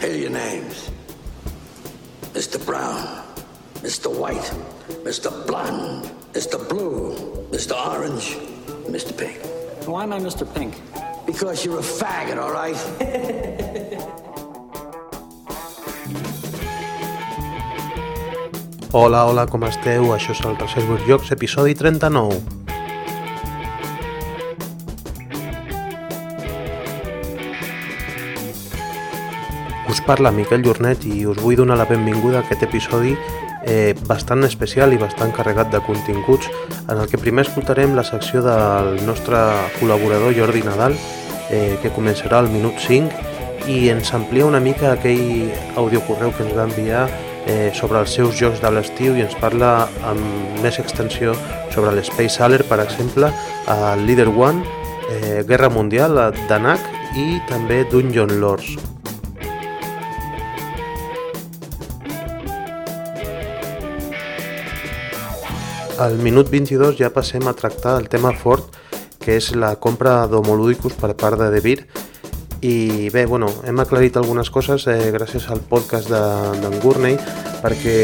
Here are your names. Mr. Brown, Mr. White, Mr. Blonde, Mr. Blue, Mr. Orange, Mr. Pink. Why am I Mr. Pink? Because you're a faggot, all right? Hola, hola, com esteu? Això és el Reservoir Jocs, episodi 39. Parla Miquel Jornet i us vull donar la benvinguda a aquest episodi eh, bastant especial i bastant carregat de continguts en el que primer escoltarem la secció del nostre col·laborador Jordi Nadal eh, que començarà al minut 5 i ens amplia una mica aquell audiocorreu que ens va enviar eh, sobre els seus jocs de l'estiu i ens parla amb més extensió sobre l'Space Sailor, per exemple, el Leader One, eh, Guerra Mundial, Danak i també Dungeon Lords. Al minut 22 ja passem a tractar el tema fort que és la compra d'Homoludicus per part de Devir i bé, bueno, hem aclarit algunes coses eh, gràcies al podcast d'en de, Gurney perquè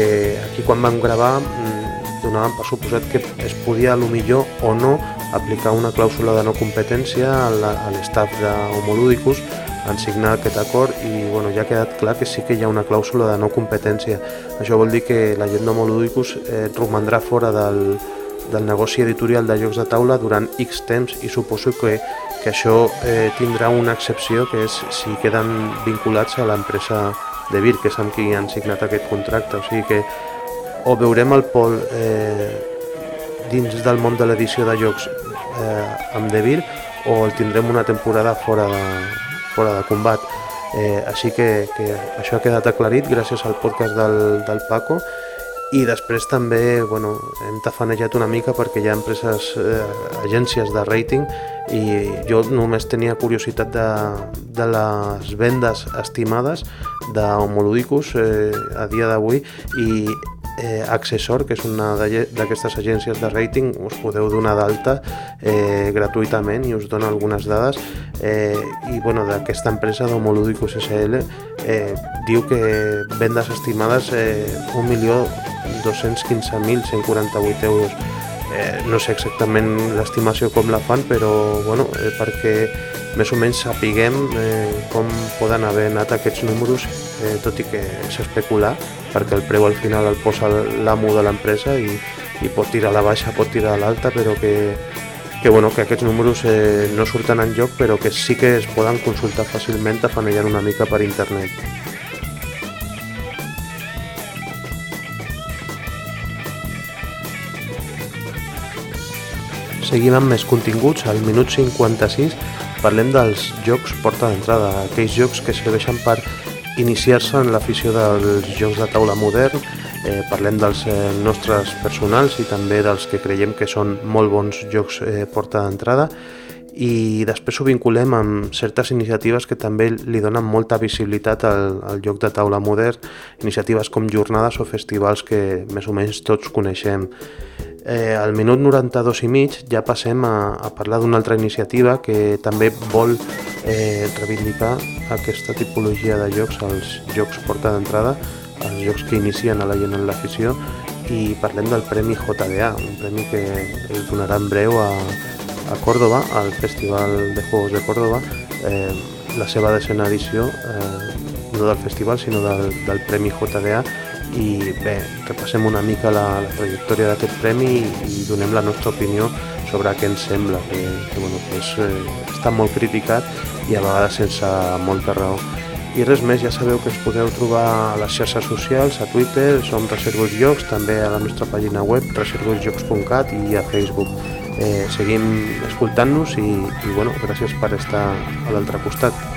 aquí quan vam gravar mm, donàvem per suposat que es podia a lo millor o no aplicar una clàusula de no competència a l'estaf d'Homoludicus en signar aquest acord i bueno, ja ha quedat clar que sí que hi ha una clàusula de no competència. Això vol dir que la gent d'Homoludicus eh, romandrà fora del, del negoci editorial de jocs de taula durant X temps i suposo que, que això eh, tindrà una excepció que és si queden vinculats a l'empresa de Vir, que és amb qui han signat aquest contracte. O sigui que o veurem el Pol eh, dins del món de l'edició de jocs eh, amb De Vir o el tindrem una temporada fora de, fora de combat. Eh, així que, que això ha quedat aclarit gràcies al podcast del, del Paco i després també bueno, hem tafanejat una mica perquè hi ha empreses, eh, agències de rating i jo només tenia curiositat de, de les vendes estimades d'Homoludicus eh, a dia d'avui i eh, Accessor, que és una d'aquestes agències de rating, us podeu donar d'alta eh, gratuïtament i us dona algunes dades. Eh, i bueno, d'aquesta empresa d'Homoludicus SL eh, diu que vendes estimades eh, 1.215.148 euros eh, no sé exactament l'estimació com la fan però bueno, eh, perquè més o menys sapiguem eh, com poden haver anat aquests números, eh, tot i que és especular, perquè el preu al final el posa l'amo de l'empresa i, i pot tirar a la baixa, pot tirar a l'alta, però que, que, bueno, que aquests números eh, no surten en joc, però que sí que es poden consultar fàcilment afanellant una mica per internet. Seguim amb més continguts. Al minut 56 parlem dels jocs porta d'entrada, aquells jocs que serveixen per iniciar-se en l'afició dels jocs de taula modern, eh, parlem dels eh, nostres personals i també dels que creiem que són molt bons jocs eh, porta d'entrada i després ho vinculem amb certes iniciatives que també li donen molta visibilitat al, al joc de taula modern, iniciatives com jornades o festivals que més o menys tots coneixem. Eh, al minut 92 i mig ja passem a, a parlar d'una altra iniciativa que també vol eh, reivindicar aquesta tipologia de jocs, els jocs porta d'entrada, els jocs que inicien a la gent en l'afició i parlem del Premi JDA, un premi que es donarà en breu a, a Córdoba, al Festival de Juegos de Córdoba, eh, la seva decena edició, eh, no del festival sinó del, del Premi JDA i bé, repassem una mica la, la trajectòria d'aquest premi i, i donem la nostra opinió sobre què ens sembla, que, que, bueno, és, eh, està molt criticat i a vegades sense molta raó. I res més, ja sabeu que ens podeu trobar a les xarxes socials, a Twitter, som Reservos Jocs, també a la nostra pàgina web, reservosjocs.cat i a Facebook. Eh, seguim escoltant-nos i, i bueno, gràcies per estar a l'altre costat.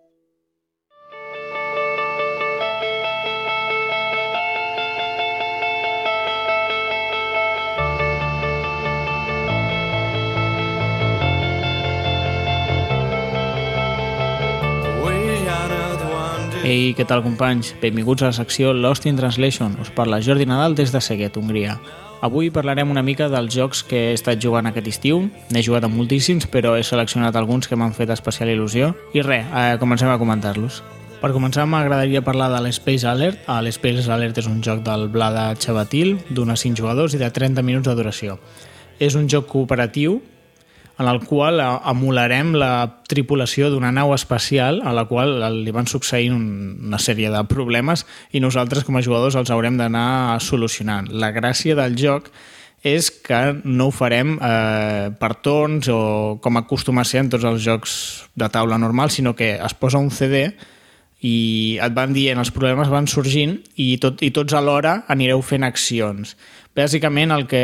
Ei, què tal companys? Benvinguts a la secció Lost in Translation. Us parla Jordi Nadal des de Seguet, Hongria. Avui parlarem una mica dels jocs que he estat jugant aquest estiu. N'he jugat a moltíssims, però he seleccionat alguns que m'han fet especial il·lusió. I res, eh, comencem a comentar-los. Per començar, m'agradaria parlar de l'Space Alert. L'Space Alert és un joc del Blada Xavatil, d'unes 5 jugadors i de 30 minuts de duració. És un joc cooperatiu en el qual eh, emularem la tripulació d'una nau espacial a la qual li van succeint una sèrie de problemes i nosaltres com a jugadors els haurem d'anar solucionant. La gràcia del joc és que no ho farem eh, per torns o com acostuma a ser en tots els jocs de taula normal, sinó que es posa un CD i et van dient, els problemes van sorgint i, tot, i tots alhora anireu fent accions. Bàsicament el que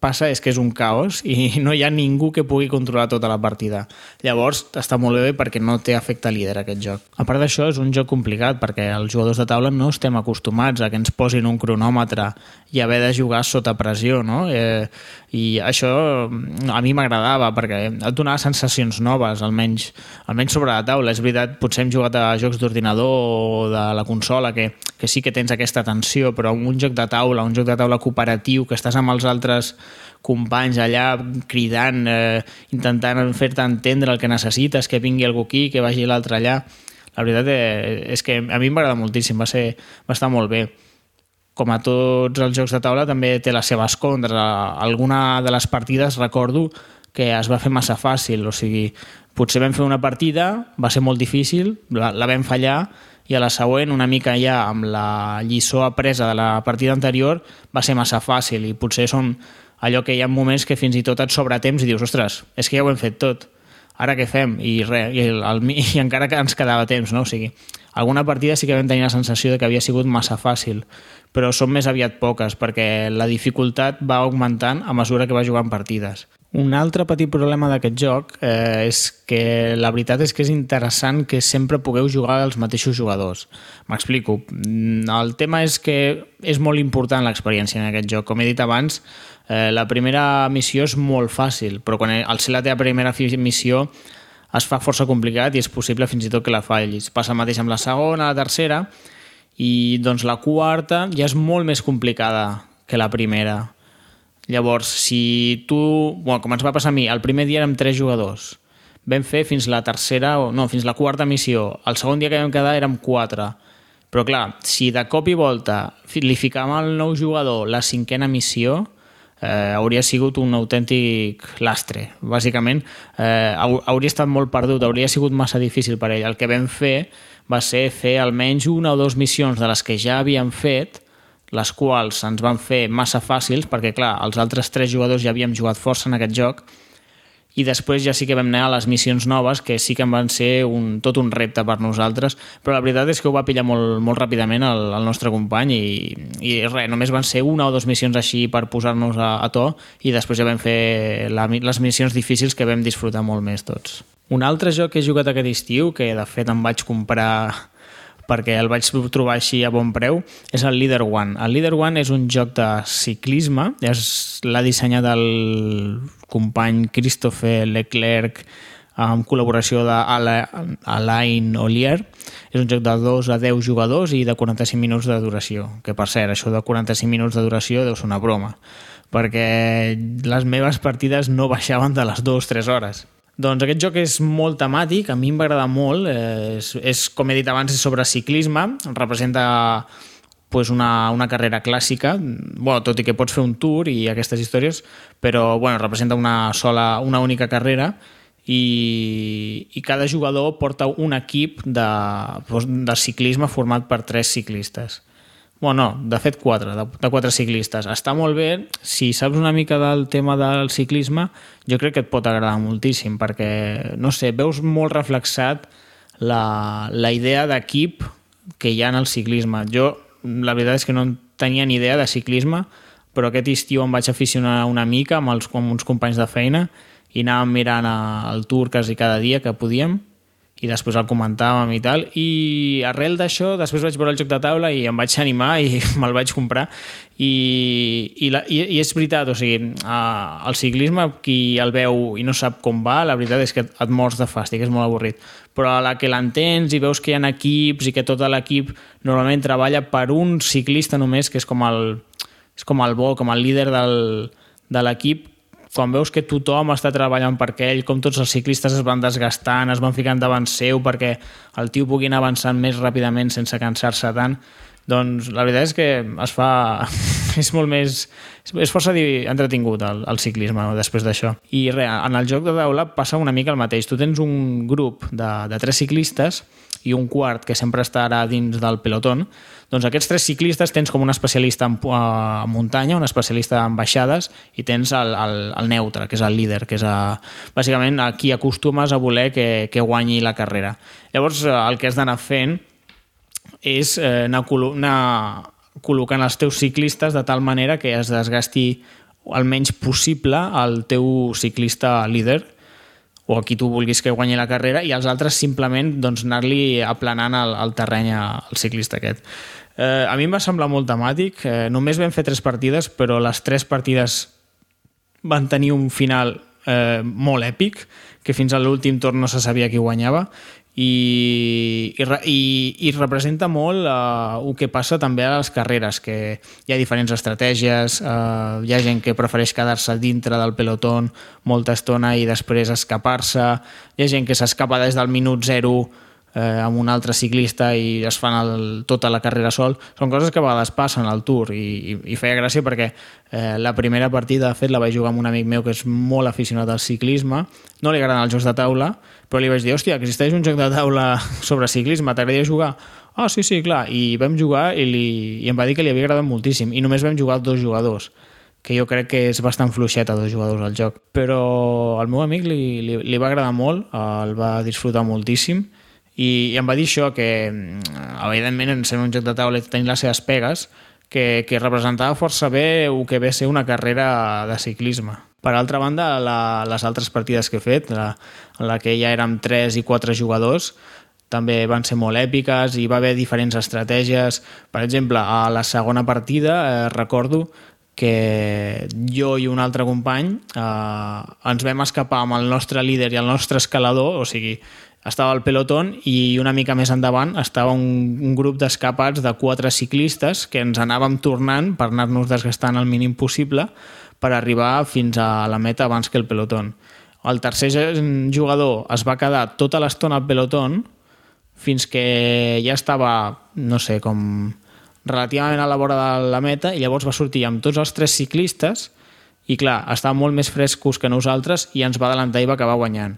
passa és que és un caos i no hi ha ningú que pugui controlar tota la partida. Llavors està molt bé perquè no té efecte líder aquest joc. A part d'això és un joc complicat perquè els jugadors de taula no estem acostumats a que ens posin un cronòmetre i haver de jugar sota pressió, no? Eh, I això mm, a mi m'agradava perquè et donava sensacions noves, almenys, almenys sobre la taula. És veritat, potser hem jugat a jocs d'ordinador o de la consola que, que sí que tens aquesta tensió, però un joc de taula, un joc de taula cooperatiu, que estàs amb els altres companys allà cridant, eh, intentant fer-te entendre el que necessites, que vingui algú aquí, que vagi l'altre allà. La veritat eh, és que a mi m'agrada moltíssim, va, ser, va estar molt bé. Com a tots els jocs de taula, també té les seves contres. Alguna de les partides recordo que es va fer massa fàcil, o sigui, potser vam fer una partida, va ser molt difícil, la, la vam fallar, i a la següent, una mica ja amb la lliçó apresa de la partida anterior, va ser massa fàcil i potser són allò que hi ha moments que fins i tot et sobra temps i dius, ostres, és que ja ho hem fet tot, ara què fem? I, res, i, el, i encara que ens quedava temps, no? O sigui, alguna partida sí que vam tenir la sensació de que havia sigut massa fàcil, però són més aviat poques, perquè la dificultat va augmentant a mesura que va jugant partides. Un altre petit problema d'aquest joc eh, és que la veritat és que és interessant que sempre pugueu jugar els mateixos jugadors. M'explico. El tema és que és molt important l'experiència en aquest joc. Com he dit abans, Eh, la primera missió és molt fàcil, però quan al ser la teva primera missió es fa força complicat i és possible fins i tot que la fallis. Passa el mateix amb la segona, la tercera, i doncs la quarta ja és molt més complicada que la primera. Llavors, si tu... Bueno, com ens va passar a mi, el primer dia érem tres jugadors. Vam fer fins la tercera, o no, fins la quarta missió. El segon dia que vam quedar érem quatre. Però clar, si de cop i volta li ficàvem al nou jugador la cinquena missió, eh, hauria sigut un autèntic lastre. Bàsicament, eh, hauria estat molt perdut, hauria sigut massa difícil per ell. El que vam fer va ser fer almenys una o dues missions de les que ja havíem fet, les quals ens van fer massa fàcils, perquè, clar, els altres tres jugadors ja havíem jugat força en aquest joc, i després ja sí que vam anar a les missions noves, que sí que en van ser un, tot un repte per nosaltres, però la veritat és que ho va pillar molt, molt ràpidament el, el nostre company i, i res, només van ser una o dues missions així per posar-nos a, a to i després ja vam fer la, les missions difícils que vam disfrutar molt més tots. Un altre joc que he jugat aquest estiu, que de fet em vaig comprar perquè el vaig trobar així a bon preu, és el Leader One. El Leader One és un joc de ciclisme, l'ha dissenyat el company Christophe Leclerc amb col·laboració d'Alain Ollier. És un joc de 2 a 10 jugadors i de 45 minuts de duració. Que, per cert, això de 45 minuts de duració deu ser una broma, perquè les meves partides no baixaven de les 2-3 hores. Doncs aquest joc és molt temàtic, a mi em va agradar molt, eh, és, és, com he dit abans, és sobre ciclisme, representa pues una, una carrera clàssica, bueno, tot i que pots fer un tour i aquestes històries, però bueno, representa una sola, una única carrera i, i cada jugador porta un equip de, de ciclisme format per tres ciclistes. Bueno, no, de fet quatre, de, de quatre ciclistes. Està molt bé, si saps una mica del tema del ciclisme, jo crec que et pot agradar moltíssim, perquè, no sé, veus molt reflexat la, la idea d'equip que hi ha en el ciclisme. Jo, la veritat és que no tenia ni idea de ciclisme, però aquest estiu em vaig aficionar una mica amb, els, amb uns companys de feina i anàvem mirant el tour quasi cada dia que podíem i després el comentàvem i tal, i arrel d'això després vaig veure el joc de taula i em vaig animar i me'l vaig comprar. I, i, la, i, i és veritat, o sigui uh, el ciclisme, qui el veu i no sap com va, la veritat és que et mors de fàstic, és molt avorrit. Però a la que l'entens i veus que hi ha equips i que tot l'equip normalment treballa per un ciclista només, que és com el, és com el bo, com el líder del, de l'equip, quan veus que tothom està treballant per ell, com tots els ciclistes es van desgastant, es van ficant davant seu perquè el tio pugui anar avançant més ràpidament sense cansar-se tant, doncs la veritat és que es fa... és molt més... és força entretingut el, el ciclisme no? després d'això. I res, en el joc de taula passa una mica el mateix. Tu tens un grup de, de tres ciclistes i un quart que sempre estarà dins del pelotón, doncs aquests tres ciclistes tens com un especialista en, en muntanya, un especialista en baixades i tens el, el, el neutre, que és el líder, que és a, bàsicament a qui acostumes a voler que, que guanyi la carrera. Llavors el que has d'anar fent és eh, anar, anar col·locant els teus ciclistes de tal manera que es desgasti el menys possible el teu ciclista líder o a qui tu vulguis que guanyi la carrera i els altres simplement doncs, anar-li aplanant el, el terreny al ciclista aquest. Eh, a mi em va semblar molt temàtic. Eh, només vam fer tres partides, però les tres partides van tenir un final eh, molt èpic, que fins a l'últim torn no se sabia qui guanyava i, i, i, i representa molt uh, el que passa també a les carreres, que hi ha diferents estratègies, uh, hi ha gent que prefereix quedar-se dintre del pelotón molta estona i després escapar-se, hi ha gent que s'escapa des del minut zero eh, amb un altre ciclista i es fan el, tota la carrera sol, són coses que a vegades passen al Tour i, i, i feia gràcia perquè eh, la primera partida, de fet, la vaig jugar amb un amic meu que és molt aficionat al ciclisme, no li agraden els jocs de taula, però li vaig dir, hòstia, existeix un joc de taula sobre ciclisme, t'agradaria jugar? Ah, sí, sí, clar, i vam jugar i, li, i em va dir que li havia agradat moltíssim. I només vam jugar dos jugadors que jo crec que és bastant fluixet a dos jugadors al joc. Però al meu amic li, li, li va agradar molt, el va disfrutar moltíssim i, i em va dir això, que mm, evidentment en ser un joc de taula tenir les seves pegues, que, que representava força bé el que ve ser una carrera de ciclisme. Per altra banda, la, les altres partides que he fet, la, en la que ja érem 3 i 4 jugadors, també van ser molt èpiques i va haver diferents estratègies. Per exemple, a la segona partida eh, recordo que jo i un altre company eh, ens vam escapar amb el nostre líder i el nostre escalador, o sigui, estava el pelotón i una mica més endavant estava un, un grup d'escapats de quatre ciclistes que ens anàvem tornant per anar-nos desgastant el mínim possible per arribar fins a la meta abans que el pelotón. El tercer jugador es va quedar tota l'estona al pelotón fins que ja estava, no sé, com relativament a la vora de la meta i llavors va sortir amb tots els tres ciclistes i clar, estaven molt més frescos que nosaltres i ens va adelantar i va acabar guanyant.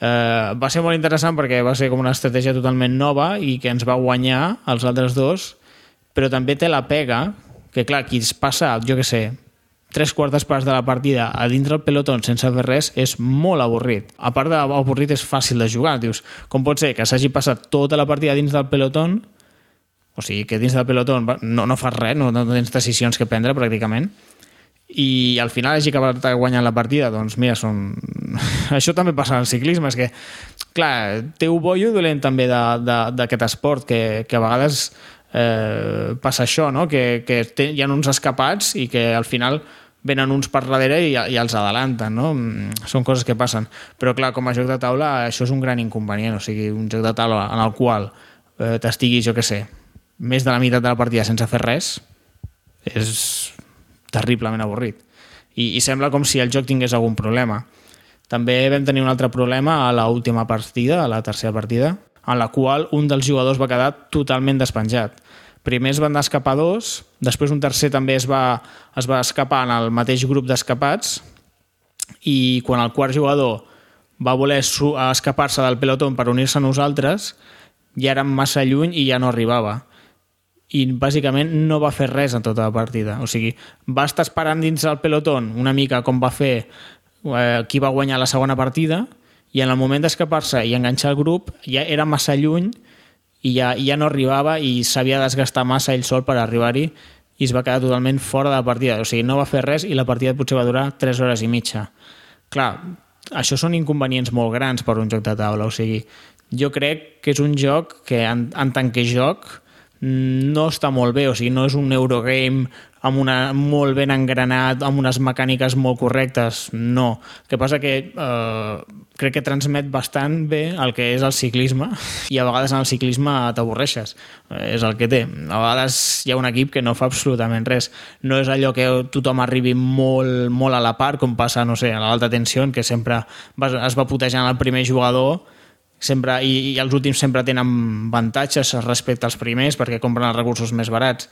Eh, va ser molt interessant perquè va ser com una estratègia totalment nova i que ens va guanyar els altres dos, però també té la pega que, clar, qui es passa, jo que sé, tres quartes parts de la partida a dintre el pelotón sense fer res és molt avorrit. A part d'avorrit és fàcil de jugar. Dius, com pot ser que s'hagi passat tota la partida dins del pelotón o sigui, que dins del pelotón no, no fas res, no, no tens decisions que prendre pràcticament, i al final hagi acabat guanyant la partida, doncs mira, són... això també passa al ciclisme, és que, clar, té un bo i un dolent també d'aquest esport, que, que a vegades eh, passa això, no? que, que té, hi ha uns escapats i que al final venen uns per darrere i, i els adelanten, no? Mm, són coses que passen. Però clar, com a joc de taula això és un gran inconvenient, o sigui, un joc de taula en el qual eh, t'estiguis, jo que sé, més de la meitat de la partida sense fer res, és terriblement avorrit. I, I sembla com si el joc tingués algun problema. També vam tenir un altre problema a l última partida, a la tercera partida, en la qual un dels jugadors va quedar totalment despenjat. Primer es van escapar dos, després un tercer també es va, es va escapar en el mateix grup d'escapats i quan el quart jugador va voler escapar-se del pelotó per unir-se a nosaltres, ja érem massa lluny i ja no arribava i bàsicament no va fer res en tota la partida. O sigui, va estar esperant dins del pelotón una mica com va fer eh, qui va guanyar la segona partida i en el moment d'escapar-se i enganxar el grup ja era massa lluny i ja, ja no arribava i s'havia de desgastar massa ell sol per arribar-hi i es va quedar totalment fora de la partida. O sigui, no va fer res i la partida potser va durar 3 hores i mitja. Clar, això són inconvenients molt grans per un joc de taula. O sigui, jo crec que és un joc que en, en tant que joc no està molt bé, o sigui, no és un Eurogame amb una, molt ben engranat, amb unes mecàniques molt correctes, no. El que passa que eh, crec que transmet bastant bé el que és el ciclisme i a vegades en el ciclisme t'avorreixes, eh, és el que té. A vegades hi ha un equip que no fa absolutament res. No és allò que tothom arribi molt, molt a la part, com passa, no sé, a l'alta tensió, que sempre es va putejant el primer jugador sempre, i, i els últims sempre tenen avantatges respecte als primers perquè compren els recursos més barats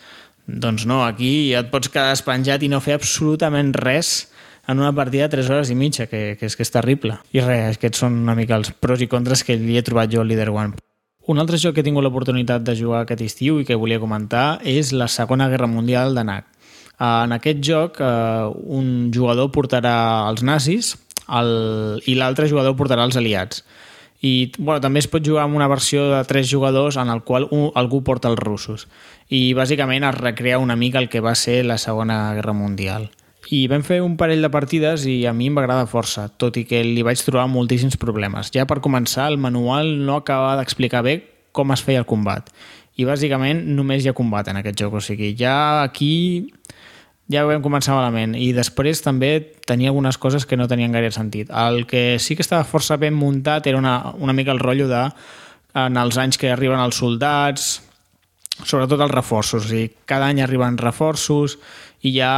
doncs no, aquí et pots quedar espenjat i no fer absolutament res en una partida de 3 hores i mitja, que, que és que és terrible. I res, aquests són una mica els pros i contres que li he trobat jo al Leader One. Un altre joc que he tingut l'oportunitat de jugar aquest estiu i que volia comentar és la Segona Guerra Mundial de NAC. En aquest joc, eh, un jugador portarà els nazis el, i l'altre jugador portarà els aliats i bueno, també es pot jugar amb una versió de tres jugadors en el qual un, algú porta els russos. I bàsicament es recrea una mica el que va ser la Segona Guerra Mundial. I vam fer un parell de partides i a mi em va agradar força, tot i que li vaig trobar moltíssims problemes. Ja per començar, el manual no acaba d'explicar bé com es feia el combat. I bàsicament només hi ha combat en aquest joc, o sigui, ja aquí ja vam començar malament i després també tenia algunes coses que no tenien gaire sentit. El que sí que estava força ben muntat era una, una mica el rotllo de en els anys que arriben els soldats, sobretot els reforços, o sigui, cada any arriben reforços i ja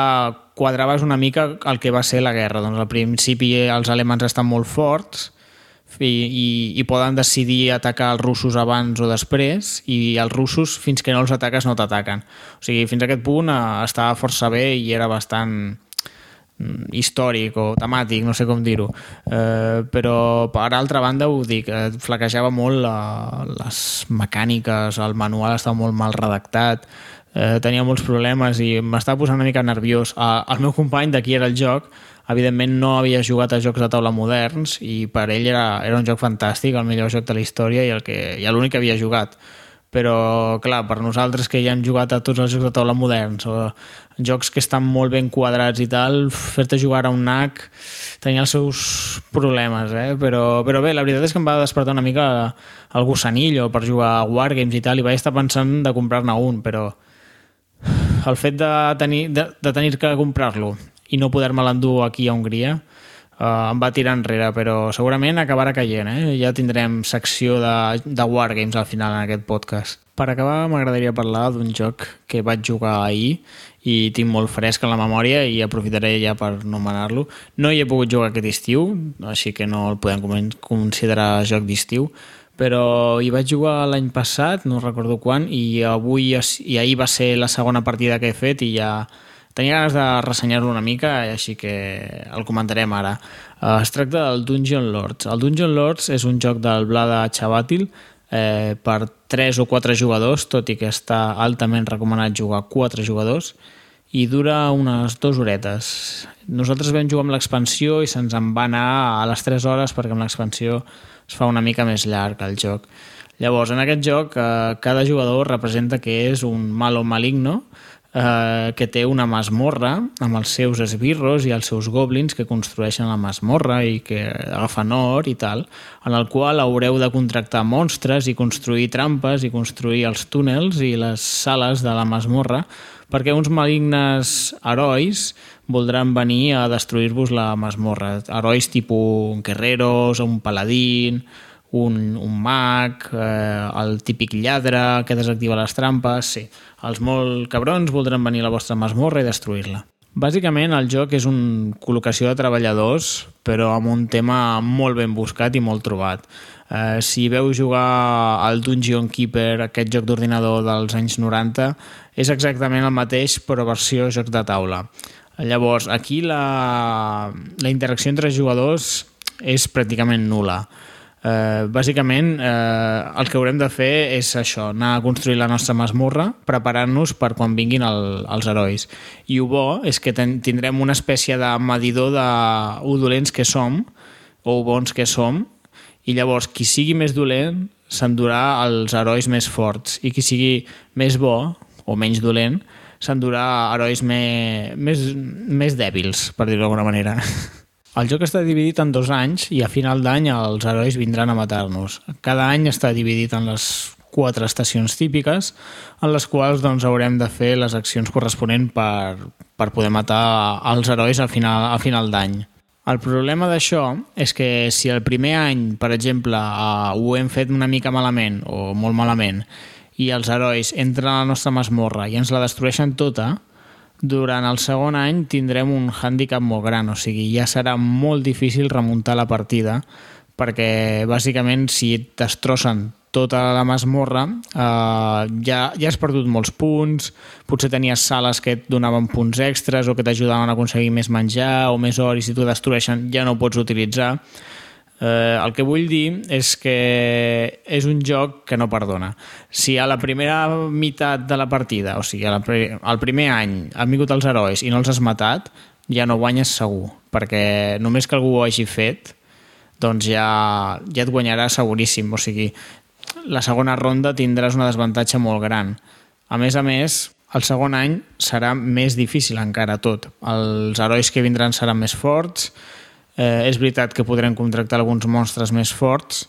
quadraves una mica el que va ser la guerra. Doncs al principi els alemans estan molt forts, i, i, i poden decidir atacar els russos abans o després i els russos fins que no els ataques no t'ataquen. O sigui, fins a aquest punt eh, estava força bé i era bastant mm, històric o temàtic, no sé com dir-ho. Eh, però per altra banda ho dic, eh, flaquejava molt la, les mecàniques, el manual estava molt mal redactat, eh, tenia molts problemes i m'estava posant una mica nerviós. Eh, el meu company d'aquí era el joc evidentment no havia jugat a jocs de taula moderns i per ell era, era un joc fantàstic, el millor joc de la història i el que i l'únic que havia jugat però clar, per nosaltres que ja hem jugat a tots els jocs de taula moderns o jocs que estan molt ben quadrats i tal, fer-te jugar a un NAC tenia els seus problemes eh? però, però bé, la veritat és que em va despertar una mica el gossanillo per jugar a Wargames i tal i vaig estar pensant de comprar-ne un però el fet de tenir, de, de tenir que comprar-lo i no poder-me l'endur aquí a Hongria uh, em va tirar enrere, però segurament acabarà caient. Eh? Ja tindrem secció de, de Wargames al final en aquest podcast. Per acabar, m'agradaria parlar d'un joc que vaig jugar ahir i tinc molt fresc en la memòria i aprofitaré ja per nomenar-lo. No hi he pogut jugar aquest estiu, així que no el podem considerar joc d'estiu, però hi vaig jugar l'any passat, no recordo quan, i avui i ahir va ser la segona partida que he fet i ja Tenia ganes de ressenyar-lo una mica, així que el comentarem ara. Uh, es tracta del Dungeon Lords. El Dungeon Lords és un joc del Blada Chavatil eh, per 3 o 4 jugadors, tot i que està altament recomanat jugar 4 jugadors, i dura unes dues horetes. Nosaltres vam jugar amb l'expansió i se'ns en va anar a les 3 hores perquè amb l'expansió es fa una mica més llarg el joc. Llavors, en aquest joc, eh, cada jugador representa que és un malo maligno, eh, que té una masmorra amb els seus esbirros i els seus goblins que construeixen la masmorra i que agafen or i tal, en el qual haureu de contractar monstres i construir trampes i construir els túnels i les sales de la masmorra perquè uns malignes herois voldran venir a destruir-vos la masmorra. Herois tipus guerreros, un paladín, un, un mag, eh, el típic lladre que desactiva les trampes... Sí els molt cabrons voldran venir a la vostra masmorra i destruir-la. Bàsicament, el joc és una col·locació de treballadors, però amb un tema molt ben buscat i molt trobat. Eh, si veu jugar al Dungeon Keeper, aquest joc d'ordinador dels anys 90, és exactament el mateix, però versió joc de taula. Llavors, aquí la, la interacció entre jugadors és pràcticament nula. Eh, bàsicament, eh, el que haurem de fer és això, anar a construir la nostra masmorra, preparant-nos per quan vinguin el, els herois. I el bo és que ten, tindrem una espècie de medidor de dolents que som, o bons que som, i llavors qui sigui més dolent s'endurà els herois més forts, i qui sigui més bo, o menys dolent, s'endurà herois més, més, més dèbils, per dir-ho d'alguna manera. El joc està dividit en dos anys i a final d'any els herois vindran a matar-nos. Cada any està dividit en les quatre estacions típiques en les quals doncs, haurem de fer les accions corresponents per, per poder matar els herois a final, a final d'any. El problema d'això és que si el primer any, per exemple, uh, ho hem fet una mica malament o molt malament i els herois entren a la nostra masmorra i ens la destrueixen tota, durant el segon any tindrem un hàndicap molt gran, o sigui, ja serà molt difícil remuntar la partida perquè bàsicament si et destrossen tota la masmorra eh, ja, ja has perdut molts punts, potser tenies sales que et donaven punts extras o que t'ajudaven a aconseguir més menjar o més or i si t'ho destrueixen ja no ho pots utilitzar. Eh, el que vull dir és que és un joc que no perdona. Si a la primera meitat de la partida, o sigui, al primer any han vingut els herois i no els has matat, ja no guanyes segur, perquè només que algú ho hagi fet, doncs ja, ja et guanyarà seguríssim. O sigui, la segona ronda tindràs una desavantatge molt gran. A més a més, el segon any serà més difícil encara tot. Els herois que vindran seran més forts, Eh, és veritat que podrem contractar alguns monstres més forts,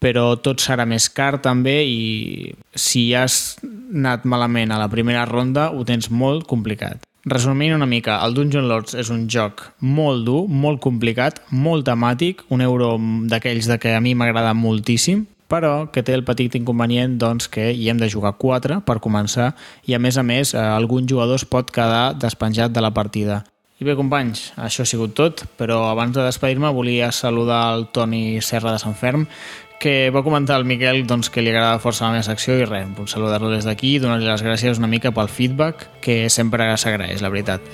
però tot serà més car també i si has anat malament a la primera ronda ho tens molt complicat. Resumint una mica, el Dungeon Lords és un joc molt dur, molt complicat, molt temàtic, un euro d'aquells de que a mi m'agrada moltíssim, però que té el petit inconvenient doncs, que hi hem de jugar 4 per començar i a més a més eh, algun jugador es pot quedar despenjat de la partida. I bé, companys, això ha sigut tot, però abans de despedir-me volia saludar el Toni Serra de Sant Ferm, que va comentar al Miquel doncs, que li agrada força la meva secció i res, vull saludar-lo des d'aquí i donar-li les gràcies una mica pel feedback, que sempre s'agraeix, la veritat.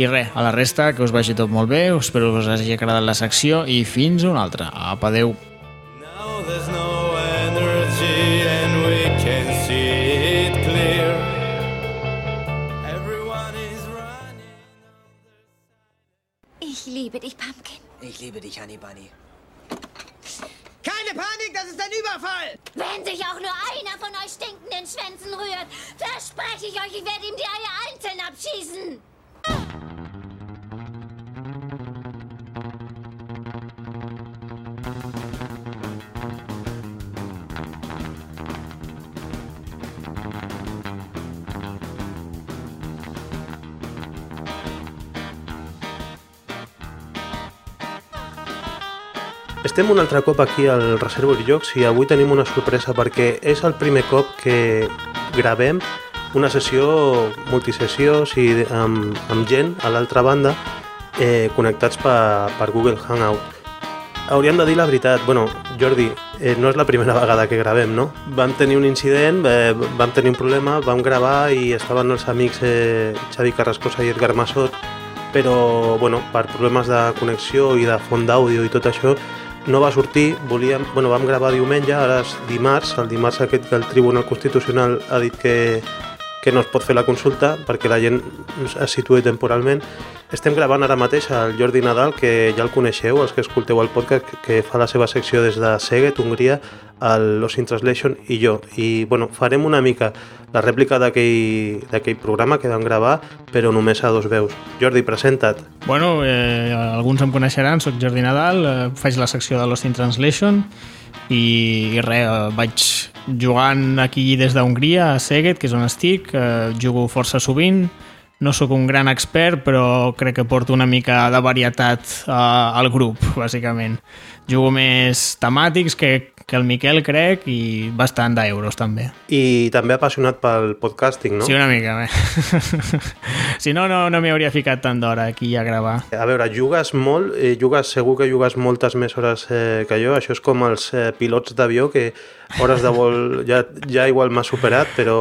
I res, a la resta, que us vagi tot molt bé, espero que us hagi agradat la secció i fins una altra. Apa, adeu. Now liebe dich, Pumpkin. Ich liebe dich, Honey Bunny. Keine Panik, das ist ein Überfall! Wenn sich auch nur einer von euch stinkenden Schwänzen rührt, verspreche ich euch, ich werde ihm die Eier einzeln abschießen. Estem un altre cop aquí al Reservoir Jocs i avui tenim una sorpresa perquè és el primer cop que gravem una sessió multisessió i amb, amb gent a l'altra banda eh, connectats per, per Google Hangout. Hauríem de dir la veritat, bueno, Jordi, eh, no és la primera vegada que gravem, no? Vam tenir un incident, eh, vam tenir un problema, vam gravar i estaven els amics eh, Xavi Carrascosa i Edgar Massot, però bueno, per problemes de connexió i de font d'àudio i tot això no va sortir, volíem, bueno, vam gravar diumenge, ara és dimarts, el dimarts aquest que el Tribunal Constitucional ha dit que, que no es pot fer la consulta perquè la gent es situï temporalment. Estem gravant ara mateix el Jordi Nadal, que ja el coneixeu, els que escolteu el podcast, que fa la seva secció des de Seguet, Hongria, el Los in Translation i jo. I bueno, farem una mica la rèplica d'aquell programa que vam gravar, però només a dos veus. Jordi, presenta't. Bueno, eh, alguns em coneixeran, sóc Jordi Nadal, eh, faig la secció de Lost in Translation i, i res, eh, vaig jugant aquí des d'Hongria, a Seguet, que és on estic, eh, jugo força sovint, no sóc un gran expert, però crec que porto una mica de varietat uh, al grup, bàsicament. Jugo més temàtics que, que el Miquel, crec, i bastant d'euros, també. I també apassionat pel podcasting, no? Sí, una mica, bé. si no, no, no m'hi hauria ficat tant d'hora aquí a gravar. A veure, jugues molt, eh, jugues, segur que jugues moltes més hores eh, que jo, això és com els eh, pilots d'avió, que hores de vol ja, ja igual m'ha superat, però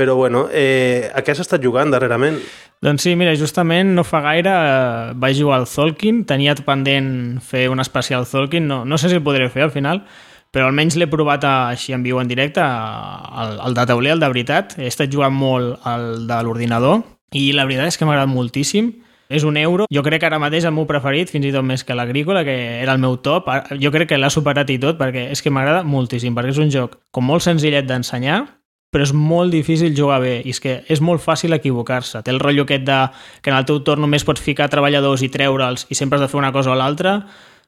però bueno, eh, a què has estat jugant darrerament? Doncs sí, mira, justament no fa gaire eh, vaig jugar al Zolkin, tenia pendent fer un especial Zolkin, no, no sé si el podré fer al final, però almenys l'he provat així en viu en directe, al, al de tauler, el de veritat. He estat jugant molt al de l'ordinador i la veritat és que m'ha agradat moltíssim. És un euro. Jo crec que ara mateix el meu preferit, fins i tot més que l'agrícola, que era el meu top. Jo crec que l'ha superat i tot, perquè és que m'agrada moltíssim, perquè és un joc com molt senzillet d'ensenyar, però és molt difícil jugar bé, i és que és molt fàcil equivocar-se. Té el rotllo aquest de que en el teu torn només pots ficar treballadors i treure'ls i sempre has de fer una cosa o l'altra,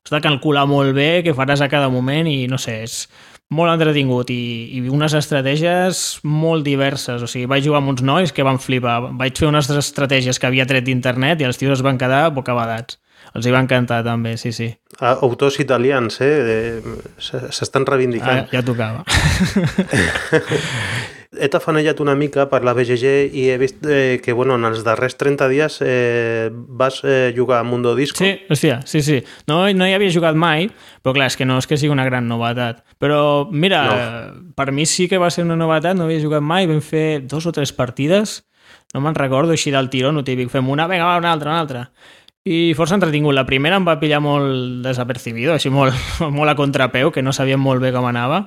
has de calcular molt bé què faràs a cada moment i no sé, és molt entretingut i, i unes estratègies molt diverses. O sigui, vaig jugar amb uns nois que van flipar. Vaig fer unes estratègies que havia tret d'internet i els tios es van quedar bocabadats. Els hi va encantar també, sí, sí. Autors italians, eh? S'estan reivindicant. Ah, ja tocava. he tafanejat una mica per la BGG i he vist eh, que bueno, en els darrers 30 dies eh, vas eh, jugar a Mundo Disco. Sí, hòstia, sí, sí. No, no hi havia jugat mai, però clar, és que no és que sigui una gran novetat. Però mira, no. per mi sí que va ser una novetat, no havia jugat mai, vam fer dos o tres partides, no me'n recordo així del tiró, no típic, fem una, vinga, va, una altra, una altra i força entretingut. La primera em va pillar molt desapercibido, així molt, molt a contrapeu, que no sabíem molt bé com anava,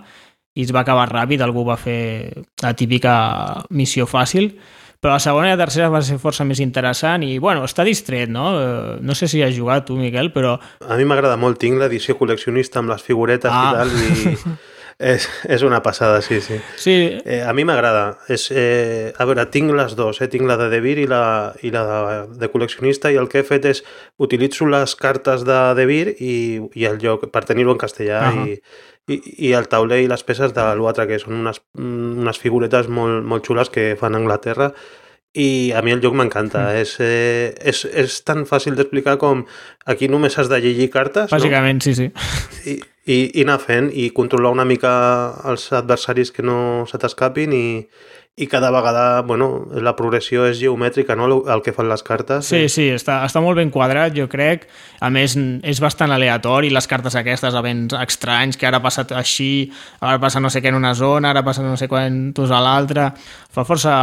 i es va acabar ràpid, algú va fer la típica missió fàcil, però la segona i la tercera va ser força més interessant i, bueno, està distret, no? Eh, no sé si has jugat tu, Miquel, però... A mi m'agrada molt, tinc l'edició col·leccionista amb les figuretes ah. i tal, i És, és una passada, sí, sí. sí. Eh, a mi m'agrada. Eh, a veure, tinc les dues, eh? tinc la de De Beer i la, i la de, de col·leccionista i el que he fet és utilitzo les cartes de De Beer i, i el joc per tenir-ho en castellà uh -huh. i, i, i el tauler i les peces de l'altre, que són unes, unes figuretes molt, molt xules que fan a Anglaterra i a mi el joc m'encanta. Mm. És, eh, és, és tan fàcil d'explicar com aquí només has de llegir cartes. Bàsicament, no? sí, sí. I, i, i anar fent i controlar una mica els adversaris que no se t'escapin i, i cada vegada, bueno, la progressió és geomètrica, no?, el que fan les cartes. Sí, sí, està, està molt ben quadrat, jo crec. A més, és bastant aleatori, les cartes aquestes, events estranys, que ara ha passat així, ara passa no sé què en una zona, ara passa no sé quantos a l'altra. Fa força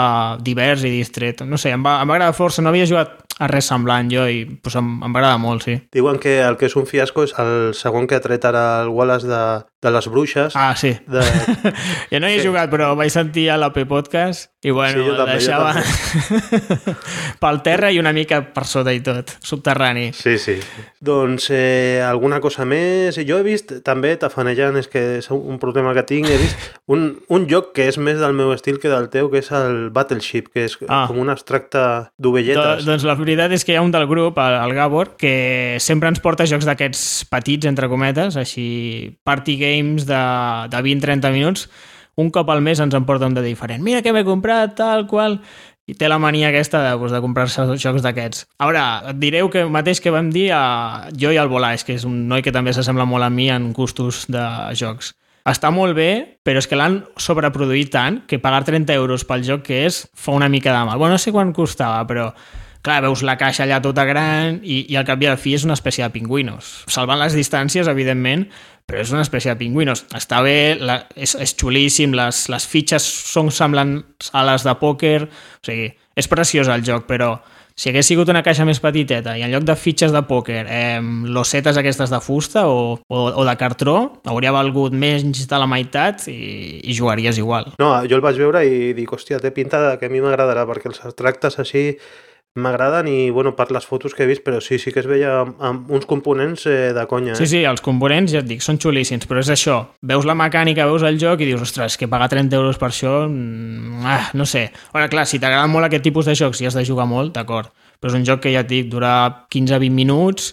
divers i distret. No sé, em va, em va agradar força. No havia jugat a res semblant jo i pues, em, em va agradar molt, sí. Diuen que el que és un fiasco és el segon que ha tret ara el Wallace de, de les bruixes. Ah, sí. De... jo no hi he sí. jugat, però vaig sentir a l'AP Podcast i bueno, sí, també, deixava pel terra i una mica per sota i tot, subterrani. Sí, sí. Doncs eh, alguna cosa més? Jo he vist també, tafanejant, és que és un problema que tinc, he vist un, un joc que és més del meu estil que del teu, que és el Battleship, que és ah. com un abstracte d'ovelletes. Do, doncs la veritat és que hi ha un del grup, el, el Gabor, que sempre ens porta jocs d'aquests petits, entre cometes, així party games de, de 20-30 minuts, un cop al mes ens en porta un de diferent. Mira què m'he comprat, tal qual i té la mania aquesta de, pues, de comprar-se jocs d'aquests. Ara, et direu que mateix que vam dir a jo i al Volais, que és un noi que també s'assembla molt a mi en gustos de jocs. Està molt bé, però és que l'han sobreproduït tant que pagar 30 euros pel joc que és fa una mica de mal. Bueno, no sé quan costava, però clar, veus la caixa allà tota gran i, i al cap i al fi és una espècie de pingüinos. Salvant les distàncies, evidentment, però és una espècie de pingüinos. Està bé, la, és, és xulíssim, les, les fitxes són semblants a les de pòquer, o sigui, és preciós el joc, però si hagués sigut una caixa més petiteta i en lloc de fitxes de pòquer, eh, losetes aquestes de fusta o, o, o de cartró, hauria valgut menys de la meitat i, i jugaries igual. No, jo el vaig veure i dic, hòstia, té pinta que a mi m'agradarà, perquè els tractes així m'agraden i bueno, per les fotos que he vist, però sí, sí que es veia amb uns components eh, de conya. Eh? Sí, sí, els components, ja et dic, són xulíssims, però és això, veus la mecànica, veus el joc i dius, ostres, que pagar 30 euros per això, mm, ah, no sé. Ara, clar, si t'agraden molt aquest tipus de jocs i has de jugar molt, d'acord, però és un joc que ja et dic, dura 15-20 minuts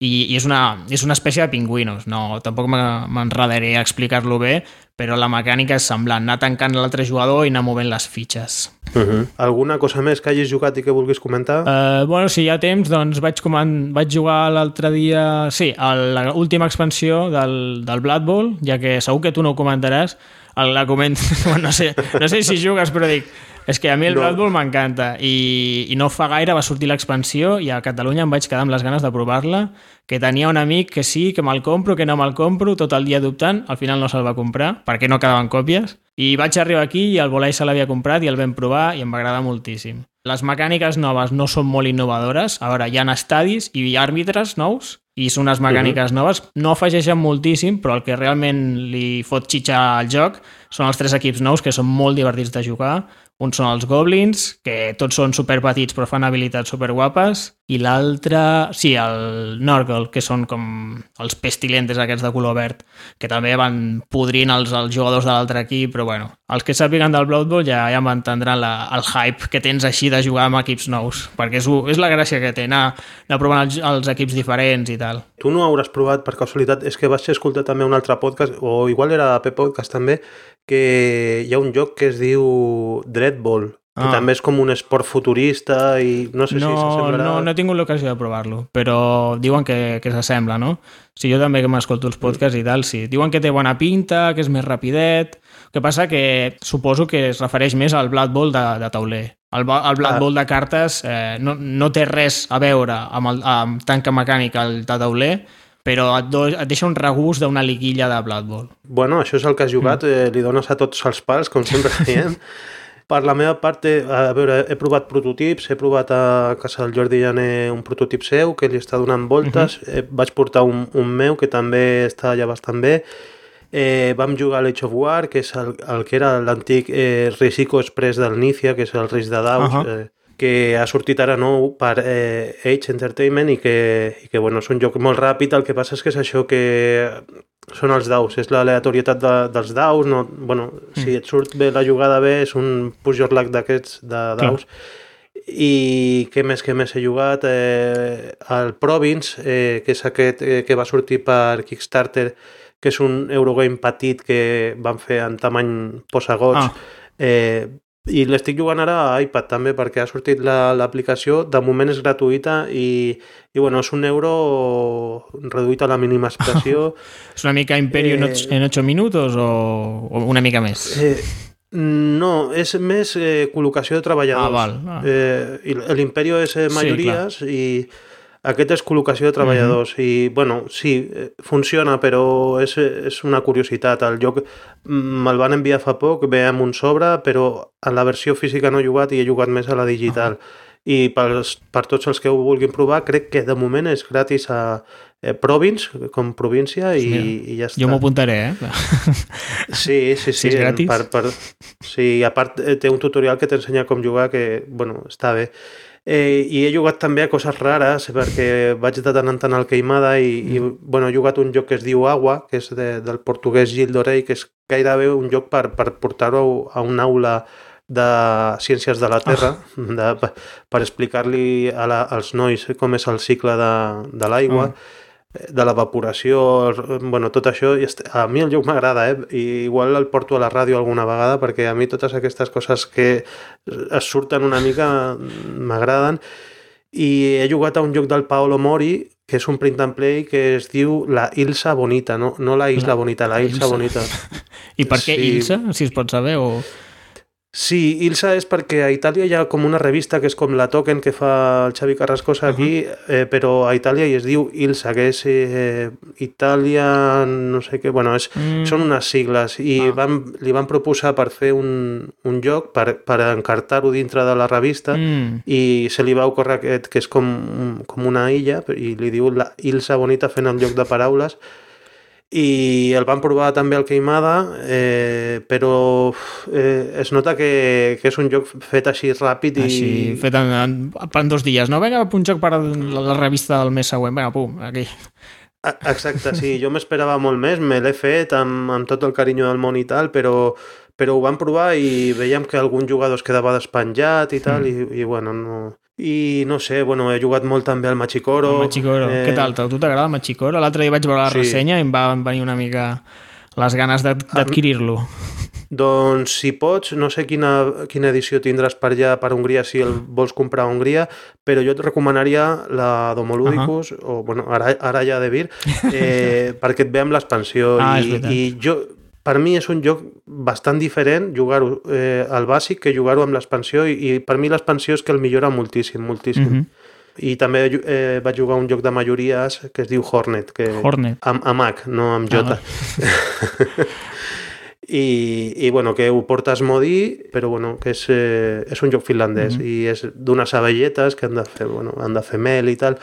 i, i és, una, és una espècie de pingüinos, no, tampoc m'enredaré a explicar-lo bé, però la mecànica és semblant, anar tancant l'altre jugador i anar movent les fitxes. Uh -huh. Alguna cosa més que hagis jugat i que vulguis comentar? Uh, bueno, si hi ha temps, doncs vaig, coman... vaig jugar l'altre dia, sí, a l'última expansió del, del Blood Bowl, ja que segur que tu no ho comentaràs, la comento, no sé, no sé si jugues, però dic, és que a mi el no. Blood m'encanta i, i no fa gaire va sortir l'expansió i a Catalunya em vaig quedar amb les ganes de provar-la, que tenia un amic que sí, que me'l compro, que no me'l compro, tot el dia dubtant, al final no se'l va comprar perquè no quedaven còpies i vaig arribar aquí i el Volai se l'havia comprat i el vam provar i em va agradar moltíssim. Les mecàniques noves no són molt innovadores, a veure, hi ha estadis i àrbitres nous i són unes mecàniques uh -huh. noves, no afegeixen moltíssim, però el que realment li fot xitxar al joc són els tres equips nous que són molt divertits de jugar, Un són els goblins, que tots són superpetits però fan habilitats superguapes, i l'altre, sí, el Norgel, que són com els pestilentes aquests de color verd, que també van podrint els, els jugadors de l'altre equip, però bueno, els que sàpiguen del Blood Bowl ja, ja m'entendran el hype que tens així de jugar amb equips nous, perquè és, és la gràcia que té, anar, anar provant els, els equips diferents i tal. Tu no hauràs provat per casualitat, és que vaig escoltar també un altre podcast, o igual era a Podcast també, que hi ha un joc que es diu Dreadball, que ah. també és com un esport futurista i no sé no, si s'assemblarà... No, no he tingut l'ocasió de provar-lo, però diuen que, que s'assembla, no? Si jo també que m'escolto els podcasts i tal, sí. Diuen que té bona pinta, que és més rapidet... El que passa que suposo que es refereix més al Blood Bowl de, de tauler. El, el Blood ah. Bowl de cartes eh, no, no té res a veure amb, el, amb tanca mecànica de tauler, però et, do, et deixa un regust d'una liguilla de Blood Bowl. Bueno, això és el que has jugat, mm. eh, li dones a tots els pals, com sempre diem. Per la meva part, eh, a veure, he provat prototips, he provat a casa del Jordi Jané un prototip seu que li està donant voltes, uh. -huh. eh, vaig portar un, un meu que també està allà bastant bé, eh, vam jugar a l'Age of War, que és el, el que era l'antic eh, Risico Express del Nícia, que és el risc de daus, uh -huh. eh, que ha sortit ara nou per eh, Age Entertainment i que, i que bueno, és un joc molt ràpid, el que passa és que és això que són els daus, és l'aleatorietat de, dels daus, no, bueno, mm. si et surt bé la jugada bé és un push your luck d'aquests de daus Clar. i què més que més he jugat eh, el Province eh, que és aquest eh, que va sortir per Kickstarter que és un Eurogame petit que van fer en tamany posagots ah. eh, i l'estic jugant ara a iPad també perquè ha sortit l'aplicació, la, de moment és gratuïta i, i bueno, és un euro reduït a la mínima expressió. és una mica Imperio eh, en 8 minuts o, o una mica més? Eh, no, és més eh, col·locació de treballadors. Ah, val. Ah. Eh, L'Imperio és eh, majories sí, i aquest és col·locació de treballadors mm -hmm. i, bueno, sí, eh, funciona, però és, és una curiositat. El joc me'l van enviar fa poc, ve amb un sobre, però en la versió física no he jugat i he jugat més a la digital. Uh -huh. I pels, per tots els que ho vulguin provar, crec que de moment és gratis a eh, Province, com província, i, sí, i ja està. Jo m'ho apuntaré, eh? Sí, sí, sí. Si és gratis. Per, per, sí, a part eh, té un tutorial que t'ensenya com jugar que, bueno, està bé. Eh, I he jugat també a coses rares, perquè vaig de tant en tant al Queimada i, mm. i bueno, he jugat un joc que es diu Agua, que és de, del portuguès Gil Dorei, que és gairebé un joc per, per portar-ho a una aula de ciències de la Terra, oh. de, per explicar-li als nois com és el cicle de, de l'aigua. Oh de l'evaporació, bueno, tot això, a mi el joc m'agrada, eh? I igual el porto a la ràdio alguna vegada perquè a mi totes aquestes coses que es surten una mica m'agraden i he jugat a un joc del Paolo Mori que és un print and play que es diu la Ilsa Bonita, no, no la Isla Bonita, la Ilsa, Ilsa. Bonita. I per què sí. Ilsa, si es pot saber? O... Sí, Ilsa és perquè a Itàlia hi ha com una revista que és com la Token que fa el Xavi Carrascosa aquí, uh -huh. eh, però a Itàlia hi es diu Ilsa, que és eh, Itàlia, no sé què, bueno, és, mm. són unes sigles i ah. van, li van proposar per fer un, un joc, per, per encartar-ho dintre de la revista mm. i se li va ocórrer aquest, que és com, com una illa i li diu la Ilsa Bonita fent el joc de paraules i el van provar també al Queimada, eh, però eh, es nota que, que és un joc fet així ràpid i... Així, fet en, en, en dos dies, no? Vinga, un joc per a la, la revista del mes següent, vinga, pum, aquí. Exacte, sí, jo m'esperava molt més, me l'he fet amb, amb tot el carinyo del món i tal, però, però ho vam provar i veiem que algun jugador es quedava despenjat i tal, mm. i, i bueno, no i no sé, bueno, he jugat molt també al Machicoro. El Machicoro. Eh... Què tal? A tu t'agrada el Machicoro? L'altre dia vaig veure la sí. ressenya i em van venir una mica les ganes d'adquirir-lo. Doncs si pots, no sé quina, quina edició tindràs per allà per Hongria si el vols comprar a Hongria, però jo et recomanaria la Domoludicus, uh -huh. o bueno, ara, ara ja de Vir, eh, perquè et ve amb l'expansió ah, i, i jo per mi és un joc bastant diferent jugar-ho eh, al bàsic que jugar-ho amb l'expansió i, i per mi l'expansió és que el millora moltíssim, moltíssim. Mm -hmm. I també eh, vaig jugar un joc de majories que es diu Hornet, que Hornet. Amb, amb H, no amb J. Ah, I, i bueno, que ho portes modi, però bueno, que és, eh, és un joc finlandès mm -hmm. i és d'unes abelletes que han de fer, bueno, han de fer mel i tal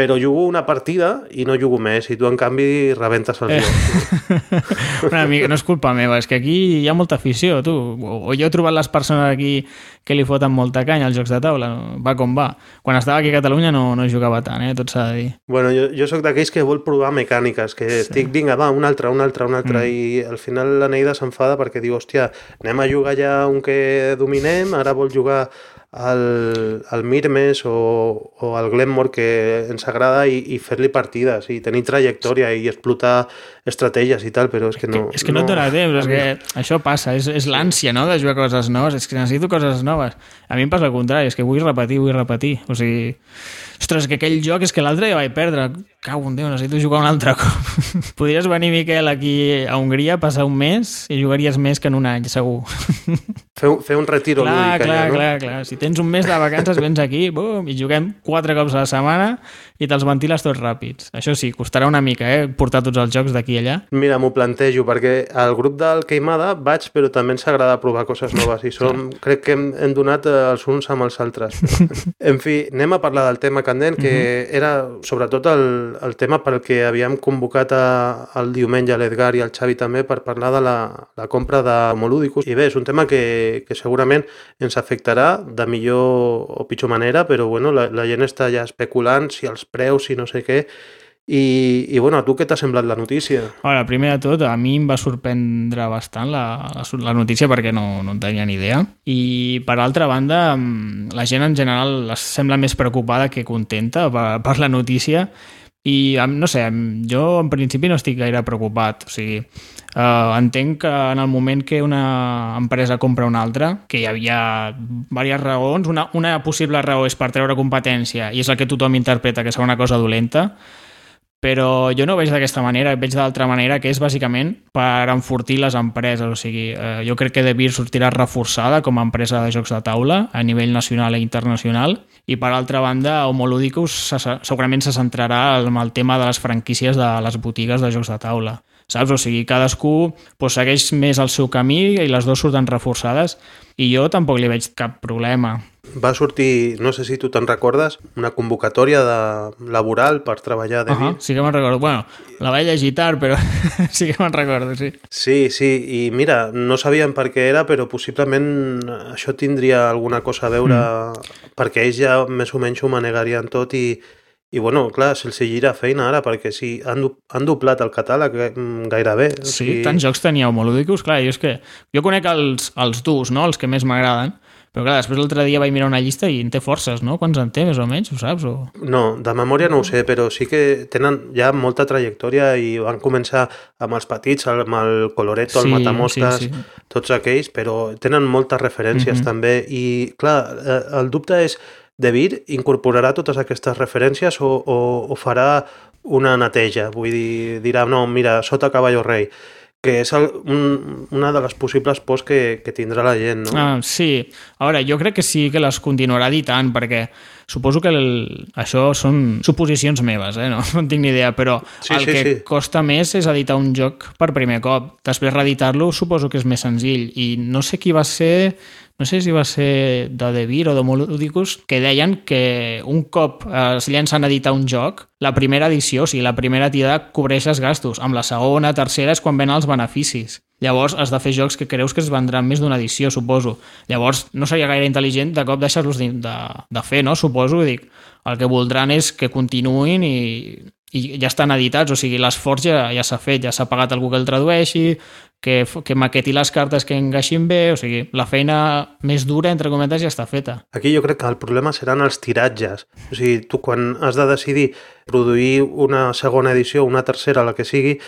però jugo una partida i no jugo més, i tu en canvi rebentes el Eh. joc. Una mica, no és culpa meva, és que aquí hi ha molta afició, tu. O, o jo he trobat les persones aquí que li foten molta canya als jocs de taula, va com va. Quan estava aquí a Catalunya no, no jugava tant, eh? tot s'ha de dir. Bueno, jo, jo sóc d'aquells que vol provar mecàniques, que sí. estic, vinga, va, un altre, un altre, un altre, mm. i al final la Neida s'enfada perquè diu, hòstia, anem a jugar ja un que dominem, ara vol jugar al, al Mirmes o, o al Glenmore que ens agrada i, i fer-li partides i tenir trajectòria i explotar estratègies i tal, però és que no... és que no, et dona temps, és que això passa, és, és l'ànsia no, de jugar coses noves, és que necessito coses noves. A mi em passa el contrari, és que vull repetir, vull repetir. O sigui, ostres, que aquell joc és que l'altre ja vaig perdre. Cau un Déu, necessito jugar un altre cop. Podries venir, Miquel, aquí a Hongria, passar un mes i jugaries més que en un any, segur. Fer, fer un retiro clar, lúdic clar, allà, no? clar, clar. Si tens un mes de vacances, vens aquí bum, i juguem quatre cops a la setmana i te'ls ventiles tots ràpids. Això sí, costarà una mica, eh, portar tots els jocs d'aquí i allà. Mira, m'ho plantejo, perquè al grup del Queimada vaig, però també ens agrada provar coses noves i som, crec que hem, hem donat eh, els uns amb els altres. en fi, anem a parlar del tema candent, que era sobretot el, el tema pel que havíem convocat a, el diumenge l'Edgar i el Xavi també per parlar de la, la compra de Molúdicus. I bé, és un tema que, que segurament ens afectarà de millor o pitjor manera, però bueno, la, la gent està ja especulant si els preus, si no sé què, i, i bueno, a tu què t'ha semblat la notícia? Ara, primer de tot, a mi em va sorprendre bastant la, la, la notícia perquè no, no en tenia ni idea. I, per altra banda, mm, la gent en general es sembla més preocupada que contenta per, per la notícia i, no sé, jo en principi no estic gaire preocupat. O sigui, eh, entenc que en el moment que una empresa compra una altra, que hi havia diverses raons, una, una possible raó és per treure competència i és el que tothom interpreta que serà una cosa dolenta, però jo no ho veig d'aquesta manera, veig d'altra manera, que és bàsicament per enfortir les empreses. O sigui, eh, jo crec que De Beer sortirà reforçada com a empresa de jocs de taula a nivell nacional i internacional i per altra banda Homoludicus se- se- segurament se centrarà en el tema de les franquícies de les botigues de jocs de taula. Saps? O sigui, cadascú doncs, segueix més el seu camí i les dues surten reforçades i jo tampoc li veig cap problema. Va sortir, no sé si tu te'n recordes, una convocatòria de laboral per treballar de Uh -huh, sí que me'n recordo. Bueno, la vaig llegir tard, però sí que me'n recordo, sí. Sí, sí, i mira, no sabíem per què era, però possiblement això tindria alguna cosa a veure, mm. perquè ells ja més o menys ho manegarien tot i, i bueno, clar, se'ls gira feina ara, perquè sí, han, du- han doblat el catàleg eh, mm, gairebé. O Sí, tants jocs tenia homolúdicos, clar, jo és que jo conec els, els durs, no?, els que més m'agraden, però clar, després l'altre dia vaig mirar una llista i en té forces, no? Quants en té, més o menys, ho saps? O... No, de memòria no ho sé, però sí que tenen ja molta trajectòria i van començar amb els petits, amb el Coloreto, el Sí, Matamosques, sí, sí. tots aquells, però tenen moltes referències Mhm. també i clar, eh, el dubte és De Vir incorporarà totes aquestes referències o, o, o farà una neteja, vull dir, dirà, no, mira, sota Caballo Rei, que és el, un, una de les possibles pors que, que tindrà la gent, no? Ah, sí. A veure, jo crec que sí que les continuarà editant, perquè suposo que el, això són suposicions meves, eh? no, no en tinc ni idea, però Sí, el sí, que sí. costa més és editar un joc per primer cop. Després reeditar-lo suposo que és més senzill, i no sé qui va ser no sé si va ser de De Beer o de Moludicus, que deien que un cop eh, es llencen a editar un joc, la primera edició, o sigui, la primera tirada cobreix els gastos, amb la segona, tercera és quan venen els beneficis. Llavors has de fer jocs que creus que es vendran més d'una edició, suposo. Llavors no seria gaire intel·ligent de cop deixar-los de, de, de fer, no? Suposo, dic. El que voldran és que continuïn i, i ja estan editats, o sigui, l'esforç ja, ja s'ha fet, ja s'ha pagat algú que el tradueixi, que, que maqueti les cartes que engaixin bé, o sigui, la feina més dura, entre cometes, ja està feta. Aquí jo crec que el problema seran els tiratges. O sigui, tu quan has de decidir produir una segona edició, una tercera, la que sigui,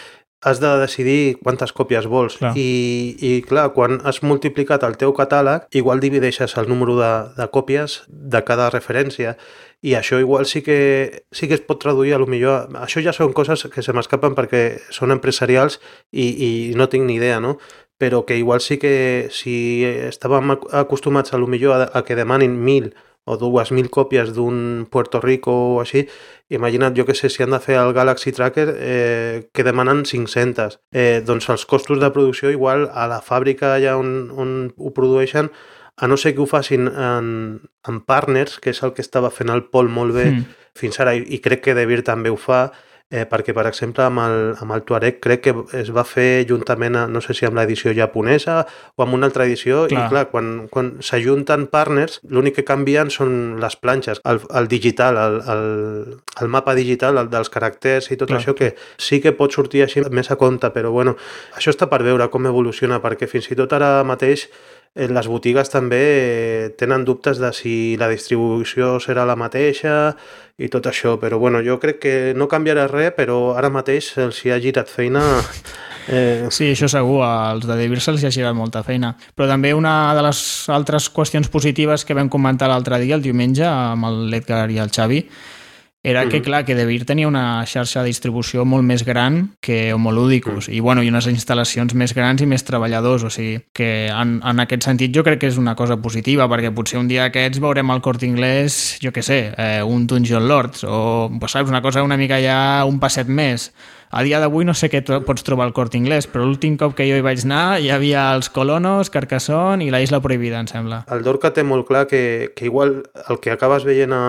has de decidir quantes còpies vols. Clar. I, I, clar, quan has multiplicat el teu catàleg, igual divideixes el número de, de còpies de cada referència i això igual sí que, sí que es pot traduir a lo millor. Això ja són coses que se m'escapen perquè són empresarials i, i no tinc ni idea, no? però que igual sí que si estàvem ac- acostumats a lo millor a, a que demanin mil o dues mil còpies d'un Puerto Rico o així, imagina't, jo que sé, si han de fer el Galaxy Tracker eh, que demanen 500. Eh, doncs els costos de producció igual a la fàbrica allà on, on ho produeixen, a no ser que ho facin en, en partners, que és el que estava fent el Pol molt bé, Mm. fins ara, i, i crec que De Beer també ho fa, eh, perquè, per exemple, amb el, amb el Tuareg crec que es va fer juntament, a, no sé si amb l'edició japonesa o amb una altra edició, clar. i clar, quan, quan s'ajunten partners, l'únic que canvien són les planxes, el, el digital, el, el, el mapa digital, el dels caràcters i tot clar. això, que sí que pot sortir així més a compte, però bueno, això està per veure com evoluciona, perquè fins i tot ara mateix les botigues també eh, tenen dubtes de si la distribució serà la mateixa i tot això, però bueno, jo crec que no canviarà res, però ara mateix els hi ha girat feina Eh... Sí, això segur, als de Devir se'ls ha girat molta feina. Però també una de les altres qüestions positives que vam comentar l'altre dia, el diumenge, amb l'Edgar i el Xavi, era mm -hmm. que, clar, que De Beer tenia una xarxa de distribució molt més gran que Homoludicus, mm. i, bueno, i unes instal·lacions més grans i més treballadors, o sigui, que en, en aquest sentit jo crec que és una cosa positiva, perquè potser un dia aquests veurem al Cort Inglés, jo que sé, eh, un Dungeon Lords, o, pues, saps, una cosa una mica ja un passet més, a dia d'avui no sé què pots trobar al Cort Inglés, però l'últim cop que jo hi vaig anar hi havia els Colonos, Carcassonne i la Isla Prohibida, em sembla. El Dorca té molt clar que, que igual el que acabes veient a,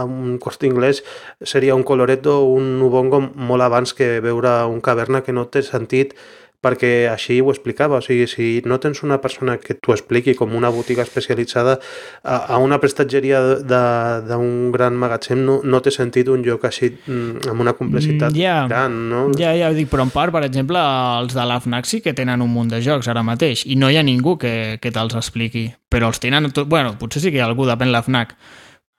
a un Cort Inglés seria un Coloreto un Ubongo molt abans que veure un caverna que no té sentit perquè així ho explicava, o sigui, si no tens una persona que t'ho expliqui com una botiga especialitzada a, a una prestatgeria d'un gran magatzem no, no té sentit un lloc així mm, amb una complexitat mm, yeah. gran, no? Ja, ja ho dic, però en part, per exemple, els de l'AFNAC sí que tenen un munt de jocs ara mateix i no hi ha ningú que, que te'ls expliqui, però els tenen tot... Bueno, potser sí que hi ha algú, depèn l'AFNAC,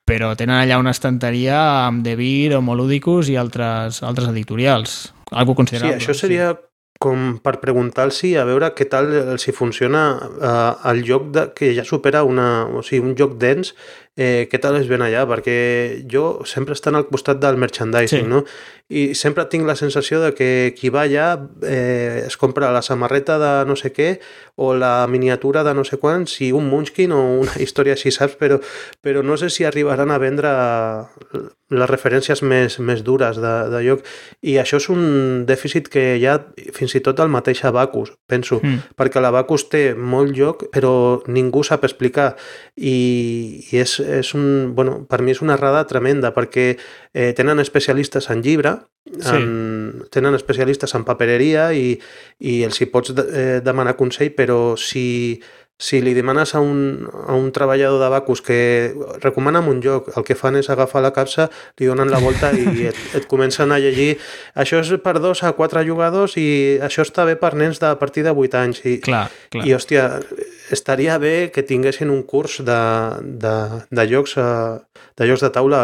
però tenen allà una estanteria amb De Beer, Homoludicus i altres, altres editorials. Algo considerable. Sí, això seria sí com per preguntar-los a veure què tal els funciona eh, el joc de, que ja supera una, o sigui, un joc dens eh, què tal es ven allà, perquè jo sempre estan al costat del merchandising, sí. no? I sempre tinc la sensació de que qui va allà eh, es compra la samarreta de no sé què o la miniatura de no sé quan, si un Munchkin o una història així, saps? Però, però no sé si arribaran a vendre les referències més, més dures de, de lloc. I això és un dèficit que hi ha fins i tot al mateix Abacus, penso, mm. perquè l'Abacus té molt lloc, però ningú sap explicar. I, i és, és un, bueno, per mi és una errada tremenda perquè eh, tenen especialistes en llibre, sí. en, tenen especialistes en papereria i, i els hi pots de, eh, demanar consell, però si si li demanes a un, a un treballador de Bacus que recomana'm un lloc, el que fan és agafar la capsa, li donen la volta i et, et comencen a llegir això és per dos a quatre jugadors i això està bé per nens de a partir de 8 anys i, clar, clar. i hòstia, estaria bé que tinguessin un curs de, de, de jocs de jocs de taula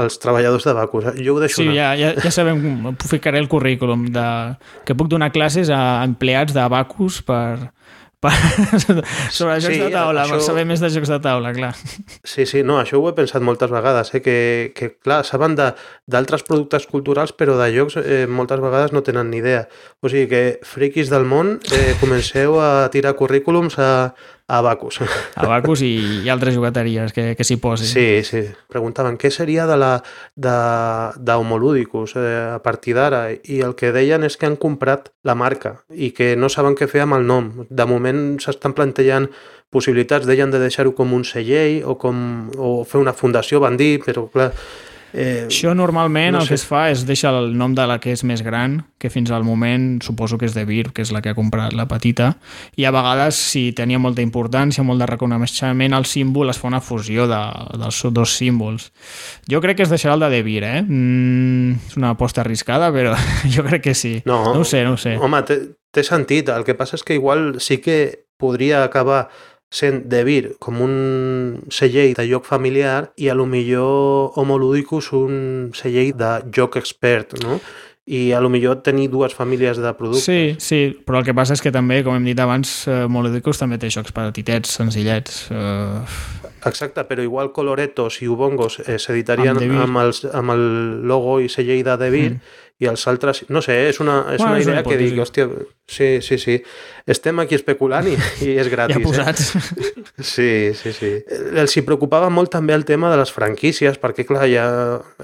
als treballadors de Bacus. Jo ho deixo sí, ja, ja, ja sabem, ficaré el currículum de, que puc donar classes a empleats de Bacus per, sobre jocs sí, de taula, això... per saber més de jocs de taula, clar. Sí, sí, no, això ho he pensat moltes vegades, eh? que, que clar, saben d'altres productes culturals, però de jocs eh, moltes vegades no tenen ni idea. O sigui que, friquis del món, eh, comenceu a tirar currículums a, Abacus. Abacus i, i altres jugateries que, que s'hi posin. Sí, sí. Preguntaven què seria de la d'Homolúdicus eh, a partir d'ara i el que deien és que han comprat la marca i que no saben què fer amb el nom. De moment s'estan plantejant possibilitats, deien de deixar-ho com un celler o, com, o fer una fundació, van dir, però clar, Eh, Això normalment no el sé. que es fa és deixar el nom de la que és més gran, que fins al moment suposo que és de Vir, que és la que ha comprat la petita, i a vegades, si tenia molta importància, molt de reconeixement, el símbol es fa una fusió de, dels dos símbols. Jo crec que es deixarà el de De Vir, eh? Mm, és una aposta arriscada, però jo crec que sí. No, no ho sé, no ho sé. Home, té sentit. El que passa és que igual sí que podria acabar sent de Vir com un celler de joc familiar i a lo millor Homo Ludicus un celler de joc expert, no? i a lo millor tenir dues famílies de productes. Sí, sí, però el que passa és que també, com hem dit abans, eh, Molodicus també té jocs petitets, senzillets. Eh... Exacte, però igual Coloretos i Ubongos eh, s'editarien amb, amb, els, amb el logo i celler de Devir mm i els altres... No sé, és una, és Bueno, una és una idea que dic, hòstia, sí, sí, sí, estem aquí especulant i, i és gratis. Ja posats. Eh? Sí, sí, sí. Els hi preocupava molt també el tema de les franquícies, perquè clar, hi ha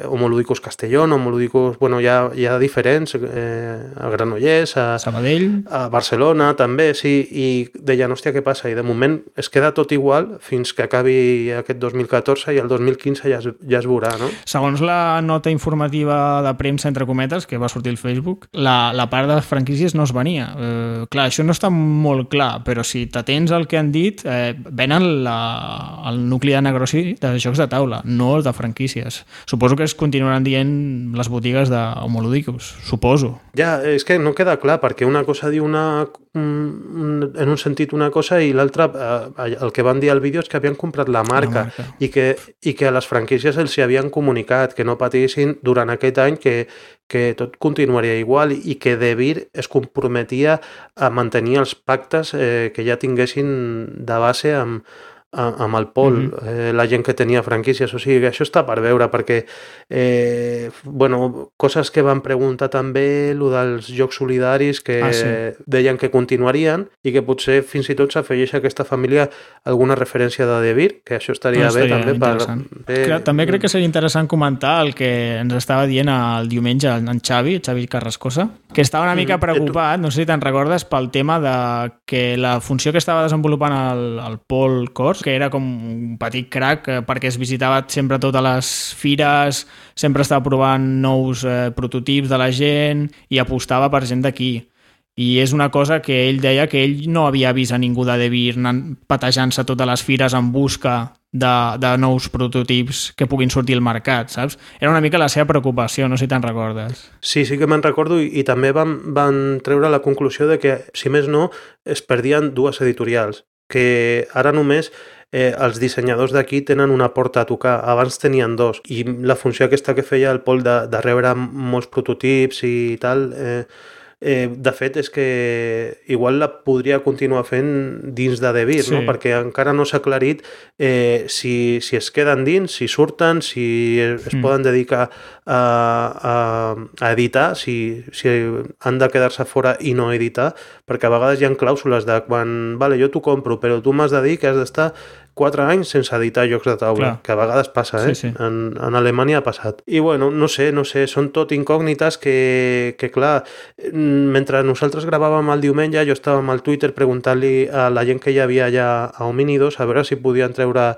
Homoludicus Castellón, Homoludicus... Bueno, hi ha, hi ha diferents, eh, a Granollers, a, Sabadell, a Barcelona també, sí, i deien, hòstia, què passa? I de moment es queda tot igual fins que acabi aquest 2014 i el 2015 ja es, ja es veurà, no? Segons la nota informativa de premsa, entre cometes, que va sortir al Facebook, la, la part de franquícies no es venia. Eh, clar, això no està molt clar, però si t'atens al que han dit, eh, venen la, el nucli de negoci de jocs de taula, no els de franquícies. Suposo que es continuaran dient les botigues d'Homoludicus, suposo. Ja, és que no queda clar, perquè una cosa diu una, un, en un sentit una cosa i l'altra, eh, el que van dir al vídeo és que havien comprat la marca, marca. I, que, i que a les franquícies els hi havien comunicat que no patissin durant aquest any que, que tot continuaria igual i que De Vir es comprometia a mantenir els pactes eh, que ja tinguessin de base amb, amb el Pol, Mhm. eh, la gent que tenia franquícies, o sigui això està per veure perquè eh, bueno, coses que van preguntar també lo dels jocs solidaris que Ah, sí. deien que continuarien i que potser fins i tot s'afegeix a aquesta família alguna referència de De Vir, que això estaria, No, bé estaria també per, bé, Crec, també crec que seria interessant comentar el que ens estava dient el diumenge en Xavi, Xavi Carrascosa, que estava una mica Mm, preocupat, no sé si te'n recordes, pel tema de que la funció que estava desenvolupant el, el Paul Kors, que era com un petit crack eh, perquè es visitava sempre totes les fires, sempre estava provant nous eh, prototips de la gent i apostava per gent d'aquí. I és una cosa que ell deia que ell no havia vist a ningú de Devir patejant-se totes les fires en busca de, de nous prototips que puguin sortir al mercat, saps? Era una mica la seva preocupació, no sé si te'n recordes. Sí, sí que me'n recordo i, i també van, van treure la conclusió de que, si més no, es perdien dues editorials, que ara només eh, els dissenyadors d'aquí tenen una porta a tocar, abans tenien dos, i la funció aquesta que feia el Pol de, de rebre molts prototips i tal, eh, eh, de fet és que igual la podria continuar fent dins de Devir, Sí. no? perquè encara no s'ha aclarit eh, si, si es queden dins, si surten, si es, es Mm. poden dedicar a, a, a editar, si, si han de quedar-se fora i no editar, perquè a vegades hi ha clàusules de quan, vale, jo t'ho compro, però tu m'has de dir que has d'estar 4 anys sense editar jocs de taula, Clar. que a vegades passa, eh? Sí, sí. En, en Alemanya ha passat. I bueno, no sé, no sé, són tot incògnites que, que clar, mm, mentre nosaltres gravàvem el diumenge, jo estava amb el Twitter preguntant-li a la gent que hi havia allà a Homínidos a veure si podien treure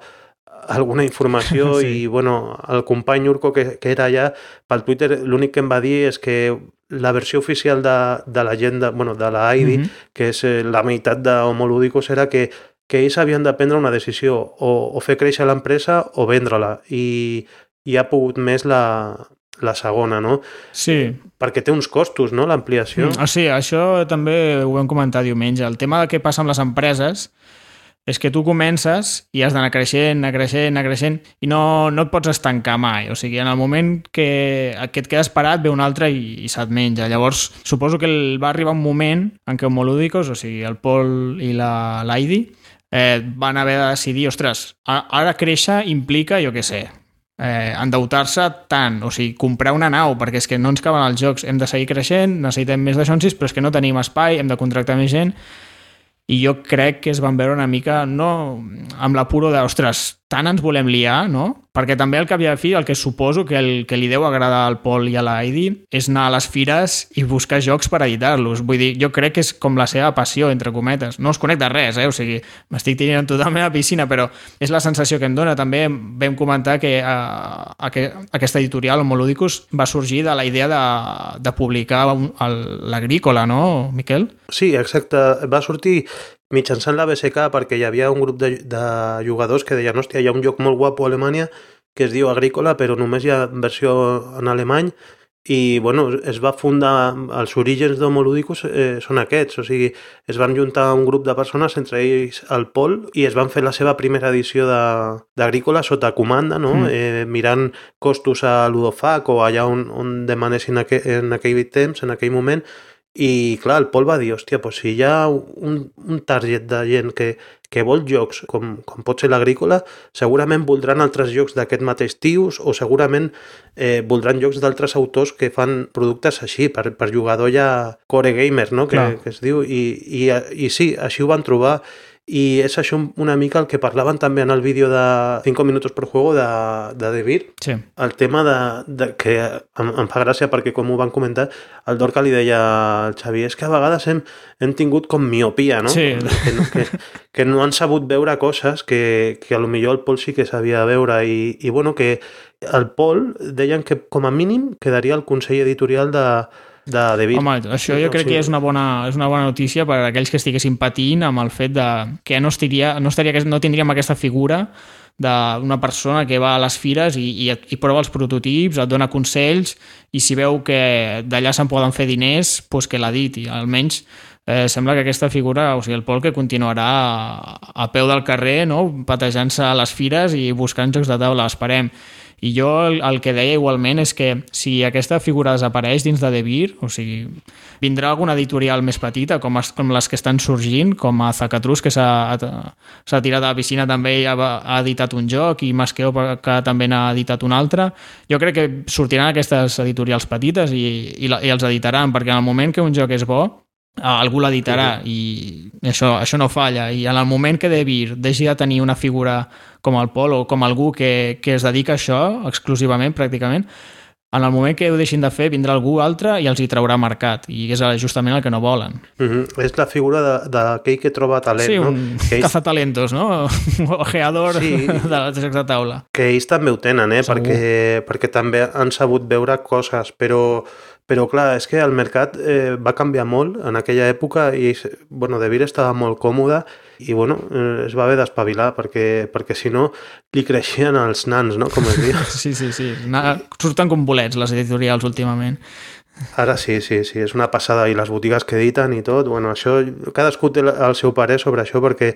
alguna informació Sí. i bueno, el company Urco que, que era allà pel Twitter l'únic que em va dir és que la versió oficial de, de la gent de, bueno, de la ID, Mhm. que és eh, la meitat d'Homolúdicos, era que, que ells havien de prendre una decisió, o, o fer créixer l'empresa o vendre-la, i, i ha pogut més la, la segona, no? Sí, Perquè té uns costos, no?, l'ampliació. Mm, ah, sí, això també ho vam comentar diumenge. El tema de què passa amb les empreses és que tu comences i has d'anar creixent, anar creixent, anar creixent i no, no et pots estancar mai. O sigui, en el moment que, que et quedes parat ve un altre i, i se't menja. Llavors, suposo que el, va arribar un moment en què Homolúdicos, o sigui, el Pol i la l'Aidi, eh, van haver de decidir, ostres, ara créixer implica, jo què sé, eh, endeutar-se tant, o sigui, comprar una nau, perquè és que no ens caben els jocs, hem de seguir creixent, necessitem més de xonsis, però és que no tenim espai, hem de contractar més gent, i jo crec que es van veure una mica, no amb l'apuro de, ostres, tant ens volem liar, no? Perquè també al cap i a la fi el que suposo que, el, que li deu agradar al Pol i a la Heidi és anar a les fires i buscar jocs per editar-los. Vull dir, jo crec que és com la seva passió, entre cometes. No us conec de res, eh? O sigui, m'estic tirant totalment a la piscina, però és la sensació que em dona. També vam comentar que eh, que aquesta editorial, Homoludicus, va sorgir de la idea de, de publicar el- l'agrícola, no, Miquel? Sí, exacte. Va sortir mitjançant la BSK perquè hi havia un grup de, de jugadors que deien hòstia, hi ha un joc molt guapo a Alemanya que es diu Agrícola, però només hi ha versió en alemany i bueno, es va fundar, els orígens d'Homolúdicus eh, són aquests, o sigui, es van juntar un grup de persones, entre ells el Pol, i es van fer la seva primera edició de- d'Agrícola sota comanda, no? Mm. eh, mirant costos a Ludofac o allà on, on demanessin aqu en aquell temps, en aquell moment, i clar, el Pol va dir, hòstia, pues si hi ha un, un target de gent que, que vol jocs com, com pot ser l'agrícola, segurament voldran altres jocs d'aquest mateix tius o segurament eh, voldran jocs d'altres autors que fan productes així, per, per jugador ja core gamer, no? que, que es diu, i, i, i sí, així ho van trobar i és això una mica el que parlaven també en el vídeo de 5 minuts per juego de, de De Beer, sí. el tema de, de que em, em fa gràcia perquè com ho van comentar, el Dorca li deia al Xavi, és que a vegades hem, hem tingut com miopia, no? Sí. Que, no, que, que no han sabut veure coses que, que a lo millor el Pol sí que sabia veure i, i bueno, que el Pol deien que com a mínim quedaria el Consell Editorial de, de David. Home, això jo crec que és una bona, és una bona notícia per a aquells que estiguessin patint amb el fet de que no, estiria, no, estaria, no tindríem aquesta figura d'una persona que va a les fires i, i, i prova els prototips, et dona consells i si veu que d'allà se'n poden fer diners, doncs que l'editi. Almenys eh, sembla que aquesta figura, o sigui, el Pol que continuarà a, a peu del carrer, no? patejant-se a les fires i buscant jocs de taula, esperem. I jo el, el que deia igualment és que si aquesta figura desapareix dins de Beer, o sigui, vindrà alguna editorial més petita, com, es, com les que estan sorgint, com a Zacatrus, que s'ha tirat a la piscina també i ha, ha editat un joc, i Masqueo, que també n'ha editat un altre. Jo crec que sortiran aquestes editorials petites i, i, i els editaran, perquè en el moment que un joc és bo, algú l'editarà i això, això no falla i en el moment que Devir deixi de tenir una figura com el Pol o com algú que, que es dedica a això exclusivament pràcticament en el moment que ho deixin de fer vindrà algú altre i els hi traurà mercat i és justament el que no volen mm -hmm. és la figura d'aquell que troba talent sí, no? un que ells... cazatalentos no? ojeador sí. de jocs de taula que ells també ho tenen eh? perquè, perquè també han sabut veure coses però però clar, és que el mercat eh, va canviar molt en aquella època i bueno, De Vir estava molt còmode i bueno, eh, es va haver d'espavilar perquè, perquè si no li creixien els nans, no? com es diu. Sí, sí, sí. Surten com bolets les editorials últimament. Ara sí, sí, sí, és una passada i les botigues que editen i tot, bueno, això cadascú té el seu parer sobre això perquè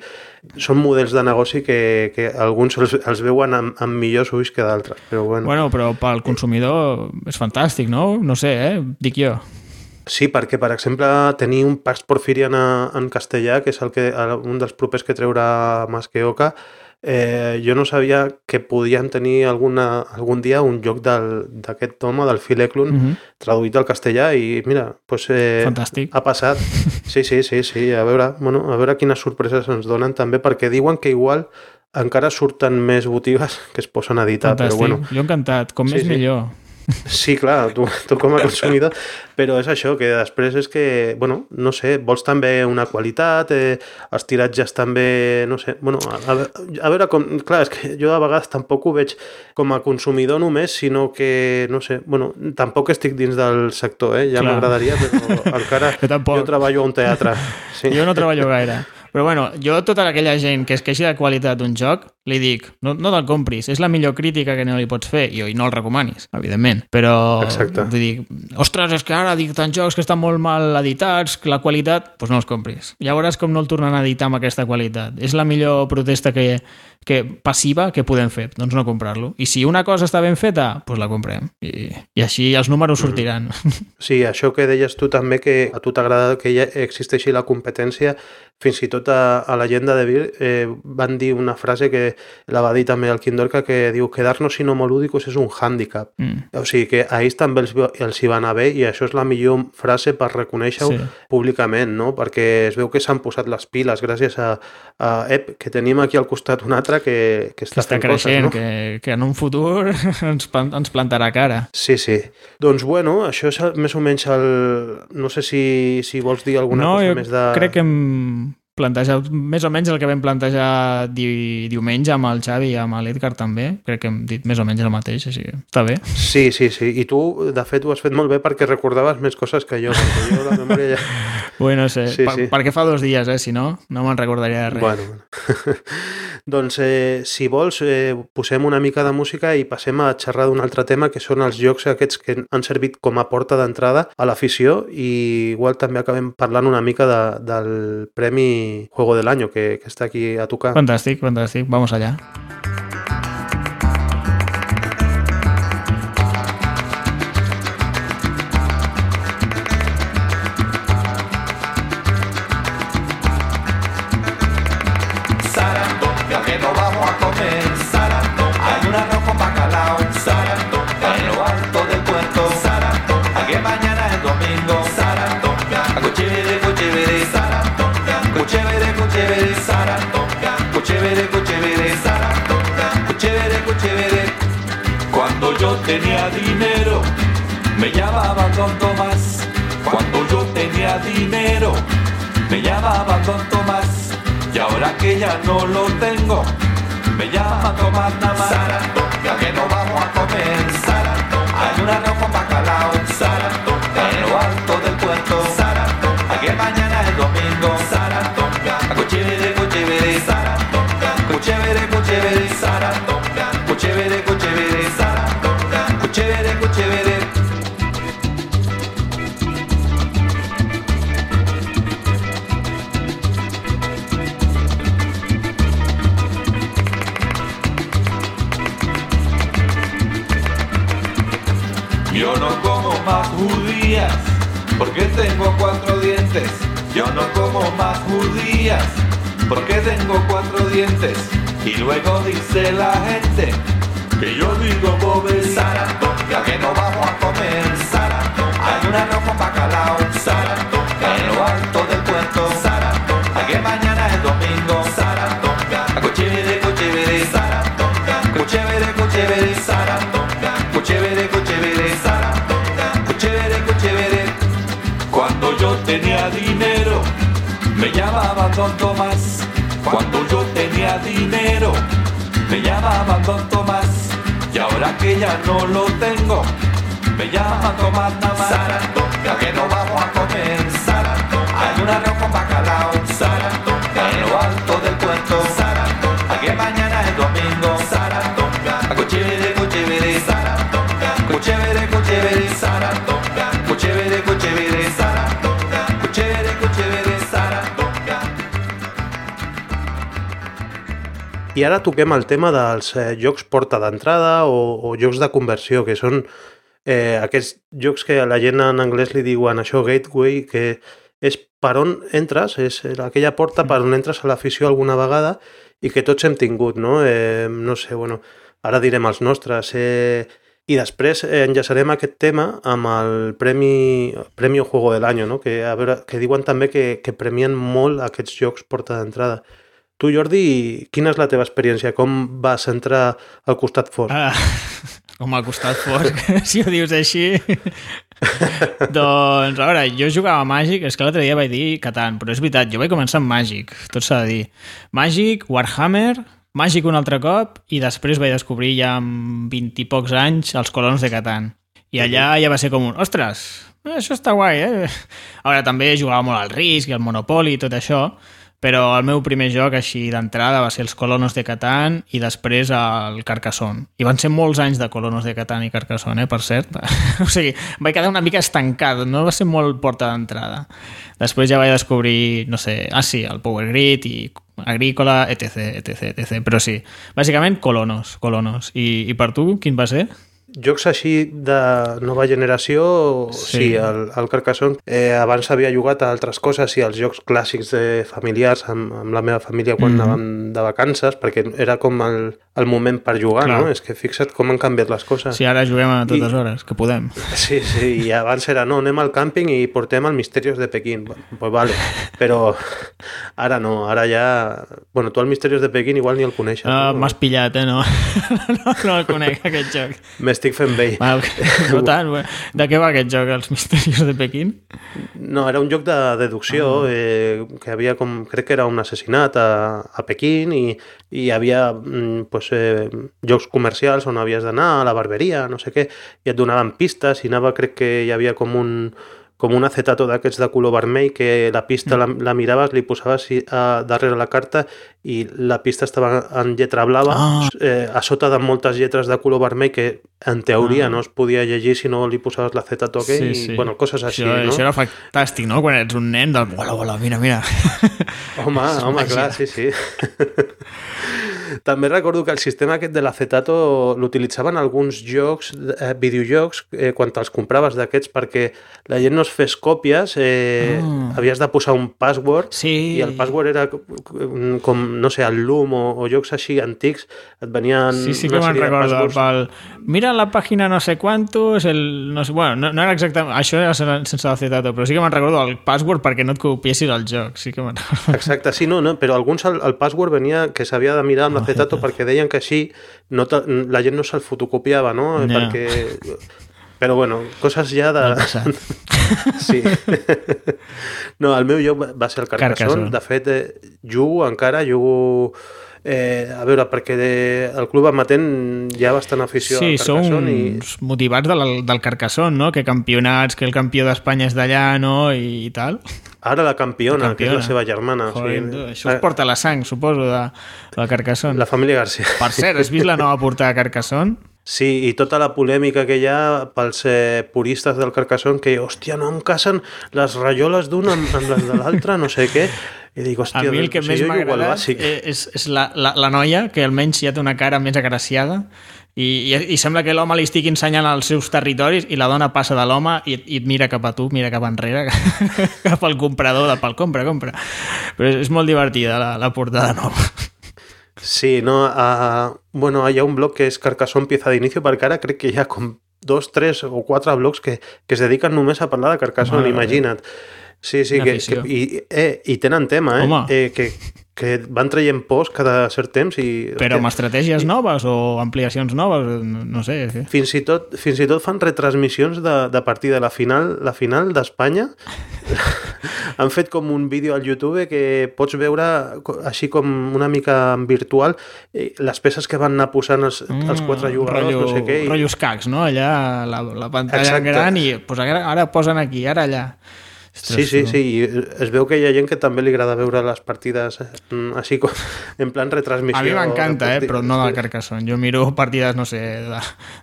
són models de negoci que, que alguns els, els veuen amb, amb millors ulls que d'altres, però bueno. Bueno, però pel consumidor és fantàstic, no? No sé, eh? Dic jo. Sí, perquè, per exemple, tenir un Pax Porfirian en castellà, que és el que, un dels propers que treurà Masqueoca, eh, jo no sabia que podien tenir alguna, algun dia un joc d'aquest home, del Phil Eklund, mm -hmm. traduït al castellà i mira, pues, eh, Fantàstic. ha passat. Sí, sí, sí, sí, a veure, bueno, a veure quines sorpreses ens donen també, perquè diuen que igual encara surten més botigues que es posen a editar, Fantàstic. però bueno. Jo encantat, com sí, més sí. millor. Sí, clar, tu, tu com a consumidor, però és això, que després és que, bueno, no sé, vols també una qualitat, eh, els tiratges també, no sé, bueno, a, a, veure com, clar, és que jo a vegades tampoc ho veig com a consumidor només, sinó que, no sé, bueno, tampoc estic dins del sector, eh, ja m'agradaria, però encara jo, tampoc. jo treballo a un teatre. Sí. Jo no treballo gaire. Però bueno, jo tota aquella gent que es queixi de qualitat d'un joc, li dic, no, no te'l compris, és la millor crítica que no li pots fer, i, i no el recomanis, evidentment. Però, Exacte. vull dir, ostres, és que ara dic tants jocs que estan molt mal editats, la qualitat, doncs no els compris. Ja veuràs com no el tornen a editar amb aquesta qualitat. És la millor protesta que, que passiva que podem fer, doncs no comprar-lo. I si una cosa està ben feta, doncs la comprem. I, i així els números sortiran. Sí, això que deies tu també, que a tu t'agrada que ja existeixi la competència, fins i tot a, a la gent de Devir eh, van dir una frase que la va dir també el Quindorca que diu quedar-nos sin homolúdicos és un hàndicap. Mm. O sigui que a ells també els, els hi va anar bé i això és la millor frase per reconèixer-ho sí. públicament, no? Perquè es veu que s'han posat les piles gràcies a, a Ep, que tenim aquí al costat un altre que, que està, que està creixent, coses, no? que, que en un futur ens, ens plantarà cara. Sí, sí. Doncs bueno, això és més o menys el... No sé si, si vols dir alguna no, cosa més de... crec que hem plantejat més o menys el que vam plantejar di diumenge amb el Xavi i amb l'Edgar també. Crec que hem dit més o menys el mateix, així que està bé. Sí, sí, sí. I tu, de fet, ho has fet molt bé perquè recordaves més coses que jo, perquè jo la memòria ja... Bueno, no sé, Sí, per, sí. perquè fa dos dies, eh? Si no, no me'n recordaria de res. Bueno, bueno. doncs, eh, si vols, eh, posem una mica de música i passem a xerrar d'un altre tema, que són els jocs aquests que han servit com a porta d'entrada a l'afició i igual també acabem parlant una mica de, del Premi Juego del Año, que, que està aquí a tocar. Fantàstic, fantàstic. Vamos allá. Tenía dinero, me llamaban Don Tomás. Cuando yo tenía dinero, me llamaban Don Tomás. Y ahora que ya no lo tengo, me llaman Tomás nada más judías porque tengo cuatro dientes. Yo no como más judías porque tengo cuatro dientes. Y luego dice la gente que yo digo pobre Saratoga, que no vamos a comer Saratoga. Hay un yo tenía dinero, me llamaban Don Tomás. Cuando yo tenía dinero, me llamaban Don Tomás. Y ahora que ya no lo tengo, me llaman Tomás nada más. Saratoga, que no vamos a comer. Saratoga, hay un arroz con bacalao. I ara toquem el tema dels eh, jocs porta d'entrada o, o jocs de conversió, que són eh, aquests jocs que a la gent en anglès li diuen això gateway, que és per on entres, és aquella porta per on entres a l'afició alguna vegada i que tots hem tingut, no? Eh, no sé, bueno, ara direm els nostres. Eh, I després eh, enllaçarem aquest tema amb el Premi, Premi Juego del Año, no? que, a veure, que diuen també que, que premien molt aquests jocs porta d'entrada. Tu, Jordi, quina és la teva experiència? Com vas entrar al costat fort? Ah, com al costat fosc, si ho dius així. doncs, a veure, jo jugava a Màgic, és que l'altre dia vaig dir Catan, però és veritat, jo vaig començar amb Màgic, tot s'ha de dir. Màgic, Warhammer, Màgic un altre cop, i després vaig descobrir ja amb 20 i pocs anys els colons de Catan. I allà ja va ser com un, ostres, això està guai, eh? A veure, també jugava molt al risc i al Monopoly i tot això, però el meu primer joc així d'entrada va ser els Colonos de Catan i després el Carcassonne. I van ser molts anys de Colonos de Catan i Carcassonne, eh, per cert. o sigui, vaig quedar una mica estancat, no va ser molt porta d'entrada. Després ja vaig descobrir, no sé, ah sí, el Power Grid i Agrícola, etc, etc, etc. Però sí, bàsicament Colonos, Colonos. I, i per tu, quin va ser? Jocs així de nova generació, sí, Sí. sí el, el Carcassonne. Eh, abans havia jugat a altres coses i els jocs clàssics de familiars amb, amb la meva família quan mm -hmm. anàvem de vacances, perquè era com el, el moment per jugar, Clar. no? És que fixa't com han canviat les coses. Sí, ara juguem a totes I- hores, que podem. Sí, sí, i abans era, no, anem al càmping i portem el Misterios de Pequín. Bueno, Pues vale, però ara no, ara ja... Bueno, tu el Misterios de Pequín igual ni el coneixes. Uh, no? M'has pillat, eh? No, no, no el conec, aquest joc. M'estic fent vell. Va, no tant. De què va aquest joc, Els misterios de Pequín? No, era un joc de deducció, eh, que havia com, crec que era un assassinat a, a Pequín i, i hi havia mm, pues, eh, jocs comercials on havies d'anar a la barberia, no sé què, i et donaven pistes i anava, crec que hi havia com un com un acetato d'aquests de color vermell que la pista la, la miraves, li posaves a, darrere la carta i la pista estava en lletra blava Ah. eh, a sota de moltes lletres de color vermell que en teoria Ah. no es podia llegir si no li posaves l'acetato aquell i bueno, coses així, això, no? Això era fantàstic, no? Quan ets un nen del... Hola, hola, mira, mira. Home, home, clar, sí, sí. També recordo que el sistema aquest de l'acetato l'utilitzaven alguns jocs, eh, videojocs, eh, quan te'ls compraves d'aquests perquè la gent no es fes còpies, eh, Ah. havies de posar un password Sí. i el password era com, com no sé, el Loom o, o jocs així antics, et venien Sí, sí que me'n recordo. Pel... Mira la pàgina no sé quantos, el... No sé, bueno, no, no era exactament... Això era sen- sense l'acetato, però sí que me'n recordo el password perquè no et copiessis el joc. Sí que me'n recordo. Exacte, sí, no, no, però alguns el, el password venia que s'havia de mirar amb l'acetato perquè deien que així no te, la gent no se'l fotocopiava, no? Ja. Perquè... Però bueno, coses ja de... Sí. No, el meu joc va- va ser el Carcassonne. Carcassonne. De fet, eh, jugo encara, jugo... Eh, a veure, perquè de, el club amatent hi ha bastant afició Sí, al són Carcassonne i... uns motivats del, del Carcassonne, no? Que campionats, que el campió d'Espanya és d'allà, no? I, i tal. Ara la campiona, La que és campiona. la seva germana. Joder, o sigui, això es porta a la sang, suposo, de, del Carcassonne. La família García. Per cert, has vist la nova portada de Carcassonne? Sí, i tota la polèmica que hi ha pels eh, puristes del Carcassonne que, hòstia, no em casen les rajoles d'una amb, amb les de l'altra, no sé què. I dic, A hòstia, mi el que o sigui, més jo m'ha agradat eh, és, és la, la, la noia, que almenys ja té una cara més agraciada, i, i, i sembla que l'home li estigui ensenyant els seus territoris i la dona passa de l'home i, i et mira cap a tu, mira cap enrere, cap al comprador, de pel compra, compra. Però és, és molt divertida la, la portada nova. Sí, no, uh, bueno, hi ha un blog que és Carcassonne Pieza d'Inicio, perquè ara crec que hi ha com dos, tres o quatre blogs que, que es dediquen només a parlar de Carcassonne, Mare imagina't. Sí, sí, que, que, i, eh, i tenen tema, eh? Home. eh que, que van traient post cada cert temps i... Però amb estratègies noves o ampliacions noves, no, sé. Sí. fins i tot, fins i tot fan retransmissions de, de partida. La final, la final d'Espanya han fet com un vídeo al YouTube que pots veure així com una mica en virtual eh, les peces que van anar posant els, els quatre jugadors, Mm, rotllo, no sé què. I, Rotllo escacs, no? Allà, la, la pantalla Exacte. gran i pues, ara, ara posen aquí, ara allà. Sí, sí, sí, i es veu que hi ha gent que també li agrada veure les partides eh, mm, així com en plan retransmissió. A mi m'encanta, eh, però no del Carcassonne. Jo miro partides, no sé, de,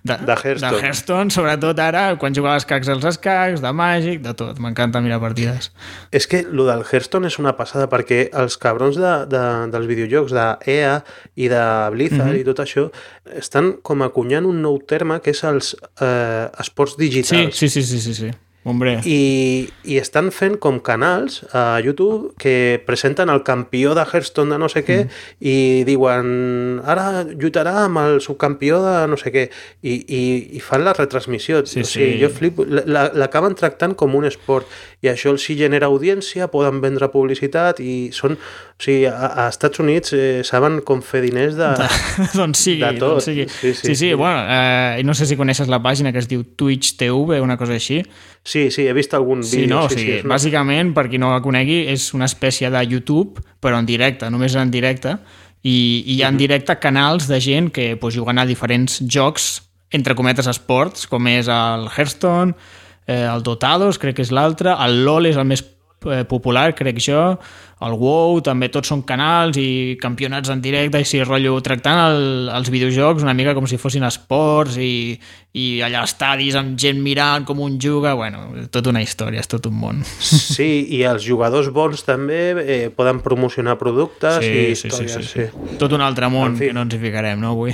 de, De Hearthstone. de Hearthstone, sobretot ara, quan jugava als escacs als escacs, de Màgic, de tot. M'encanta mirar partides. És que lo del Hearthstone és una passada perquè els cabrons de, de, dels videojocs de EA i de Blizzard Mhm. i tot això estan com acunyant un nou terme que és els eh, esports Sí, digitals. sí, sí, sí, sí, sí. Hombre, I, i estan fent com canals a YouTube que presenten el campió de Hearthstone de no sé què Mm. i diuen ara lluitarà amb el subcampió de no sé què i, i, i fan la retransmissió. Sí, o sigui, sí. jo flipo, la- l'acaben tractant com un esport i això els hi genera audiència poden vendre publicitat i són o sigui, a, a Estats Units eh, saben com fer diners de, doncs sigui, de tot. doncs sigui. Sí, sí, sí, sí, sí. bueno, eh, no sé si coneixes la pàgina que es diu Twitch TV, una cosa així. sí, sí, he vist algun Sí, vídeo no, o sí, sigui, sí, és una- bàsicament, per qui no la conegui, és una espècie de YouTube, però en directe, només en directe, i, i hi ha en directe canals de gent que pues, juguen a diferents jocs, entre cometes esports, com és el Hearthstone, eh, el Dotados, crec que és l'altre, el LoL és el més popular, crec jo, el WoW, també tots són canals i campionats en directe, i sí, rotllo, tractant el, els videojocs una mica com si fossin esports i, i allà estadis amb gent mirant com un juga, bueno, tota una història, és tot un món. Sí, i els jugadors bons també eh, poden promocionar productes i històries. Sí, sí, Tot un altre món En fi. que no ens hi ficarem, no, avui?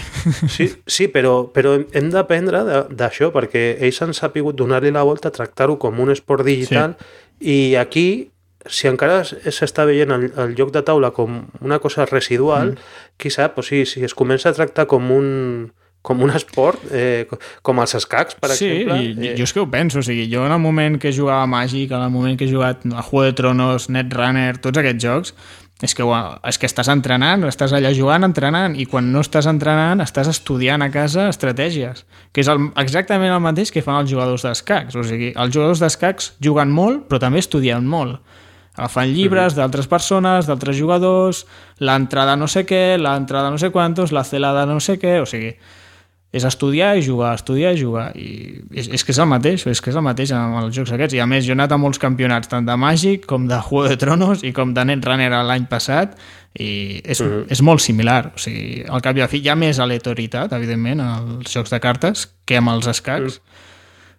sí, sí però, però hem- d'aprendre d'això, perquè ells han sapigut donar-li la volta, tractar-ho com un esport digital, i aquí, si encara s'està veient el, el joc de taula com una cosa residual, mm. qui sap, o sigui, si es comença a tractar com un com un esport, eh, co- com els escacs, per sí, exemple. i, eh, jo és que ho penso, o sigui, jo en el moment que jugava Magic, en el moment que he jugat a Juego de Tronos, Netrunner, tots aquests jocs, és que, és que estàs entrenant, estàs allà jugant, entrenant, i quan no estàs entrenant estàs estudiant a casa estratègies, que és el, exactament el mateix que fan els jugadors d'escacs. O sigui, els jugadors d'escacs juguen molt, però també estudien molt. Agafen llibres d'altres persones, d'altres jugadors, l'entrada no sé què, l'entrada no sé quantos, la celada no sé què, o sigui, és estudiar i jugar, estudiar i jugar i és, és que és el mateix, és que és el mateix amb els jocs aquests, i a més jo he anat a molts campionats tant de Magic com de Juego de Tronos i com de Netrunner l'any passat i és, uh -huh. és molt similar o sigui, al cap i a fi hi ha més aleatoritat evidentment als jocs de cartes que amb els escacs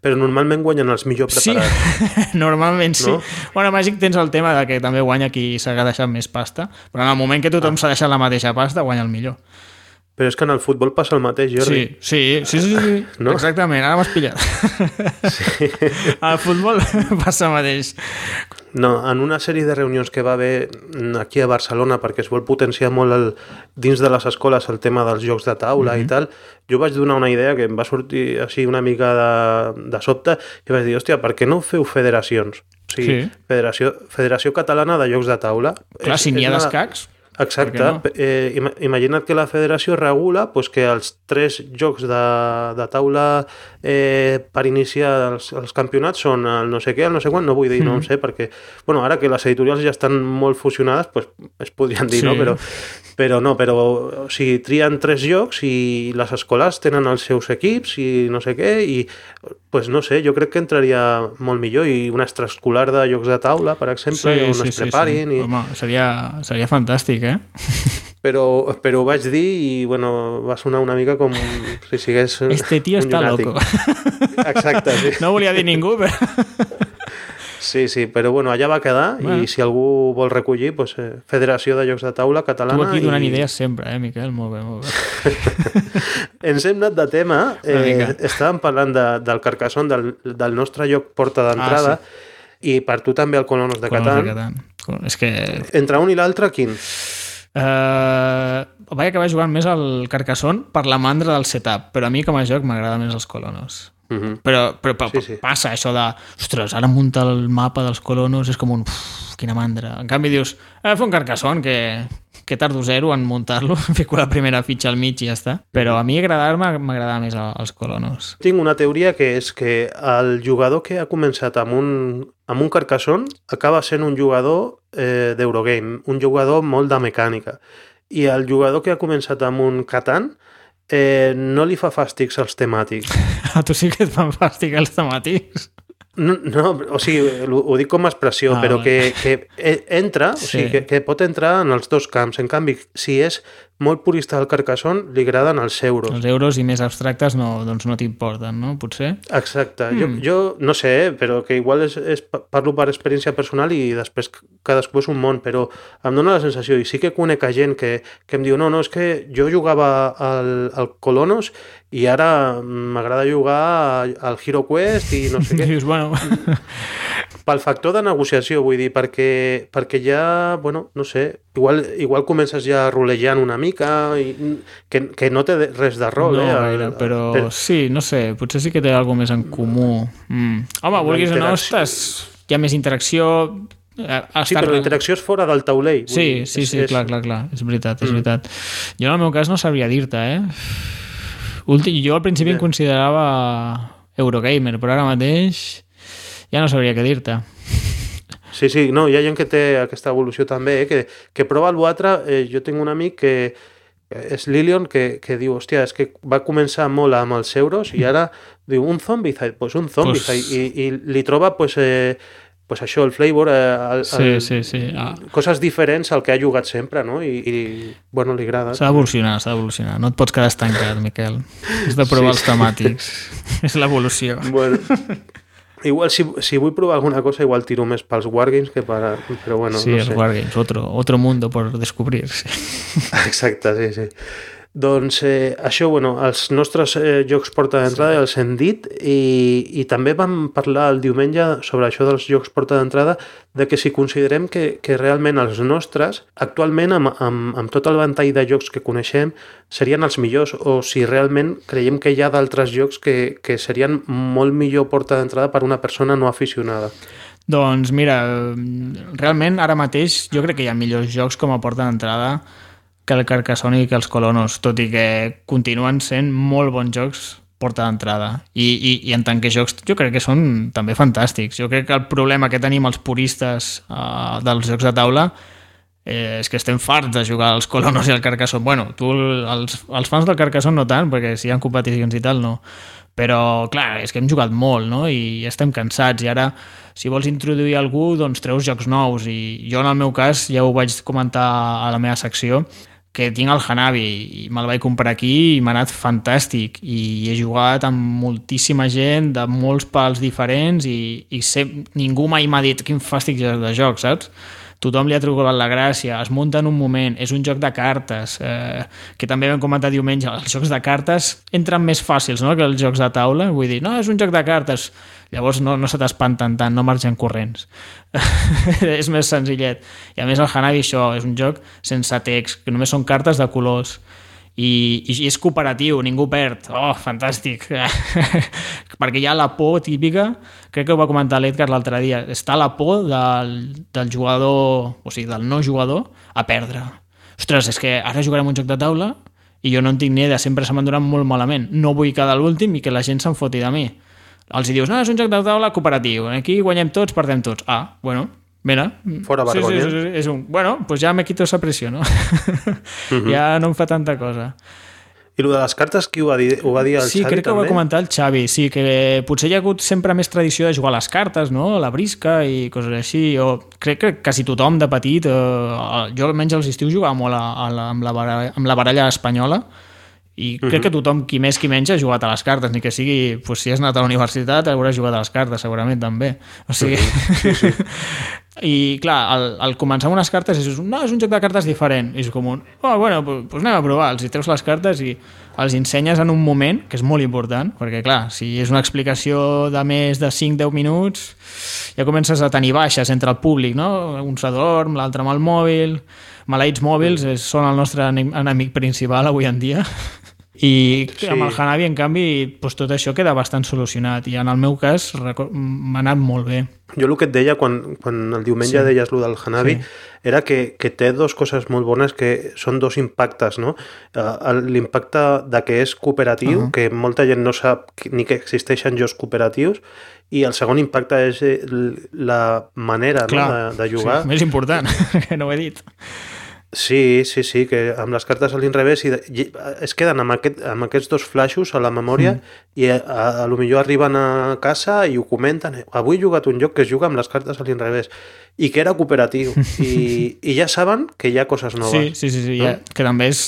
però normalment guanyen els millor Sí, preparats. normalment sí. No? Bueno, a Màgic tens el tema de que també guanya qui s'ha deixat més pasta, però en el moment que tothom s'ha deixat la mateixa pasta, guanya el millor. Però és que en el futbol passa el mateix, Jordi. Sí, sí, sí, sí, sí. No? exactament, ara m'has pillat. Sí. Al futbol passa el mateix. No, en una sèrie de reunions que va haver aquí a Barcelona perquè es vol potenciar molt el, dins de les escoles el tema dels jocs de taula mm -hmm. i tal, jo vaig donar una idea que em va sortir així una mica de, de sobte i vaig dir, hòstia, per què no feu federacions? O sigui, Sí. Federació, Federació Catalana de Jocs de Taula. Clar, És- si n'hi ha una- d'escacs, Exacte. No? Eh, ima- imagina't que la federació regula pues, que els tres jocs de, de taula eh, per iniciar els, els campionats són el no sé què, el no sé quan, no vull dir, Mm. no ho sé, perquè, bueno, ara que les editorials ja estan molt fusionades, pues, es podrien dir, Sí. no? Però, però no, però, o sigui, trien tres jocs i les escoles tenen els seus equips i no sé què, i, pues, no sé, jo crec que entraria molt millor, i un extraescolar de jocs de taula, per exemple, on es preparin, i... Home, seria, seria fantàstic, eh? però, però ho vaig dir i bueno, va sonar una mica com si sigués Este tío un está llunàtic. loco. exacte, sí. No volia dir ningú, però... sí, sí, però bueno, allà va quedar Bueno. i si algú vol recollir pues, eh, Federació de Jocs de Taula Catalana Tu aquí donant i... idees sempre, eh, Miquel? Molt bé, molt bé. ens hem anat de tema eh, estàvem parlant de, del Carcassonne del, del nostre lloc porta d'entrada Ah, i per tu també el Colonos de Colonos Catan de Catan. És que... entre un i l'altre, quin? Uh, vaig acabar jugant més al Carcassonne per la mandra del setup, però a mi com a joc m'agrada més els colonos. Uh -huh. Però, però, però Sí, sí. passa això de ostres, ara muntar el mapa dels colonos és com un uf, quina mandra. En canvi dius, eh, fa un Carcassonne que, que tardo zero en muntar-lo, fico la primera fitxa al mig i ja està. Però a mi agradar-me m'agrada més el- els colonos. Tinc una teoria que és que el jugador que ha començat amb un, amb un Carcassonne acaba sent un jugador eh, d'Eurogame, un jugador molt de mecànica. I el jugador que ha començat amb un Catan eh, no li fa fàstics als temàtics. A tu sí que et fan fàstic els temàtics. No, no o sigui, ho ho dic com a expressió, Ah, però que, que e- entra, o Sí. sigui, que, que pot entrar en els dos camps. En canvi, si és molt purista del Carcassonne, li agraden els euros. Els euros i més abstractes no, doncs no t'importen, no? Potser? Exacte. Mm. Jo, jo no sé, eh, però que igual és, és, parlo per experiència personal i després cadascú és un món, però em dóna la sensació, i sí que conec a gent que, que em diu no, no, és que jo jugava al, al Colonos i ara m'agrada jugar al Hero Quest i no sé què. Dius, bueno, Pel factor de negociació, vull dir, perquè, perquè ja, bueno, no sé, igual, igual comences ja rolejant una mica, i, que, que no té res de rol, no eh? gaire, però, Però- sí, no sé, potser sí que té alguna més en comú. Mm. Home, vulguis o no, estàs... Hi ha més interacció... eh, Sí, estar- però la interacció és fora del taulell. Sí, sí, sí, és- clar, clar, clar, és veritat, és Mm. veritat. Jo en el meu cas no sabria dir-te, eh? Ulti, jo al principi em Bé. considerava Eurogamer, però ara mateix ja no sabria què dir-te. Sí, sí, no, hi ha gent que té aquesta evolució també, eh? que, que prova l'altre. Eh, jo tinc un amic que és Lilion, que, que diu, hòstia, és que va començar molt amb els euros i ara diu, un Zombicide, pues un Zombicide, Pues- i, i li troba pues, eh, pues això, el flavor, eh, el, Sí, el, sí, sí. Ah, coses diferents al que ha jugat sempre, no? I, i bueno, li agrada. S'ha d'evolucionar, s'ha d'evolucionar. No et pots quedar estancat, Miquel. Has de provar Sí, els temàtics. és l'evolució. Bueno, igual si, si vull provar alguna cosa, igual tiro més pels Wargames que per... Però bueno, sí, no els sé. Wargames, otro, otro mundo por descubrir. Sí. Exacte, sí, sí. Doncs eh, això, bueno, els nostres eh, jocs porta d'entrada sí. els hem dit i, i també vam parlar el diumenge sobre això dels jocs porta d'entrada de que si considerem que, que realment els nostres, actualment amb, amb, amb tot el ventall de jocs que coneixem, serien els millors o si realment creiem que hi ha d'altres jocs que, que serien molt millor porta d'entrada per una persona no aficionada. Doncs mira, realment ara mateix jo crec que hi ha millors jocs com a porta d'entrada que el Carcassonne i que els Colonos, tot i que continuen sent molt bons jocs porta d'entrada. I, i, I en tant que jocs jo crec que són també fantàstics. Jo crec que el problema que tenim els puristes uh, dels jocs de taula eh, és que estem farts de jugar als Colonos i al Carcassonne. Bueno, tu, els, els fans del Carcassonne no tant, perquè si hi ha competicions i tal, no. Però, clar, és que hem jugat molt, no? I estem cansats. I ara, si vols introduir algú, doncs treus jocs nous. I jo, en el meu cas, ja ho vaig comentar a la meva secció, que tinc el Hanabi i me'l vaig comprar aquí i m'ha anat fantàstic i he jugat amb moltíssima gent de molts pals diferents i, i sé, ningú mai m'ha dit quin fàstic de joc, saps? tothom li ha trobat la gràcia, es munta en un moment, és un joc de cartes, eh, que també vam comentar diumenge, els jocs de cartes entren més fàcils no? que els jocs de taula, vull dir, no, és un joc de cartes, llavors no, no se t'espanten tant, no marxen corrents. és més senzillet. I a més el Hanabi això és un joc sense text, que només són cartes de colors i, i és cooperatiu, ningú perd. Oh, fantàstic! Perquè hi ha la por típica, crec que ho va comentar l'Edgar l'altre dia, està la por del, del jugador, o sigui, del no jugador, a perdre. Ostres, és que ara jugarem un joc de taula i jo no en tinc ni idea, sempre se m'han donat molt malament. No vull quedar l'últim i que la gent se'n foti de mi. Els dius, no, és un joc de taula cooperatiu, aquí guanyem tots, perdem tots. Ah, bueno, Mira. Fora vergonya. Sí, sí, sí, és un... Bueno, pues ja me quito esa pressió, no? Uh -huh. ja no em fa tanta cosa. I el de les cartes, qui ho va dir? Ho va dir el sí, Xavi, crec que també? ho va comentar el Xavi, sí, que potser hi ha hagut sempre més tradició de jugar a les cartes, no? La brisca i coses així. Jo crec que quasi tothom de petit, eh, jo almenys als estius jugava molt a, a la, amb, la baralla, amb la baralla espanyola, i crec uh -huh. que tothom, qui més qui menys, ha jugat a les cartes, ni que sigui, pues, si has anat a la universitat, hauràs jugat a les cartes, segurament també. O sigui, sí, sí. I clar, al, al començar amb unes cartes és no, és un joc de cartes diferent. I és com un, oh, bueno, doncs pues anem a provar. Els hi treus les cartes i els ensenyes en un moment, que és molt important, perquè clar, si és una explicació de més de 5-10 minuts, ja comences a tenir baixes entre el públic, no? Un s'adorm, l'altre amb el mòbil... Maleïts mòbils és, són el nostre enemic principal avui en dia i sí. amb el Hanabi, en canvi, doncs tot això queda bastant solucionat i en el meu cas m'ha anat molt bé. Jo el que et deia quan, quan el diumenge sí. deies el del Hanabi sí. era que, que té dos coses molt bones que són dos impactes, no? L'impacte de que és cooperatiu, uh -huh. que molta gent no sap ni que existeixen jocs cooperatius, i el segon impacte és la manera Clar, no, de, de jugar. Sí, més important, que no ho he dit. Sí, sí, sí, que amb les cartes a l'inrevés i, i es queden amb, aquest, amb aquests dos flaixos a la memòria mm. i a, a, a lo millor arriben a casa i ho comenten. Avui he jugat un joc que es juga amb les cartes a l'inrevés i que era cooperatiu i, i ja saben que hi ha coses noves. Sí, sí, sí, sí no? ja, que també és,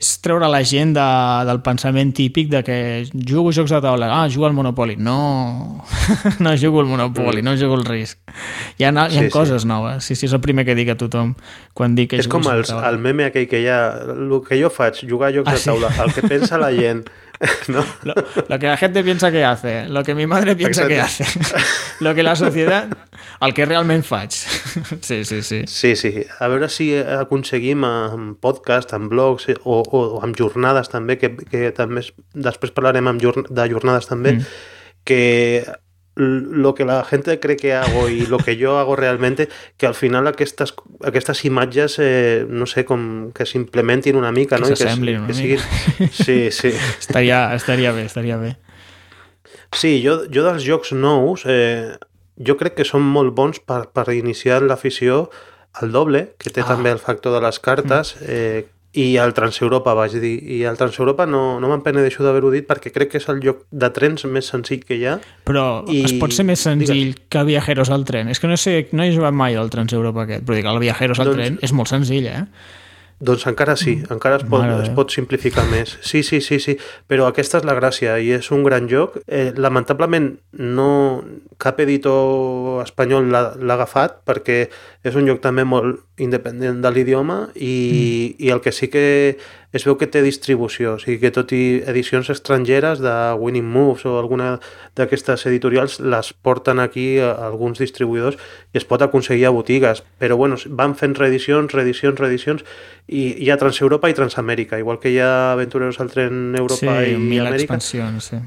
és treure la gent de, del pensament típic de que jugo jocs de taula, ah, jugo al Monopoly. No, no jugo al Monopoly, mm. no jugo al risc. Hi ha, hi ha sí, coses sí. noves. Sí, sí, és el primer que dic a tothom quan dic que és com els, el meme aquell que hi ha, el que jo faig, jugar a jocs ah, de taula, sí? el que pensa la gent. ¿no? Lo, lo, que la gente piensa que hace, lo que mi madre piensa Exacte. que hace, lo que la societat, el que realment faig. Sí, sí, sí. Sí, sí. A veure si aconseguim amb podcast, amb blogs o, o, o amb jornades també, que, que també després parlarem amb jorn de jornades també, mm. que lo que la gente cree que hago y lo que yo hago realmente, que al final aquestes, aquestes imatges, eh, no sé, com que s'implementin una mica, que no? s'assemblin una que siguin... mica. Sí, sí. estaria, estaria bé, estaria bé. Sí, jo, jo dels jocs nous, eh, jo crec que són molt bons per, per iniciar l'afició al doble, que té ah. també el factor de les cartes, mm. eh, i el Transeuropa, vaig dir. I el Transeuropa no, no me'n penedeixo d'haver-ho dit perquè crec que és el lloc de trens més senzill que hi ha. Però I... es pot ser més senzill Digues. que Viajeros al tren. És que no sé, no he jugat mai al Transeuropa aquest, però dic, el Viajeros al doncs... tren és molt senzill, eh? Doncs encara sí, mm. encara es pot, es pot simplificar més. Sí, sí, sí, sí, però aquesta és la gràcia i és un gran joc. Eh, lamentablement no cap editor espanyol l'ha agafat perquè és un joc també molt independent de l'idioma i, mm. i el que sí que es veu que té distribució, o sigui que tot i edicions estrangeres de Winning Moves o alguna d'aquestes editorials les porten aquí a alguns distribuïdors i es pot aconseguir a botigues, però bueno, van fent reedicions, reedicions, reedicions i hi ha Transeuropa i Transamèrica, igual que hi ha Aventureros al tren Europa sí, i Amèrica. Sí, sí.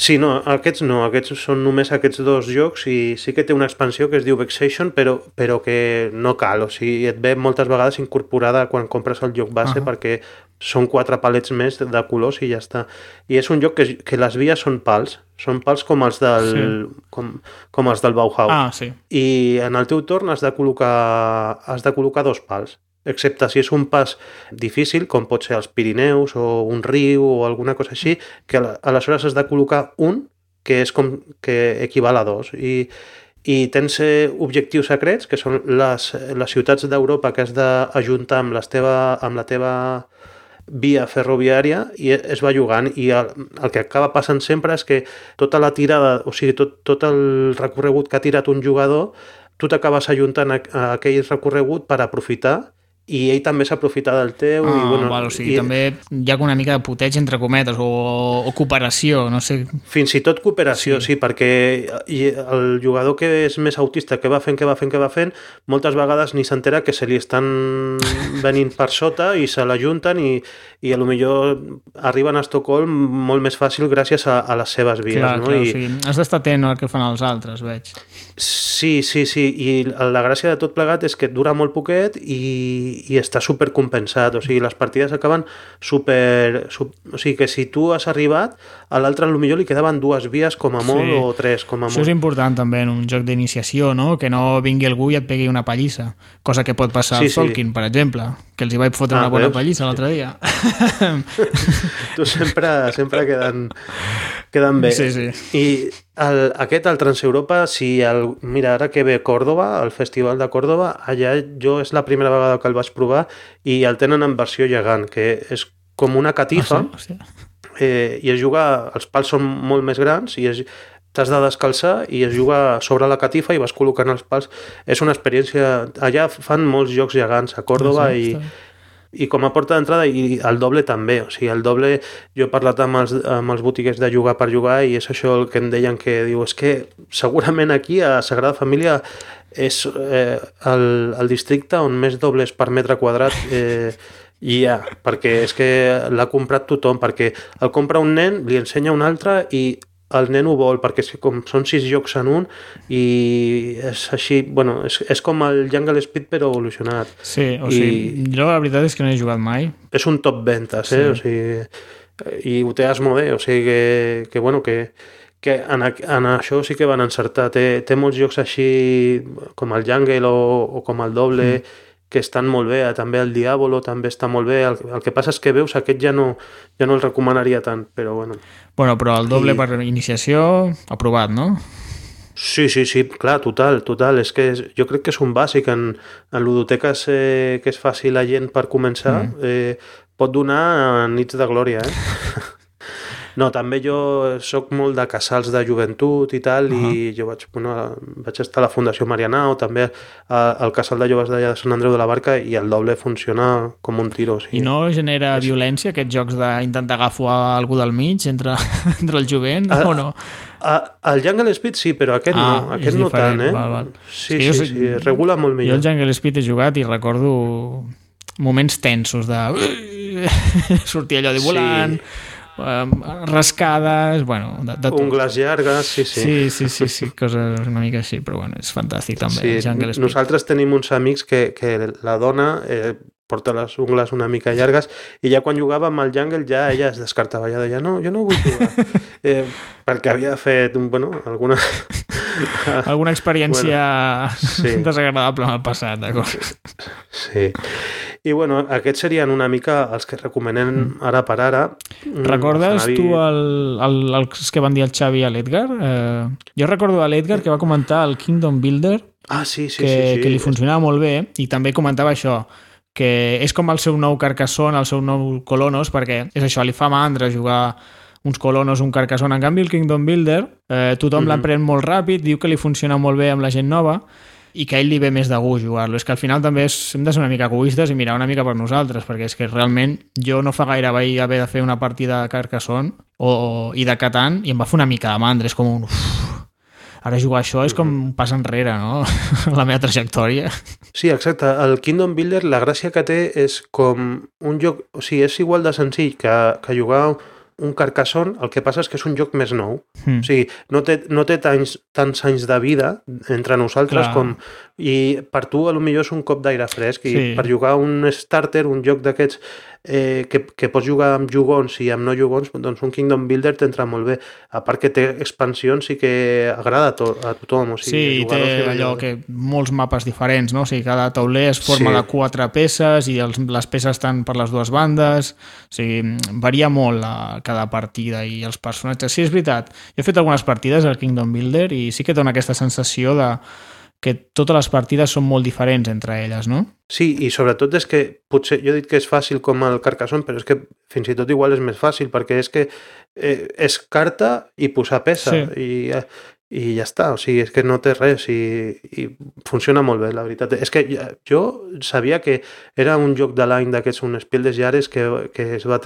Sí, no, aquests no, aquests són només aquests dos jocs i sí que té una expansió que es diu Vexation, però, però que no cal, o sigui, et ve moltes vegades incorporada quan compres el joc base uh -huh. perquè són quatre palets més de colors i ja està. I és un joc que, que les vies són pals, són pals com els del, sí. com, com els del Bauhaus. Ah, sí. I en el teu torn has de col·locar, has de col·locar dos pals excepte si és un pas difícil, com pot ser els Pirineus o un riu o alguna cosa així, que aleshores has de col·locar un que és com que equival a dos. I, i tens eh, objectius secrets, que són les, les ciutats d'Europa que has d'ajuntar amb, les teva, amb la teva via ferroviària i es va jugant i el, el que acaba passant sempre és que tota la tirada, o sigui, tot, tot el recorregut que ha tirat un jugador tu t'acabes ajuntant a, a aquell recorregut per aprofitar i ell també s'aprofita del teu Ah, i, bueno, val, o sigui, i, també hi ha una mica de puteig entre cometes o, o cooperació, no sé. fins i tot cooperació, sí, sí perquè i el jugador que és més autista, que va fent, que va fent, que va fent, moltes vegades ni s'entera que se li estan venint per sota i se l'ajunten i, i a lo millor arriben a Estocolm molt més fàcil gràcies a, a les seves vies. clar, no? clar, I, o sigui, has d'estar atent al que fan els altres, veig. Sí, sí, sí, i la gràcia de tot plegat és que dura molt poquet i, i està super compensat, o sigui, les partides acaben super... Su, o sigui, que si tu has arribat, a l'altre millor li quedaven dues vies com a molt Sí. o tres com a Això és molt. important també en un joc d'iniciació, no? Que no vingui algú i et pegui una pallissa. Cosa que pot passar Sí, al sí. Tolkien, per exemple, que els hi vaig fotre Ah, una bona veus? pallissa l'altre dia. Tu sempre, sempre queden, queden bé. Sí, sí. I el, aquest, el Transeuropa, si el, mira, ara que ve Còrdoba, el Festival de Còrdoba, allà jo és la primera vegada que el vaig provar i el tenen en versió gegant, que és com una catifa, Ah, sí? Eh, i es juga, els pals són molt més grans i es, t'has de descalçar i es juga sobre la catifa i vas col·locant els pals. És una experiència... Allà fan molts jocs gegants a Còrdoba Ah, sí? i, Està. I com a porta d'entrada i el doble també, o sigui, el doble jo he parlat amb els, amb els botiguers de jugar per jugar i és això el que em deien que diu, és que segurament aquí a Sagrada Família és eh, el, el districte on més dobles per metre quadrat eh, hi ha, perquè és que l'ha comprat tothom, perquè el compra un nen, li ensenya un altre i el nen ho vol, perquè és que com són sis jocs en un i és així, bueno, és, és com el Jungle Speed però evolucionat. Sí, o I- sigui, jo la veritat és que no he jugat mai. és un top ventes, eh? Sí. O sigui, i ho té Asmodee, o sigui que, que bueno, que, que en, en això sí que van encertar. Té, té molts jocs així com el Jungle o, o com el Doble mm. que estan molt bé, també el Diablo també està molt bé, el, el que passa és que veus aquest ja no, ja no el recomanaria tant, però bueno. Bueno, però el doble I- per iniciació, aprovat, no? Sí, sí, sí, clar, total, total. És que és, jo crec que és un bàsic en, en ludoteques eh, que és fàcil la gent per començar. Mm. Eh, pot donar nits de glòria, eh? No, també jo sóc molt de casals de joventut i tal, uh -huh. i jo vaig, bueno, vaig estar a la Fundació Marianao, també a- al casal de joves d'allà de Sant Andreu de la Barca, i el doble funciona com un tiro. O sigui, I no genera violència aquests jocs d'intentar agafar algú del mig entre, entre el jovent, Ah, o no? A, el Jungle Speed sí, però aquest Ah, no, és aquest no diferent, tant, eh? val, val. Sí, És sí, jo sí, sí, regula molt Jo millor. el Jungle Speed he jugat i recordo moments tensos de... sortir allò de volant, sí. Rascades, bueno, de, de tot. Ungles llargues, sí, sí. Sí, sí, sí, sí, coses una mica així, però bueno, és fantàstic també, Sí, nosaltres tenim uns amics que, que la dona eh, porta les ungles una mica llargues i ja quan jugava amb el Jungle ja ella es descartava, ja deia, no, jo no vull jugar eh, perquè havia fet bueno, alguna Alguna experiència Bueno, sí. desagradable en el passat, d'acord? sí. i bueno, aquests serien una mica els que recomanem ara per ara Mm, Recordes tu el, el, els que van dir el Xavi a l'Edgar? Eh, jo recordo a l'Edgar que va comentar el Kingdom Builder ah, sí, sí, que, sí, sí. que li funcionava molt bé i també comentava això que és com el seu nou Carcassonne, el seu nou Colonos, perquè és això, li fa mandra jugar uns colonos, un Carcassonne. En canvi, el Kingdom Builder, eh, tothom mm Mhm. l'emprèn molt ràpid, diu que li funciona molt bé amb la gent nova i que a ell li ve més de gust jugar-lo. És que al final també és, hem de ser una mica egoistes i mirar una mica per nosaltres, perquè és que realment jo no fa gaire vaig haver de fer una partida de Carcassonne o, i de Catan i em va fer una mica de mandra. És com un... Uf, ara jugar això és com un pas enrere, no? la meva trajectòria. Sí, exacte. El Kingdom Builder, la gràcia que té és com un joc... O sigui, és igual de senzill que, que jugar un Carcassonne, el que passa és que és un joc més nou. Mm. O sigui, no té, no té tants, tants anys de vida entre nosaltres Clar. com... I per tu, a lo millor és un cop d'aire fresc. I Sí. per jugar un starter, un joc d'aquests eh, que, que pots jugar amb jugons i amb no jugons, doncs un Kingdom Builder t'entra molt bé. A part que té expansions i que agrada a, to, a tothom. O sigui, Sí, i té i allò- que molts mapes diferents, no? O sigui, cada tauler es forma Sí. de quatre peces i els, les peces estan per les dues bandes. O sigui, varia molt la, cada partida i els personatges. Sí, és veritat. Jo he fet algunes partides al Kingdom Builder i sí que dona aquesta sensació de que totes les partides són molt diferents entre elles, no? Sí, i sobretot és que potser, jo he dit que és fàcil com el Carcassonne, però és que fins i tot igual és més fàcil, perquè és que eh, és carta i posar peça, Sí. i, eh, i ja està, o sigui, és que no té res i, i funciona molt bé, la veritat. És que jo sabia que era un joc de l'any un Spiel des Jahres que, es va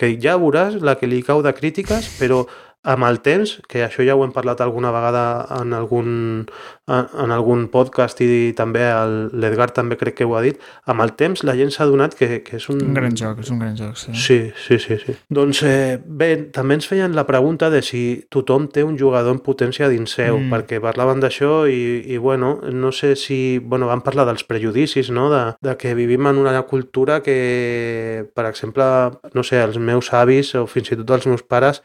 que ja veuràs la que li cau de crítiques, però amb el temps, que això ja ho hem parlat alguna vegada en algun, en, algun podcast i també l'Edgar també crec que ho ha dit, amb el temps la gent s'ha donat que, que és un... Un gran joc, és un gran joc, sí. Sí, sí, sí, sí. Doncs eh, bé, també ens feien la pregunta de si tothom té un jugador en potència dins seu, Mm. mm. perquè parlaven d'això i, i bueno, no sé si... Bueno, van parlar dels prejudicis, no?, de, de que vivim en una cultura que, per exemple, no sé, els meus avis o fins i tot els meus pares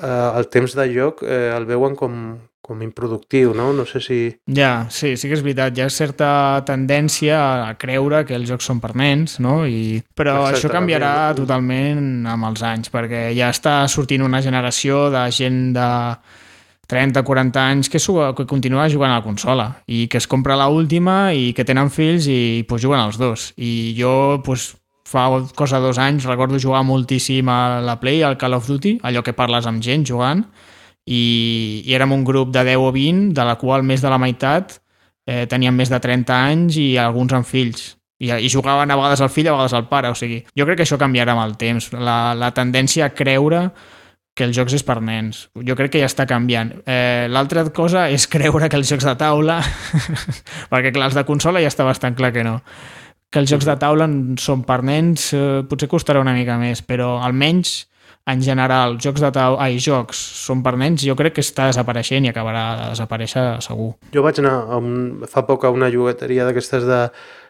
eh, el temps de joc eh, el veuen com, com improductiu, no? No sé si... Ja, sí, sí que és veritat. Hi ha certa tendència a creure que els jocs són per nens, no? I... Però Exacte, això canviarà també. totalment amb els anys, perquè ja està sortint una generació de gent de 30-40 anys que, que continua jugant a la consola i que es compra la última i que tenen fills i pues, juguen els dos. I jo pues, fa cosa dos anys recordo jugar moltíssim a la Play, al Call of Duty, allò que parles amb gent jugant, i, i érem un grup de 10 o 20, de la qual més de la meitat eh, tenien més de 30 anys i alguns amb fills. I, I jugaven a vegades al fill, a vegades al pare. O sigui, jo crec que això canviarà amb el temps. La, la tendència a creure que els jocs és per nens. Jo crec que ja està canviant. Eh, L'altra cosa és creure que els jocs de taula, perquè clar, els de consola ja està bastant clar que no, que els jocs de taula són per nens, eh, potser costarà una mica més, però almenys en general, jocs de taula, ai, jocs són per nens, jo crec que està desapareixent i acabarà de desaparèixer segur. Jo vaig anar a un, fa poc a una jugueteria d'aquestes de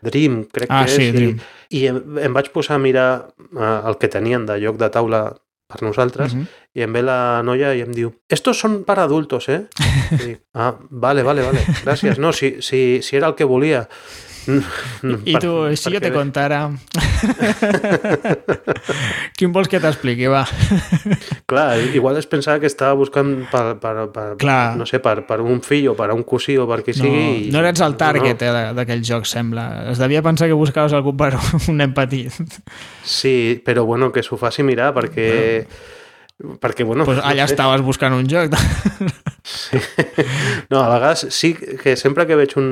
Dream, crec Ah, que sí, és, Dream. i, i em, em vaig posar a mirar eh, el que tenien de joc de taula per nosaltres, Mhm. i em ve la noia i em diu estos són per adultos, eh? I dic, ah, vale, vale, vale, gràcies. No, si, si, si era el que volia. I tu, si jo te contara... Quin vols que t'expliqui, va? Clar, igual es pensava que estava buscant per, per, per, Clar. no sé, per, per un fill o per un cosí o per qui No, sigui. i- no eres el target no. eh, d'aquell joc, sembla. Es devia pensar que buscaves algú per un nen petit. Sí, però bueno, que s'ho faci mirar perquè... Perquè, bueno... pues allà no sé. estaves buscant un joc. No, a vegades sí que sempre que veig un,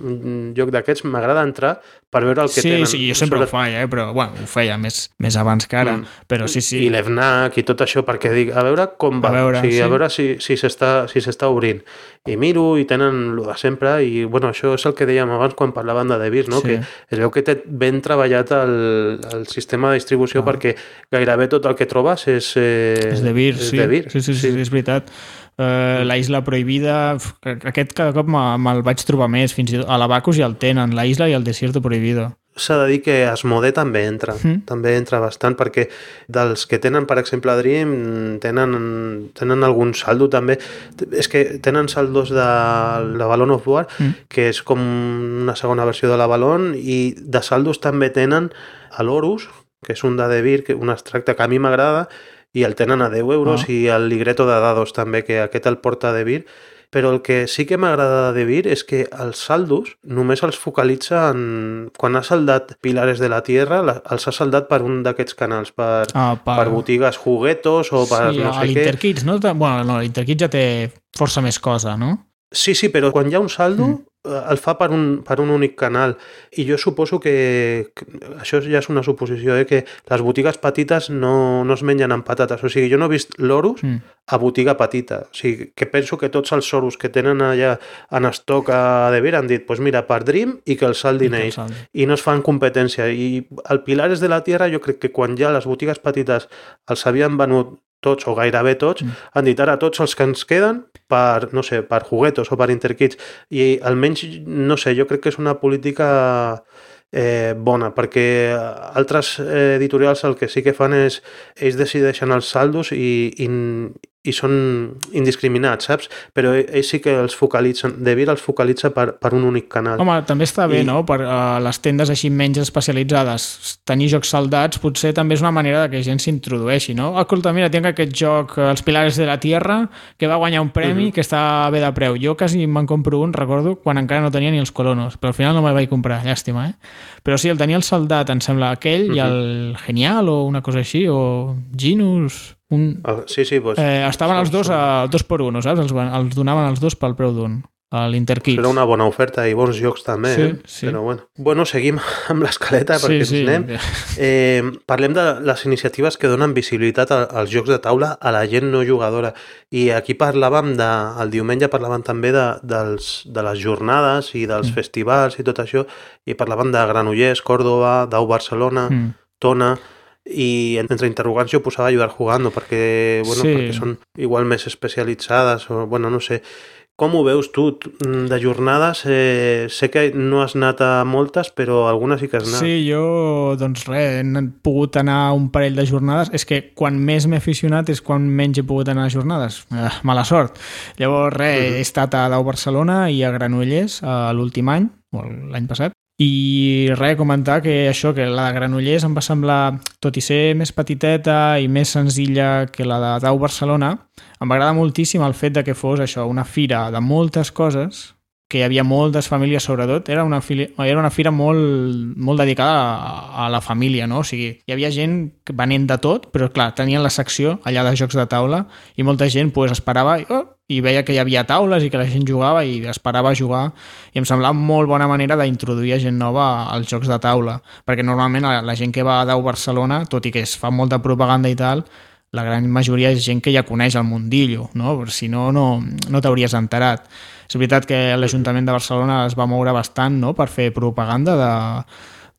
un joc d'aquests m'agrada entrar per veure el que sí, tenen. sí, jo sempre Sobre- ho faig, eh? però bueno, ho feia més, més abans que ara. Mm. Però sí, sí. I l'EFNAC i tot això, perquè dic, a veure com va, A veure, o sigui, sí. a veure si si s'està si s'està obrint. I miro i tenen el de sempre i, bueno, això és el que dèiem abans quan parlaven de Devir, no? Sí. que es veu que té ben treballat el, el sistema de distribució Ah. perquè gairebé tot el que trobes és... Eh, És de Vir, sí. de Vir. sí, sí, sí, sí, és veritat. Uh, la Isla Prohibida, aquest cada cop me- me'l vaig trobar més, fins i tot a l'Abacus ja el tenen, la Isla i el Desierto Prohibido. S'ha de dir que Asmode també entra, Mhm. també entra bastant, perquè dels que tenen, per exemple, Dream, tenen, tenen algun saldo també. És que tenen saldos de la Balon of War, Mm. que és com una segona versió de la Balon, i de saldos també tenen a l'Horus, que és un de Devir, que un extracte que a mi m'agrada, i el tenen a 10 euros, Ah. i el Ligreto de Dados també, que aquest el porta a Devir, però el que sí que m'agrada de Vir és que els saldos només els focalitza en... Quan ha saldat Pilares de la Tierra, els ha saldat per un d'aquests canals, per, Ah, per... per botigues juguetos o per sí, no sé què. l'Interkids, no? Bueno, no, l'Interkids ja té força més cosa, no? Sí, sí, però quan hi ha un saldo Mm. Mm. el fa per un, per un únic canal. I jo suposo que, que això ja és una suposició, eh, que les botigues petites no, no es mengen amb patates. O sigui, jo no he vist l'Horus Mm. a botiga petita, o sigui, que penso que tots els Horus que tenen allà en estoc a De Vir han dit, pues mira, per Dream i que el saldin ells i no es fan competència. I el Pilares de la Tierra jo crec que quan ja les botigues petites els havien venut tots o gairebé tots, Mm. han dit ara tots els que ens queden per, no sé, per juguetos o per interkits i almenys, no sé, jo crec que és una política eh, bona, perquè altres eh, editorials el que sí que fan és ells decideixen els saldos i, i, i són indiscriminats, saps? Però ells sí que els focalitzen, De els focalitza per, per un únic canal. Home, també està bé, I- no? Per uh, les tendes així menys especialitzades, tenir jocs saldats potser també és una manera de que gent s'introdueixi, no? Escolta, mira, tinc aquest joc, eh, Els Pilares de la Tierra, que va guanyar un premi, que està bé de preu. Jo quasi me'n compro un, recordo, quan encara no tenia ni els colonos, però al final no me'l vaig comprar, llàstima, eh? Però sí, el tenia el saldat, em sembla, aquell, i el Genial, o una cosa així, o Genus... Un... Sí, sí, doncs... Eh, estaven els dos a dos per un, saps? Els, els donaven els dos pel preu d'un, a l'Interkids. Era una bona oferta i bons jocs també, Sí, eh? sí. Però bueno. Bueno, seguim amb l'escaleta perquè Sí, sí. anem. Eh, parlem de les iniciatives que donen visibilitat als jocs de taula a la gent no jugadora. I aquí parlàvem, de, el diumenge parlàvem també de, dels, de les jornades i dels Mm. festivals i tot això, i parlàvem de Granollers, Còrdoba, Dau Barcelona, Mm. Tona, i entre interrogants jo posava ayudar jugando perquè, bueno, Sí. perquè són igual més especialitzades o, bueno, no sé com ho veus tu, de jornades? Eh, sé que no has anat a moltes, però algunes sí que has anat. Sí, jo, doncs res, he pogut anar un parell de jornades. És que quan més m'he aficionat és quan menys he pogut anar a jornades. Eh, mala sort. Llavors, res, he estat a Dau Barcelona i a Granollers eh, l'últim any, o l'any passat, i res, comentar que això, que la de Granollers em va semblar, tot i ser més petiteta i més senzilla que la de Dau Barcelona, em va agradar moltíssim el fet de que fos això, una fira de moltes coses, que hi havia moltes famílies sobretot, era una, fili... era una fira molt, molt dedicada a, a la família, no? O sigui, hi havia gent venent de tot, però clar, tenien la secció allà de jocs de taula i molta gent pues, esperava i, oh, i veia que hi havia taules i que la gent jugava i esperava jugar i em semblava molt bona manera d'introduir gent nova als jocs de taula perquè normalment la, la gent que va a Dau Barcelona tot i que es fa molta propaganda i tal la gran majoria és gent que ja coneix el mundillo, no? Perquè si no, no, no t'hauries enterat. És veritat que l'Ajuntament de Barcelona es va moure bastant no? per fer propaganda de,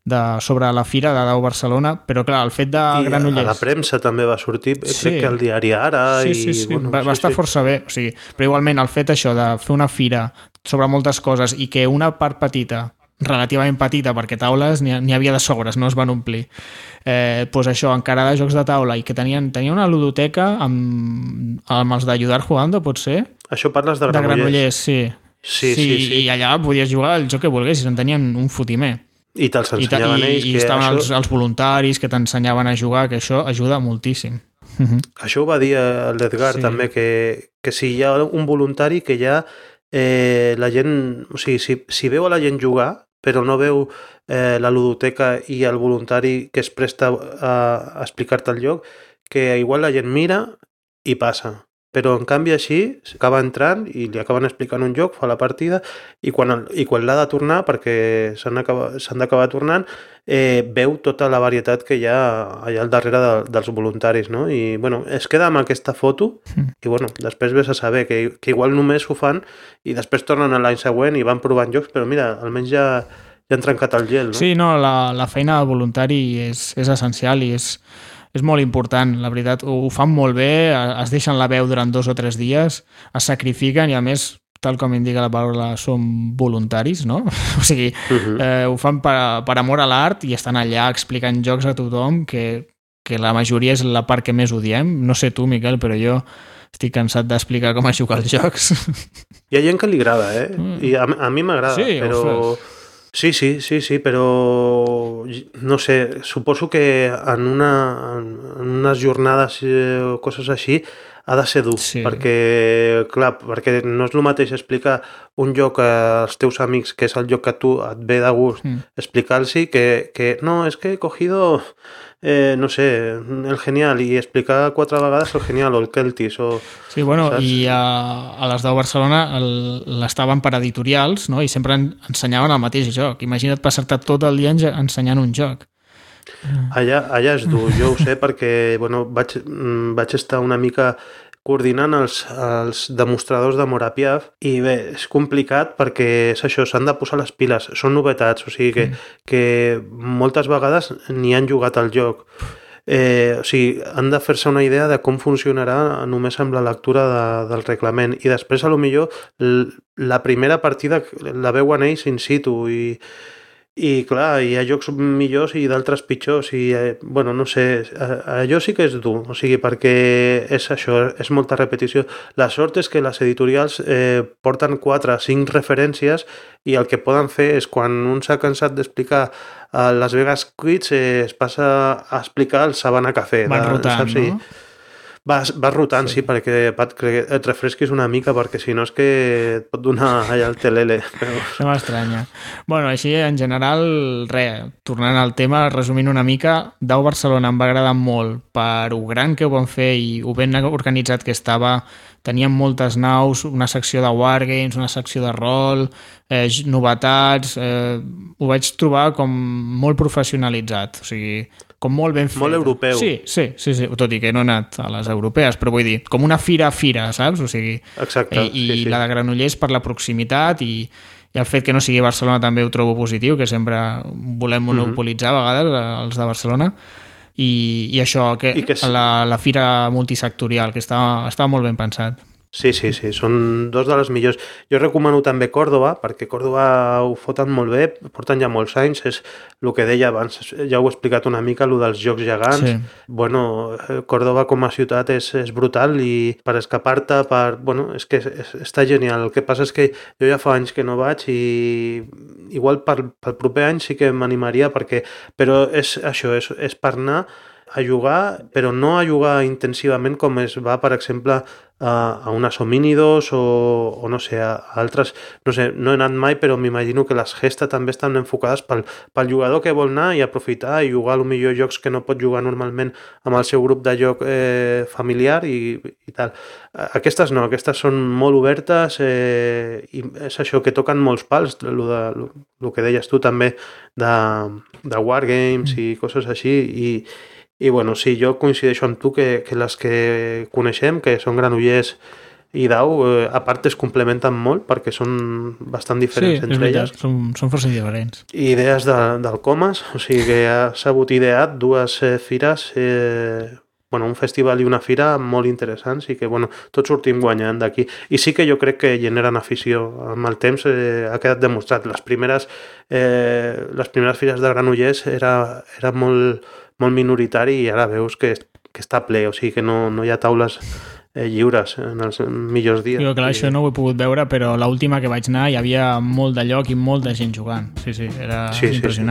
de, sobre la fira de Dau Barcelona, però clar, el fet de I a Granollers... la premsa també va sortir, Sí. sí. crec que al diari Ara Sí, i... sí, sí. Bueno, va, va estar força bé. O sigui, però igualment el fet això de fer una fira sobre moltes coses i que una part petita relativament petita, perquè taules n'hi ha- n'hi havia de sobres, no es van omplir. Eh, doncs això, encara de jocs de taula, i que tenien, tenia una ludoteca amb, amb els d'Ajudar Jugando, pot ser? Això parles de De Granollers. Granollers, sí. Sí, sí, sí. I allà podies jugar el joc que volguessis, en tenien un fotimer. I te'ls I, ensenyaven i, ells i que estaven això, els, els voluntaris que t'ensenyaven a jugar, que això ajuda moltíssim. això ho va dir l'Edgar Sí. també, que, que si hi ha un voluntari que ja eh, la gent... O sigui, si, si veu a la gent jugar, però no veu eh, la ludoteca i el voluntari que es presta a, a explicar-te el lloc, que igual la gent mira i passa. Però en canvi així acaba entrant i li acaben explicant un joc, fa la partida i quan, i quan l'ha de tornar, perquè s'han acaba- s'han d'acabar tornant, eh, veu tota la varietat que hi ha allà al darrere de, dels voluntaris, no? I, bueno, es queda amb aquesta foto i, bueno, després ves a saber que, que igual només ho fan i després tornen a l'any següent i van provant jocs, però mira, almenys ja, ja han trencat el gel, no? Sí, no, la, la feina de voluntari és, és essencial i és, és molt important, la veritat. Ho, ho fan molt bé, es deixen la veu durant dos o tres dies, es sacrifiquen i a més, tal com indica la paraula, són voluntaris, no? O sigui, Mhm. eh, ho fan per, per amor a l'art i estan allà explicant jocs a tothom que, que la majoria és la part que més odiem. No sé tu, Miquel, però jo estic cansat d'explicar com es juga als jocs. Hi ha gent que li agrada, eh? Mm. I a, a mi m'agrada, Sí, però... ostres. Sí, sí, sí, sí, però no sé, suposo que en, una, en unes jornades eh, o coses així ha de ser dur, Sí. perquè, clar, perquè no és el mateix explicar un joc als teus amics, que és el joc que tu et ve de gust, Mm. explicar-los que, que no, és que he cogido, eh, no sé, el genial, i explicar quatre vegades el genial o el Celtis, o... Sí, bueno, Saps? i a, a les de Barcelona el- l'estaven per editorials no? i sempre en, ensenyaven el mateix joc. Imagina't passar-te tot el dia ense- ensenyant un joc. Allà, allà és dur, jo ho sé perquè bueno, vaig, mm, vaig estar una mica coordinant els, els demostradors de Morapiaf i bé, és complicat perquè és això, s'han de posar les piles, són novetats, o sigui que, que moltes vegades ni han jugat al joc. Eh, o sigui, han de fer-se una idea de com funcionarà només amb la lectura de, del reglament. I després a lo millor la primera partida la veuen ells in situ i, i clar, hi ha jocs millors i d'altres pitjors i, eh, bueno, no sé, allò sí que és dur, o sigui, perquè és això, és molta repetició. La sort és que les editorials eh, porten 4 o 5 referències i el que poden fer és quan un s'ha cansat d'explicar a Las Vegas Quits eh, es passa a explicar el Sabana Café. Van rotant, saps? no? Vas, vas rotant, sí, sí perquè Pat, que et refresquis una mica, perquè si no és que et pot donar allà el telele. Però... No m'estranya. Bueno, així, en general, res, tornant al tema, resumint una mica, Dau Barcelona em va agradar molt per ho gran que ho van fer i ho ben organitzat que estava, tenien moltes naus, una secció de wargames, una secció de rol, eh, novetats, eh, ho vaig trobar com molt professionalitzat, o sigui, com molt ben fet. Molt europeu. Sí, sí, sí, sí, tot i que no he anat a les europees, però vull dir, com una fira a fira, saps? O sigui, Exacte, i, i sí, sí. la de Granollers per la proximitat i, i el fet que no sigui Barcelona també ho trobo positiu, que sempre volem Mhm. monopolitzar a vegades eh, els de Barcelona i, i això, que, I que és- la, la fira multisectorial, que està, està molt ben pensat. Sí, sí, sí, són dos de les millors. Jo recomano també Còrdoba, perquè Còrdoba ho foten molt bé, porten ja molts anys, és el que deia abans, ja ho he explicat una mica, el dels jocs gegants. Sí. Bueno, Còrdoba com a ciutat és, és brutal i per escapar-te, per... Bueno, és que és, és, està genial. El que passa és que jo ja fa anys que no vaig i igual per, pel proper any sí que m'animaria perquè... Però és això, és, és per anar a jugar, però no a jugar intensivament com es va, per exemple, a, a unes homínidos o, o no sé, a, altres... No sé, no he anat mai, però m'imagino que les gestes també estan enfocades pel, pel jugador que vol anar i aprofitar i jugar a lo millor jocs que no pot jugar normalment amb el seu grup de joc eh, familiar i, i tal. Aquestes no, aquestes són molt obertes eh, i és això que toquen molts pals, el, de, lo, lo que deies tu també de, de wargames i coses així i, i bueno, sí, jo coincideixo amb tu que, que les que coneixem, que són Granollers i Dau, eh, a part es complementen molt perquè són bastant Sí, diferents és entre veritat, elles. són, són força diferents. I idees de, del Comas, o sigui que ha sabut ideat dues eh, fires, eh, bueno, un festival i una fira molt interessants i que bueno, tots sortim guanyant d'aquí. I sí que jo crec que generen afició. Amb el temps eh, ha quedat demostrat. Les primeres, eh, les primeres fires de Granollers era, era molt, molt minoritari i ara veus que, que està ple, o sigui que no, no hi ha taules eh, lliures en els millors dies. Jo, clar, I- això no ho he pogut veure, però l'última que vaig anar hi havia molt de lloc i molta gent jugant. Sí, sí, era Sí, sí, sí.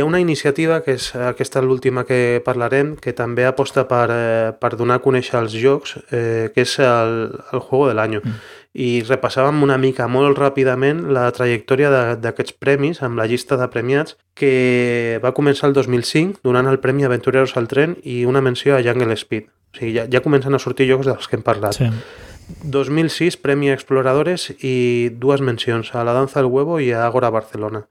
Hi ha una iniciativa, que és aquesta l'última que parlarem, que també aposta per, eh, per donar a conèixer els jocs, eh, que és el, el Juego de l'Any. Mm. I repassàvem una mica molt ràpidament la trajectòria d'aquests premis amb la llista de premiats que va començar el 2005 donant el Premi Aventureros al Tren i una menció a Jungle Speed. O sigui, ja, ja comencen a sortir jocs dels que hem parlat. Sí. 2006, Premi Exploradores i dues mencions, a la Danza del Huevo i a Ágora Barcelona.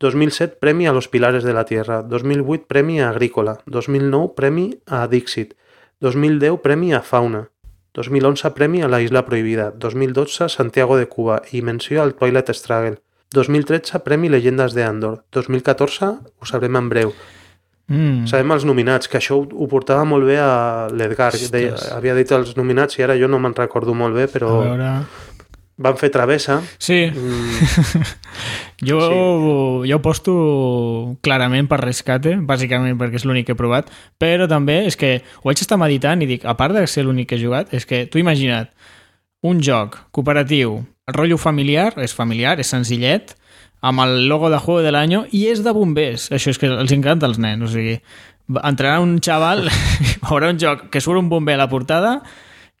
2007, Premi a Los Pilares de la Tierra. 2008, Premi a Agrícola. 2009, Premi a Dixit. 2010, Premi a Fauna. 2011, Premi a la Isla Prohibida. 2012, Santiago de Cuba i menció al Twilight Struggle. 2013, Premi Legendes de Andor. 2014, ho sabrem en breu. Mm. Sabem els nominats, que això ho, ho portava molt bé a l'Edgar. Havia dit els nominats i ara jo no me'n recordo molt bé, A però veure... van fer travessa. Sí, Mm, jo, jo ho posto clarament per rescate, bàsicament perquè és l'únic que he provat, però també és que ho vaig estar meditant i dic, a part de ser l'únic que he jugat, és que tu imagina't un joc cooperatiu, el rotllo familiar, és familiar, és senzillet, amb el logo de Juego de l'Any i és de bombers. Això és que els encanta als nens. O sigui, entrarà un xaval, veurà un joc que surt un bomber a la portada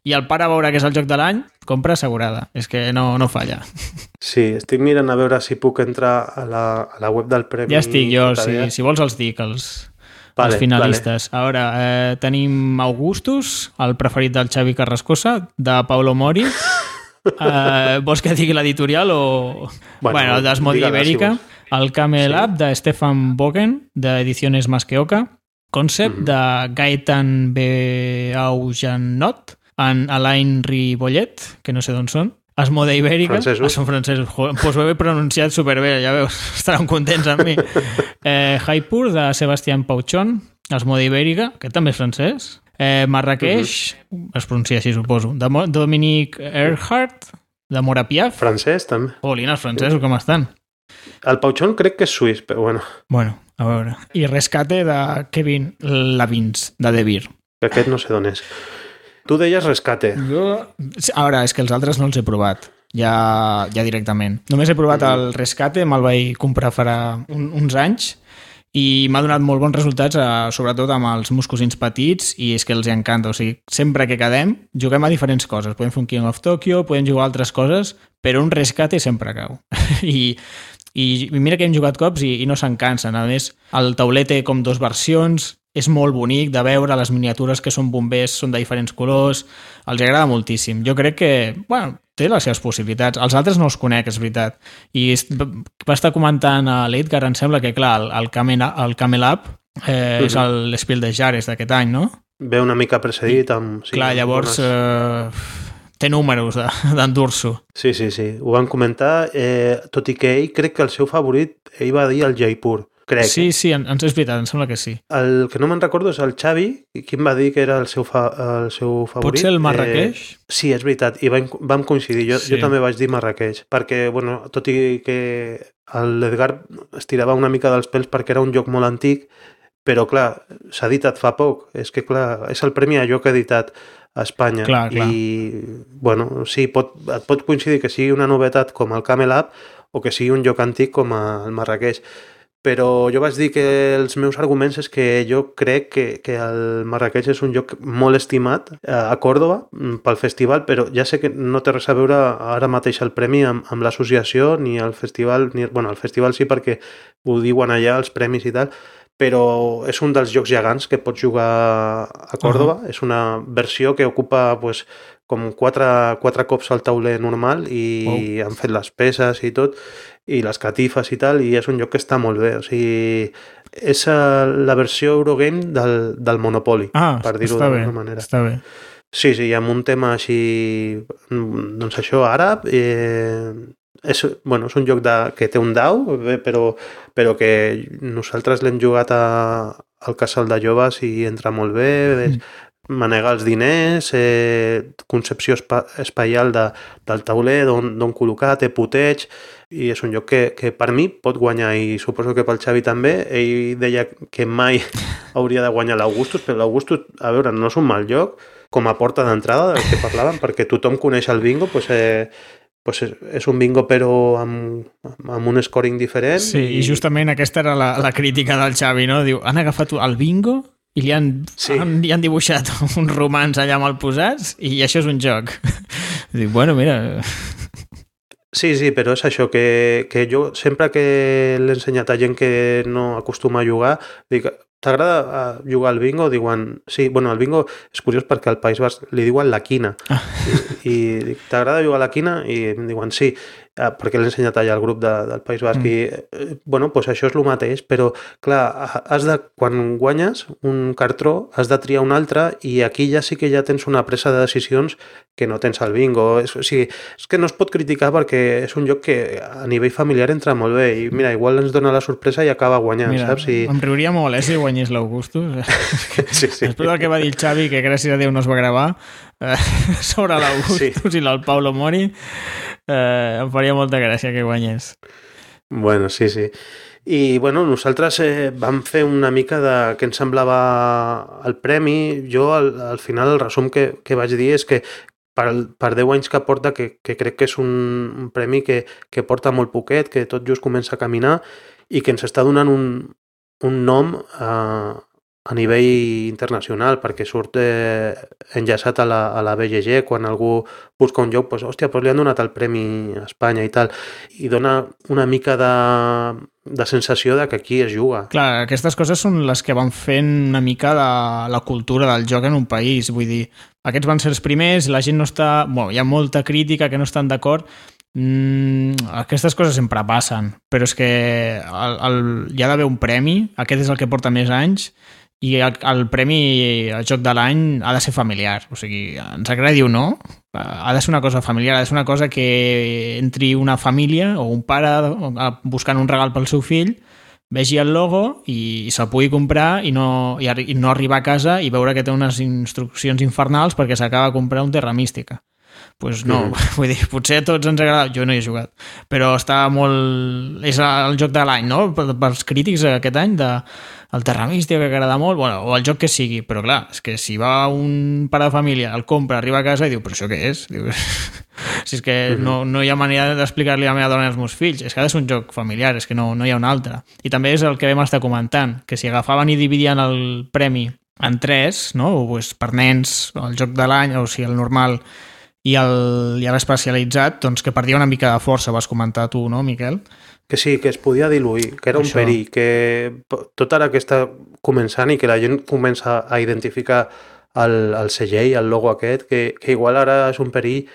i el pare veurà que és el joc de l'any, compra assegurada. És que no, no falla. sí, estic mirant a veure si puc entrar a la, a la web del Premi. Ja estic jo, si, Todavía. si vols els dic, els, Vale, els finalistes. A veure, eh, tenim Augustus, el preferit del Xavi Carrascosa, de Paulo Mori. Eh, vols que digui l'editorial o... Bueno, Bueno, el si Ibèrica. vols. el Camel Sí. Up, de Stefan Bogen, d'Ediciones Masqueoca. Concept, Mhm. de Gaetan Beaujanot, en Alain Ribollet, que no sé d'on són. Asmode Ibèrica. Francesos. Ah, són francesos. Pues ho he pronunciat superbé, ja veus. Estaran contents amb mi. Eh, Jaipur, de Sebastián Pauchon. Asmode Ibèrica, que també és francès. Eh, Marrakeix, es pronuncia així, suposo. De Mo- Dominique Earhart, de Mora Piaf. Francès, també. Olina, els francesos, com estan? El Pauchón crec que és suís, però bueno, Bueno, a veure. I Rescate de Kevin Lavins, de De Beer. que aquest no sé d'on és. Tu deies rescate. Jo... A veure, és que els altres no els he provat. Ja, ja directament. Només he provat el Rescate, me'l vaig comprar farà un, uns anys i m'ha donat molt bons resultats, eh, sobretot amb els meus cosins petits, i és que els encanta. O sigui, sempre que quedem, juguem a diferents coses. Podem fer un King of Tokyo, podem jugar a altres coses, però un rescate sempre cau. I, i mira que hem jugat cops i, i no se'n cansen. A més, el tauler té com dos versions, és molt bonic de veure, les miniatures que són bombers són de diferents colors, els agrada moltíssim. Jo crec que, bueno, té les seves possibilitats. Els altres no els conec, és veritat. I va estar comentant a l'Edgar, em sembla que, clar, el, el, Camel, el Camel Up eh, és el l'Spiel de Jares d'aquest any, no? Ve una mica precedit amb... Sí, clar, llavors bones- eh, té números de- d'endur-s'ho. Sí, sí, sí, ho van comentar, eh, tot i que ell crec que el seu favorit, ell va dir el Jaipur, crec. Sí, sí, en, ens és veritat, em sembla que sí. El que no me'n recordo és el Xavi, qui em va dir que era el seu, fa, el seu favorit. Potser el Marrakeix? Eh, sí, és veritat, i vam, vam coincidir. Jo, Sí. jo també vaig dir Marrakeix, perquè, bueno, tot i que l'Edgar es tirava una mica dels pèls perquè era un joc molt antic, però, clar, s'ha editat fa poc. És que, clar, és el premi a joc editat a Espanya. Clar, clar. I, bueno, sí, pot, et pot coincidir que sigui una novetat com el Camel Up o que sigui un joc antic com el Marrakeix però jo vaig dir que els meus arguments és que jo crec que, que el Marrakeix és un lloc molt estimat eh, a Còrdoba mm, pel festival, però ja sé que no té res a veure ara mateix el premi amb, amb l'associació ni el festival, ni, bueno, el festival sí perquè ho diuen allà els premis i tal, però és un dels jocs gegants que pots jugar a Còrdoba, uh -huh. és una versió que ocupa pues, com quatre, quatre cops el tauler normal i Wow. han fet les peces i tot i les catifes i tal, i és un joc que està molt bé. O sigui, és eh, la versió Eurogame del, del Monopoly, Ah, per dir-ho d'alguna manera. està bé. Sí, sí, amb un tema així, mm, doncs això, àrab, eh, és, bueno, és un joc de, que té un dau, però, però que nosaltres l'hem jugat a, al casal de joves i entra molt bé, és, manegar els diners, eh, concepció espa espaial de, del tauler, d'on d'on col·locar, té puteig, i és un joc que, que per mi pot guanyar, i suposo que pel Xavi també. Ell deia que mai hauria de guanyar l'Augustus, però l'Augustus, a veure, no és un mal joc, com a porta d'entrada del que parlàvem, perquè tothom coneix el bingo, doncs, eh, pues és, és un bingo però amb, amb un scoring diferent. Sí, i, i justament aquesta era la, la crítica del Xavi, no? Diu, han agafat el bingo i li han, Sí. han, li han dibuixat uns romans allà mal posats i això és un joc. Dic, bueno, mira... Sí, sí, però és això, que, que jo sempre que l'he ensenyat a gent que no acostuma a jugar, dic, t'agrada eh, jugar al bingo? Diuen, sí, bueno, el bingo és curiós perquè al País Basc li diuen la quina. Ah. I, i t'agrada jugar a la quina? I em diuen, sí, eh, perquè l'he ensenyat allà al grup de, del País Basc. Mm. I, eh, bueno, doncs això és el mateix, però, clar, has de, quan guanyes un cartró, has de triar un altre i aquí ja sí que ja tens una presa de decisions que no tens al bingo. És, o sigui, és que no es pot criticar perquè és un joc que a nivell familiar entra molt bé i mira, igual ens dona la sorpresa i acaba guanyant, Mira, saps? I... em riuria molt, eh, si guanyés l'Augustus. Sí, sí. Després del que va dir el Xavi, que gràcies a Déu no es va gravar, eh, sobre l'Augustus sí. i el Paulo Mori, eh, em faria molta gràcia que guanyés. Bueno, sí, sí. I bueno, nosaltres eh, vam fer una mica de què ens semblava el premi. Jo al, al final el resum que, que vaig dir és que per, per 10 anys que porta, que, que crec que és un, un premi que, que porta molt poquet, que tot just comença a caminar i que ens està donant un, un nom eh, a nivell internacional perquè surt eh, enllaçat a la, a la BGG quan algú busca un joc, doncs, hòstia, doncs li han donat el premi a Espanya i tal i dona una mica de, de sensació de que aquí es juga Clar, aquestes coses són les que van fent una mica la, la cultura del joc en un país. Vull dir, aquests van ser els primers, la gent no està... Bueno, hi ha molta crítica que no estan d'acord. Mm, aquestes coses sempre passen, però és que el, el, hi ha d'haver un premi, aquest és el que porta més anys, i el, el premi al joc de l'any ha de ser familiar, o sigui, ens agradi o no, ha de ser una cosa familiar, ha de ser una cosa que entri una família o un pare buscant un regal pel seu fill, vegi el logo i, i se'l pugui comprar i no, i, i no arribar a casa i veure que té unes instruccions infernals perquè s'acaba de comprar un Terra Mística. pues no, Mhm. vull dir, potser a tots ens agrada, jo no hi he jugat, però està molt... és el joc de l'any, no? Pels crítics aquest any de el Terra Mística que agrada molt, bueno, o el joc que sigui, però clar, és que si va un pare de família, el compra, arriba a casa i diu, però això què és? Diu, si és que no, no hi ha manera d'explicar-li a la meva dona i als meus fills, és que ha de ser un joc familiar, és que no, no hi ha un altre. I també és el que vam estar comentant, que si agafaven i dividien el premi en tres, no? o pues, per nens, el joc de l'any, o sigui, el normal, i el, i l'especialitzat, doncs que perdia una mica de força, vas comentar tu, no, Miquel? Que sí, que es podia diluir, que era un Això. perill, que tot ara que està començant i que la gent comença a identificar el, el segell, el logo aquest, que, que igual ara és un perill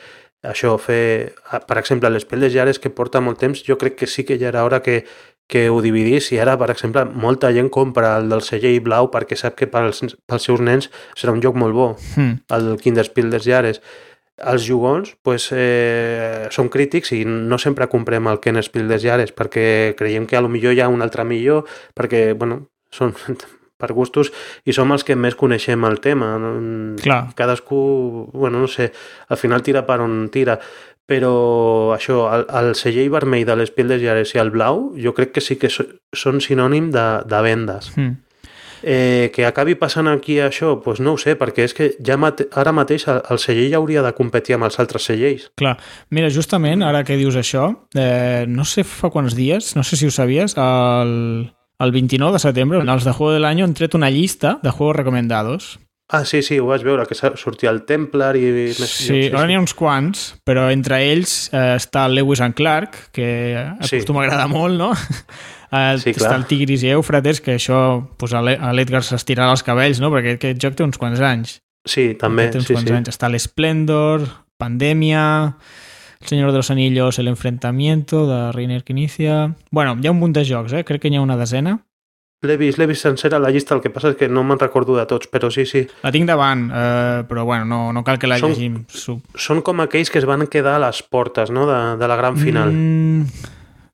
això, fer, per exemple, l'Espel de Jares que porta molt temps, jo crec que sí que ja era hora que, que ho dividís i ara, per exemple, molta gent compra el del segell blau perquè sap que pels, pels seus nens serà un joc molt bo, Hmm. el Kinderspiel des Jares. Els jugons pues, eh, són crítics i no sempre comprem el Ken Spiel des Jares perquè creiem que a lo millor hi ha un altre millor perquè, bueno, són per gustos i som els que més coneixem el tema. Clar. Cadascú, bueno, no sé, al final tira per on tira però això, el, el segell vermell de l'Espiel des Jares i el blau jo crec que sí que so, són sinònim de, de vendes. Hmm. Eh, que acabi passant aquí això, doncs no ho sé, perquè és que ja mate ara mateix el, el segell hauria de competir amb els altres segells. Clar. Mira, justament, ara que dius això, eh, no sé fa quants dies, no sé si ho sabies, el, el 29 de setembre, els de Juego del Año han tret una llista de juegos recomendados. Ah, sí, sí, ho vaig veure, que sortia el Templar i... més Sí, ara n'hi ha uns quants, però entre ells eh, està el Lewis and Clark, que Sí. acostuma a agradar molt, no? Eh, Sí, està clar. el Tigris i Eufrates, que això pues, a l'E- a l'Edgar s'estirarà els cabells, no? Perquè aquest joc té uns quants anys. Sí, també, Té uns sí, quants sí. anys. Està l'Esplendor, Pandemia, El Señor de los Anillos, El Enfrentamiento, de Reiner inicia... Bueno, hi ha un munt de jocs, eh? Crec que n'hi ha una desena. L'he vist, l'he vist sencera la llista, el que passa és que no me'n recordo de tots, però sí, sí. La tinc davant, eh, però bueno, no, no cal que la Som- llegim. Són com aquells que es van quedar a les portes, no?, de, de la gran final. Mm,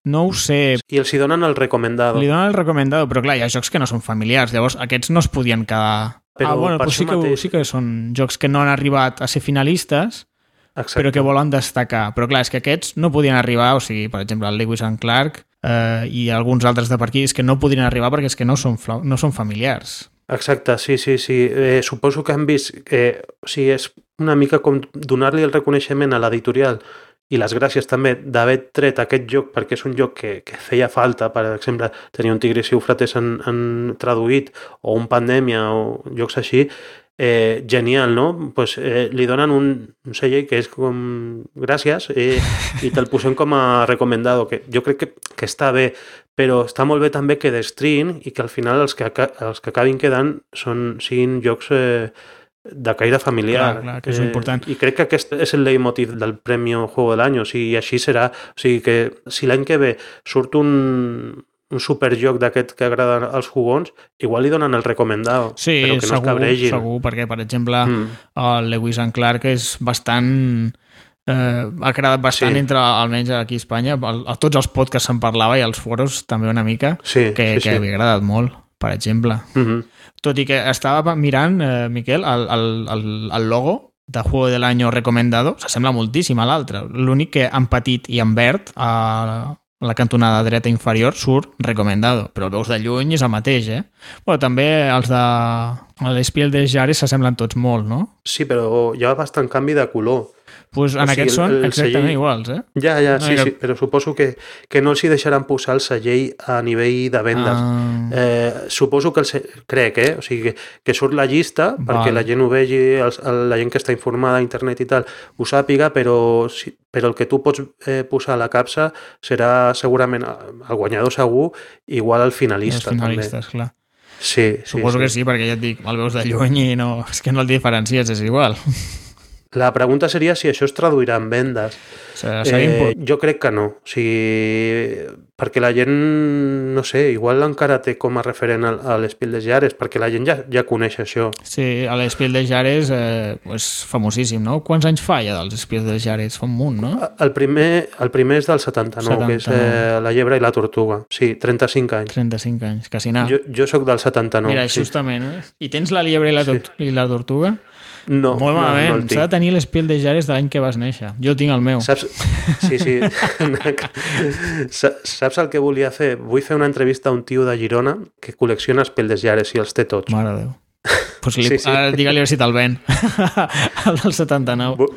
no ho sé, I els hi donen el recomendado. Li donen el recomendado, però clar, hi ha jocs que no són familiars, llavors aquests no es podien quedar... Però ah, bueno, per però sí que, mateix- sí que són jocs que no han arribat a ser finalistes, Exacte. però que volen destacar. Però clar, és que aquests no podien arribar, o sigui, per exemple, el Lewis and Clark eh, i alguns altres de per aquí, és que no podien arribar perquè és que no són, no són familiars. Exacte, sí, sí, sí. Eh, suposo que han vist que o sigui, és una mica com donar-li el reconeixement a l'editorial i les gràcies també d'haver tret aquest joc perquè és un joc que, que feia falta, per exemple, tenir un Tigris i Eufrates en, en traduït o un Pandèmia o jocs així, eh, genial, no? Pues, eh, li donen un, un celler que és com gràcies eh, i te'l posem com a recomendado, que jo crec que, que està bé, però està molt bé també que destrin i que al final els que, els que acabin quedant són, siguin jocs eh, de caire familiar. Clar, clar, que és important. I crec que aquest és el leitmotiv del Premi Juego del Año, o sigui, i així serà. O sigui que si l'any que ve surt un, un superjoc d'aquest que agrada als jugons, igual li donen el recomendado, Sí, però que no es segur, cabregin. segur, perquè, per exemple, Mm. el Lewis and Clark és bastant... Eh, ha agradat bastant Sí. entre, almenys aquí a Espanya, a tots els podcasts se'n parlava i als foros també una mica, Sí, que, sí, que sí. havia agradat molt, per exemple. Mhm. Tot i que estava mirant, eh, Miquel, el, el, el, el logo de Juego del Año recomendado s'assembla moltíssim a l'altre. L'únic que en petit i en verd a la cantonada dreta inferior surt recomendado, però veus de lluny és el mateix, eh? Bueno, també els de l'Espiel de Jares s'assemblen tots molt, no? Sí, però hi ha bastant canvi de color. Pues en O sigui, aquests el- són el exactament celler- iguals, eh? Ja, ja, No, sí, era- sí, però suposo que, que no els hi deixaran posar el segell a nivell de vendes. Ah. Eh, suposo que el se... crec, eh? O sigui, que, que surt la llista Val. perquè la gent ho vegi, els, el- la gent que està informada a internet i tal, ho sàpiga, però, si, però el que tu pots eh, posar a la capsa serà segurament el guanyador segur, igual el Els finalista. finalistes, clar. També. Sí, sí, Suposo sí. que sí, perquè ja et dic, el veus de lluny i no, és que no el diferencies, és igual. La pregunta seria si això es traduirà en vendes. Seria, seria Eh, jo crec que no. O sigui, perquè la gent, no sé, igual encara té com a referent a, a l'Espil de Jares, perquè la gent ja, ja coneix això. Sí, a l'Espiel de Jares eh, és famosíssim, no? Quants anys fa ja dels Espiels de Jares? Fa un munt, no? El primer, el primer és del 79, que és 79. eh, La llebre i la tortuga. Sí, 35 anys. 35 anys, quasi anar. Jo, jo sóc del 79. Mira, sí. justament, eh? I tens la liebre i la, tot, i la tortuga? No, Molt no, malament. no el S'ha de tenir l'Espiel de Jares de l'any que vas néixer. Jo tinc el meu. Saps? Sí, sí. Sa- Saps el que volia fer? Vull fer una entrevista a un tio de Girona que col·lecciona espeldes llares i els té tots. Mare de Déu. Pues li, Sí, sí, sí. sí. Ara digue-li a veure si te'l ven. el del 79. Bu-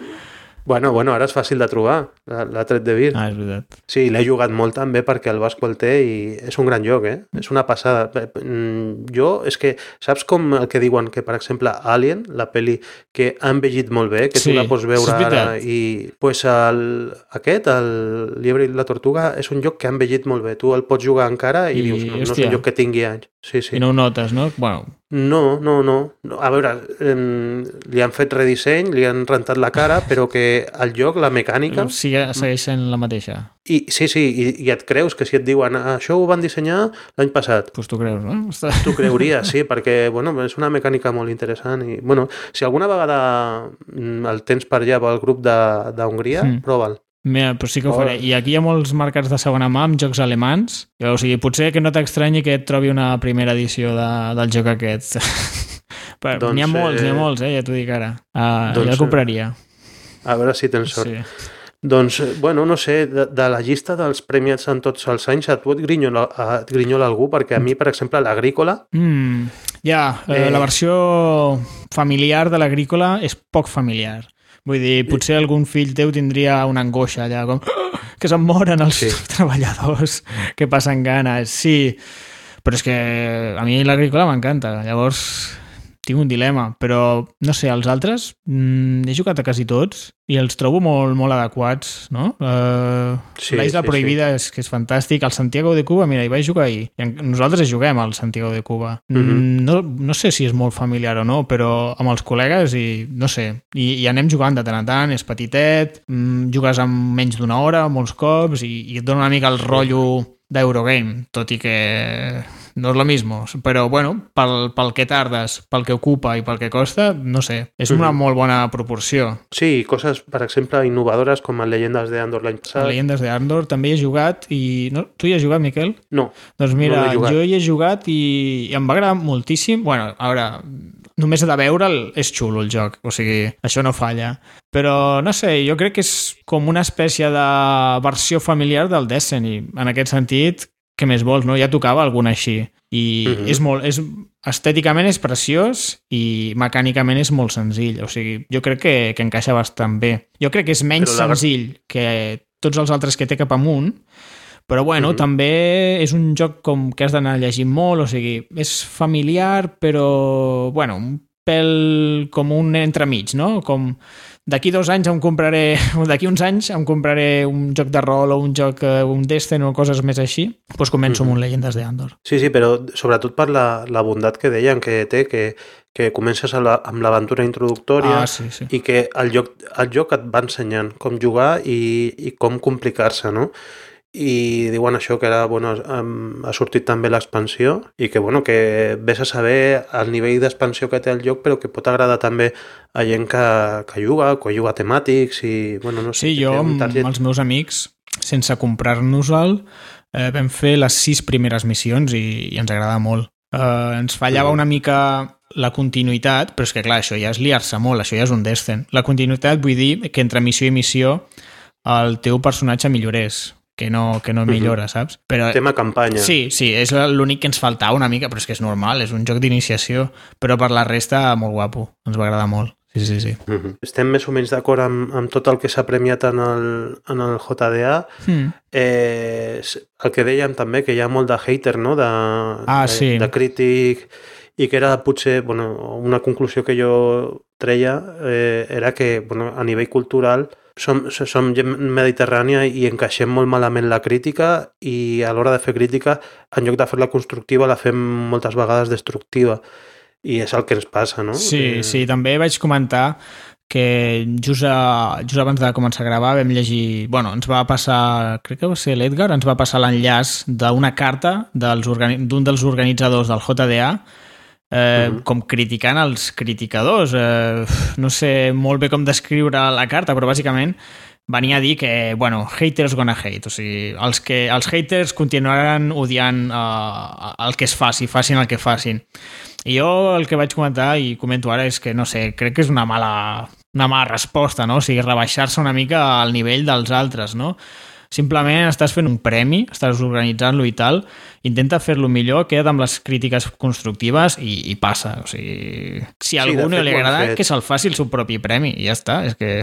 Bueno, bueno, ara és fàcil de trobar, la- l'ha tret de vir. Ah, és veritat. Sí, l'he jugat molt també perquè el Vasco el té i és un gran joc, eh? És una passada. Mm, Jo, és que, saps com el que diuen que, per exemple, Alien, la peli que ha envellit molt bé, que Sí, tu la pots veure ara i... pues el, aquest, el Liebre i la Tortuga, és un joc que ha envellit molt bé. Tu el pots jugar encara i, I, dius, no, no és un joc que tingui anys. Sí, sí. I no ho notes, no? Bueno, No, no, no. A veure, em, li han fet redisseny, li han rentat la cara, però que el joc, la mecànica... sigue, segueix sent la mateixa. I, sí, sí, i, i et creus que si et diuen "Ah, això ho van dissenyar l'any passat, Pues tu creus, no? T'ho creuries, sí, perquè bueno, és una mecànica molt interessant i bueno, si alguna vegada mm, el tens per allà pel grup d'Hongria, mm. prova'l. Mira, però sí que ho faré. I aquí hi ha molts mercats de segona mà amb jocs alemans. O sigui, potser que no t'estranyi que et trobi una primera edició de, del joc aquest. Però Doncs, n'hi ha molts, n'hi ha eh, molts, eh? Ja t'ho dic ara. Uh, doncs, jo el compraria. A veure si tens sort. Sí. Doncs, eh, bueno, no sé, de, de la llista dels premiats en tots els anys, a tu et grinyola, et grinyola algú? Perquè a mi, per exemple, l'Agrícola, Mm, ja, eh, Eh. la versió familiar de l'agrícola és poc familiar. Vull dir, potser algun fill teu tindria una angoixa allà, com "Ah, que se'n moren els Sí. treballadors que passen ganes. Sí, però és que a mi l'agrícola m'encanta. Llavors, tinc un dilema, però no sé, els altres mm, he jugat a quasi tots i els trobo molt, molt adequats, no? Uh, Sí, la Isla sí, Prohibida és que és fantàstic. El Santiago de Cuba, mira, hi vaig jugar ahir. I nosaltres juguem al Santiago de Cuba. Mm Mhm. no, no sé si és molt familiar o no, però amb els col·legues i no sé, i, i anem jugant de tant en tant, és petitet, mm, jugues en menys d'una hora, molts cops, i, i et dona una mica el rotllo d'Eurogame, tot i que no és lo mismo, però bueno, pel, pel que tardes, pel que ocupa i pel que costa, no sé, és una Mhm. molt bona proporció. sí, coses, per exemple, innovadores com el Llegendes de Andor l'any passat. Leyendes de Andor també hi he jugat i... No, tu hi has jugat, Miquel? No, Doncs mira, No jo hi he jugat i, i em va agradar moltíssim. bueno, a veure, només de veure'l és xulo el joc, o sigui, això no falla. Però, no sé, jo crec que és com una espècie de versió familiar del Destiny. En aquest sentit, què més vols, no? Ja tocava alguna així. I Mhm. és molt... És, estèticament és preciós i mecànicament és molt senzill. O sigui, jo crec que, que encaixa bastant bé. Jo crec que és menys Però la- senzill que tots els altres que té cap amunt, però bueno, Mhm. també és un joc com que has d'anar llegint molt, o sigui, és familiar, però, bueno, un pèl com un entremig, no? Com d'aquí dos anys em compraré, o d'aquí uns anys em compraré un joc de rol o un joc, eh, un Destiny o coses més així, doncs començo amb un Leyendes de Andor. Sí, sí, però sobretot per la, la bondat que deien que té, que, que comences a la, amb l'aventura introductòria Ah, sí, sí. i que el joc, el joc et va ensenyant com jugar i, i com complicar-se, no? I diuen això que ara bueno, ha sortit també l'expansió i que, bueno, que vés a saber el nivell d'expansió que té el joc però que pot agradar també a gent que, que juga, que juga temàtics i, bueno, no sé, Sí, jo target- amb els meus amics, sense comprar-nos-el, eh, vam fer les sis primeres missions i, i ens agrada molt. Eh, ens fallava una mica la continuïtat, però és que clar, això ja és liar-se molt, això ja és un Descent. La continuïtat vull dir que entre missió i missió el teu personatge millorés, que no, que no millora, saps? Però, tema campanya. Sí, sí, és l'únic que ens faltava una mica, però és que és normal, és un joc d'iniciació, però per la resta molt guapo, ens va agradar molt. Sí, sí, sí. Mhm. Estem més o menys d'acord amb, amb tot el que s'ha premiat en el, en el JDA. Hmm. Eh, el que dèiem també, que hi ha molt de hater, no? de, Ah, de, sí. de crític, i que era potser bueno, una conclusió que jo treia eh, era que bueno, a nivell cultural som, som gent mediterrània i encaixem molt malament la crítica i a l'hora de fer crítica, en lloc de fer-la constructiva, la fem moltes vegades destructiva. I és el que ens passa, no? Sí, Eh, sí, també vaig comentar que just, a, just abans de començar a gravar vam llegir... Bueno, ens va passar, crec que va ser l'Edgar, ens va passar l'enllaç d'una carta dels organi- d'un dels organitzadors del JDA eh, Mhm. com criticant els criticadors. Eh, no sé molt bé com descriure la carta, però bàsicament venia a dir que, bueno, haters gonna hate, o sigui, els, que, els haters continuaran odiant uh, el que es faci, facin el que facin. I jo el que vaig comentar i comento ara és que, no sé, crec que és una mala, una mala resposta, no? O sigui, rebaixar-se una mica al nivell dels altres, no? Simplement estàs fent un premi, estàs organitzant-lo i tal, intenta fer-lo millor, queda't amb les crítiques constructives i, i passa. O sigui, si a Sí, algú no fet, li agrada, fet. que se'l faci el seu propi premi i ja està. És que...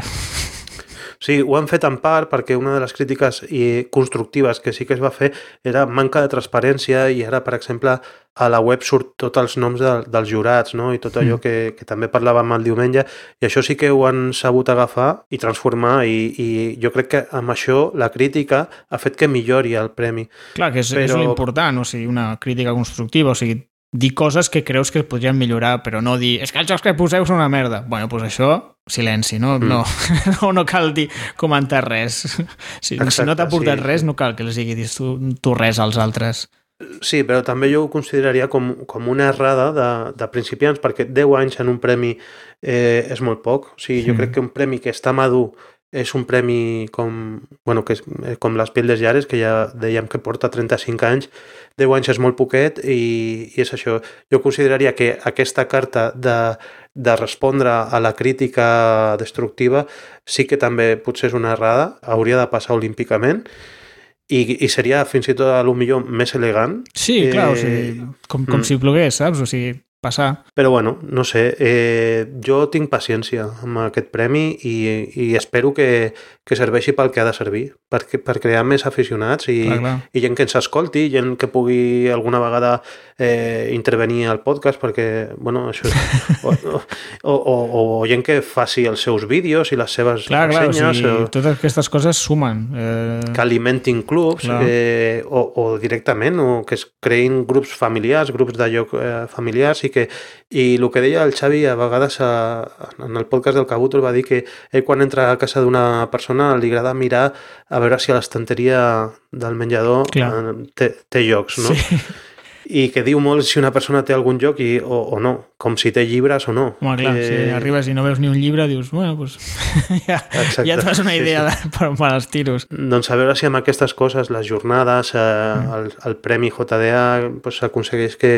Sí, ho han fet en part perquè una de les crítiques i constructives que sí que es va fer era manca de transparència i ara, per exemple, a la web surt tots els noms de, dels jurats no? i tot allò Mm. que, que també parlàvem el diumenge i això sí que ho han sabut agafar i transformar i, i jo crec que amb això la crítica ha fet que millori el premi. Clar, que és, Però... és l'important, o sigui, una crítica constructiva, o sigui, dir coses que creus que podrien millorar, però no dir, és que els jocs que poseu són una merda. Bueno, doncs això, silenci, no, Mm. no, no, no cal dir, comentar res. Si, si no Exacte, t'ha portat sí. res, no cal que els diguis tu, tu res als altres. Sí, però també jo ho consideraria com, com una errada de, de principiants, perquè 10 anys en un premi eh, és molt poc. O sigui, jo Mm. crec que un premi que està madur és un premi com, bueno, que és, eh, com les Pildes Llares, que ja dèiem que porta 35 anys, 10 anys és molt poquet i, i és això. Jo consideraria que aquesta carta de, de respondre a la crítica destructiva sí que també potser és una errada, hauria de passar olímpicament i, i seria fins i tot a lo millor més elegant Sí, Eh, clar, o sigui, com, com mm. si plogués, saps? O sigui, passar. Però bueno, no sé, eh, jo tinc paciència amb aquest premi i, i espero que, que serveixi pel que ha de servir, per, per crear més aficionats i, Clar, clar. i gent que ens escolti, gent que pugui alguna vegada eh, intervenir al podcast, perquè, bueno, això és... O, o, o, o gent que faci els seus vídeos i les seves Clar, clar, o sigui, o totes aquestes coses sumen. Eh, que alimentin clubs Clar. eh, o, o directament o que es creïn grups familiars, grups de lloc eh, familiars i que i el que deia el Xavi a vegades a, en el podcast del Cabuto va dir que ell quan entra a casa d'una persona li agrada mirar a veure si a l'estanteria del menjador Clar. eh, té, té llocs, no? Sí. I que diu molt si una persona té algun lloc i, o, o no, com si té llibres o no. Home, clar, eh... si arribes i no veus ni un llibre, dius, bueno, doncs ja, Exacte, ja et fas una sí, idea sí. de, per, per als tiros. Doncs a veure si amb aquestes coses, les jornades, eh, Mm. el, el Premi JDA, doncs s'aconsegueix que,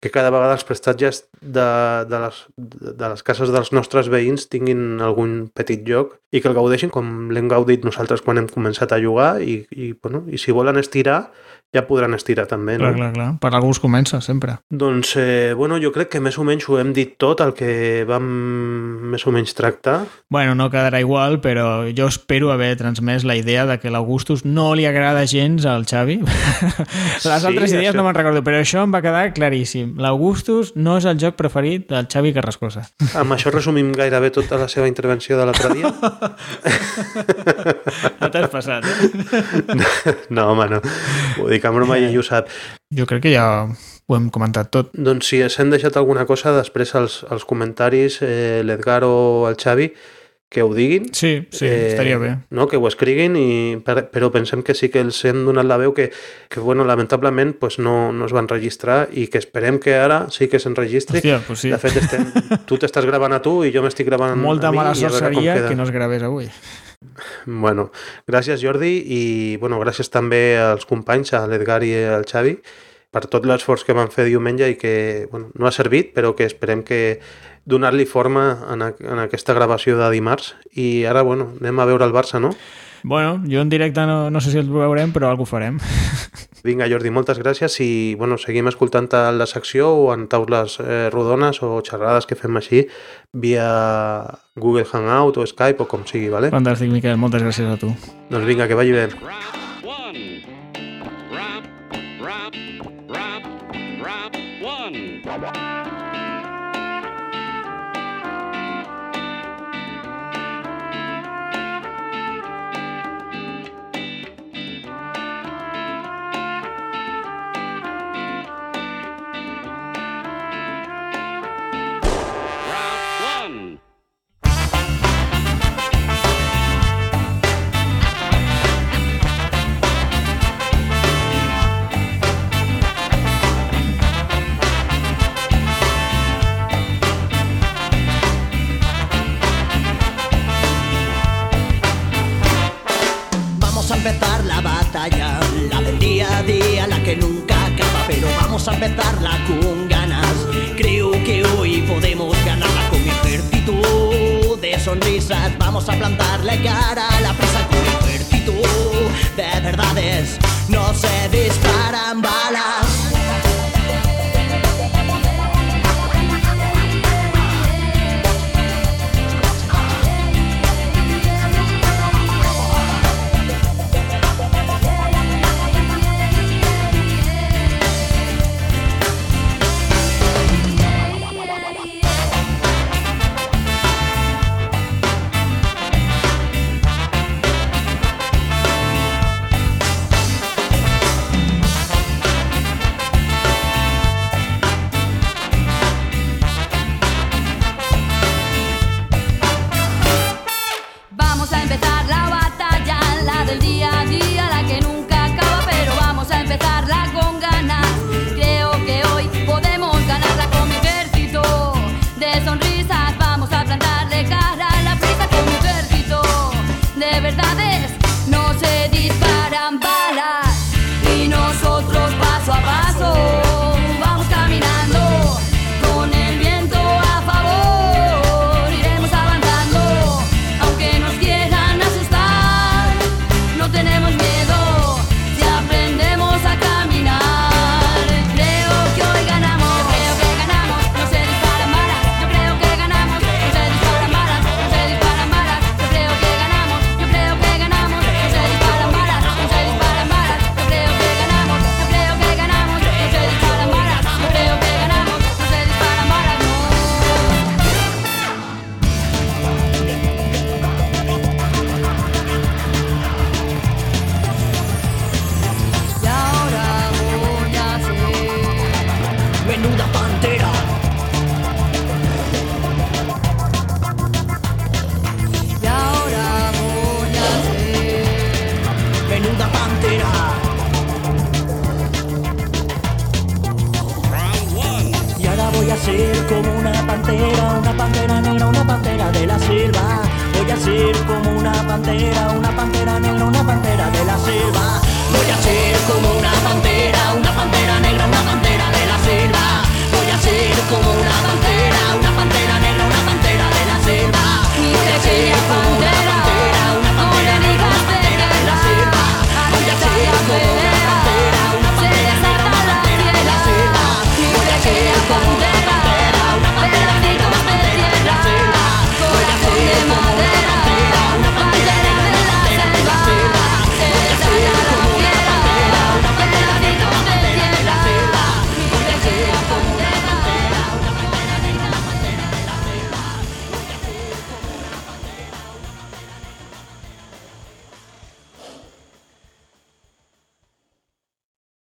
que cada vegada els prestatges de, de, les, de les cases dels nostres veïns tinguin algun petit lloc i que el gaudeixin com l'hem gaudit nosaltres quan hem començat a jugar i, i, bueno, i si volen estirar, ja podran estirar també, no? Clar, clar, clar. Per algú es comença, sempre. Doncs, eh, bueno, jo crec que més o menys ho hem dit tot, el que vam més o menys tractar. Bueno, no quedarà igual, però jo espero haver transmès la idea de que l'Augustus no li agrada gens al Xavi. Les Sí, altres idees això- no me'n recordo, però això em va quedar claríssim. L'Augustus no és el joc preferit del Xavi Carrascosa. Amb això resumim gairebé tota la seva intervenció de l'altre dia. No t'has passat, eh? No, home, no. Ho dic en broma i ell ho sap. Jo crec que ja ho hem comentat tot. Doncs si s'hem deixat alguna cosa, després als, als comentaris, eh, l'Edgar o el Xavi, que ho diguin. Sí, sí, estaria bé. No? Que ho escriguin, i, per, però pensem que sí que els hem donat la veu que, que bueno, lamentablement pues no, no es van registrar i que esperem que ara sí que s'enregistri. Hòstia, pues sí. De fet, estem, tu t'estàs gravant a tu i jo m'estic gravant Molta a mi mala i a sort seria que no es gravés avui. Bueno, gràcies Jordi i bueno, gràcies també als companys, a l'Edgar i al Xavi, per tot l'esforç que van fer diumenge i que bueno, no ha servit, però que esperem que donar-li forma en, a, en aquesta gravació de dimarts. I ara, bueno, anem a veure el Barça, no? Bueno, jo en directe no, no sé si el veurem, però algú farem. Vinga, Jordi, moltes gràcies i bueno, seguim escoltant a la secció o en taules eh, rodones o xerrades que fem així via Google Hangout o Skype o com sigui, vale? Fantàstic, Miquel, moltes gràcies a tu. Doncs vinga, que vagi bé. One. Rap, rap, rap, rap, one.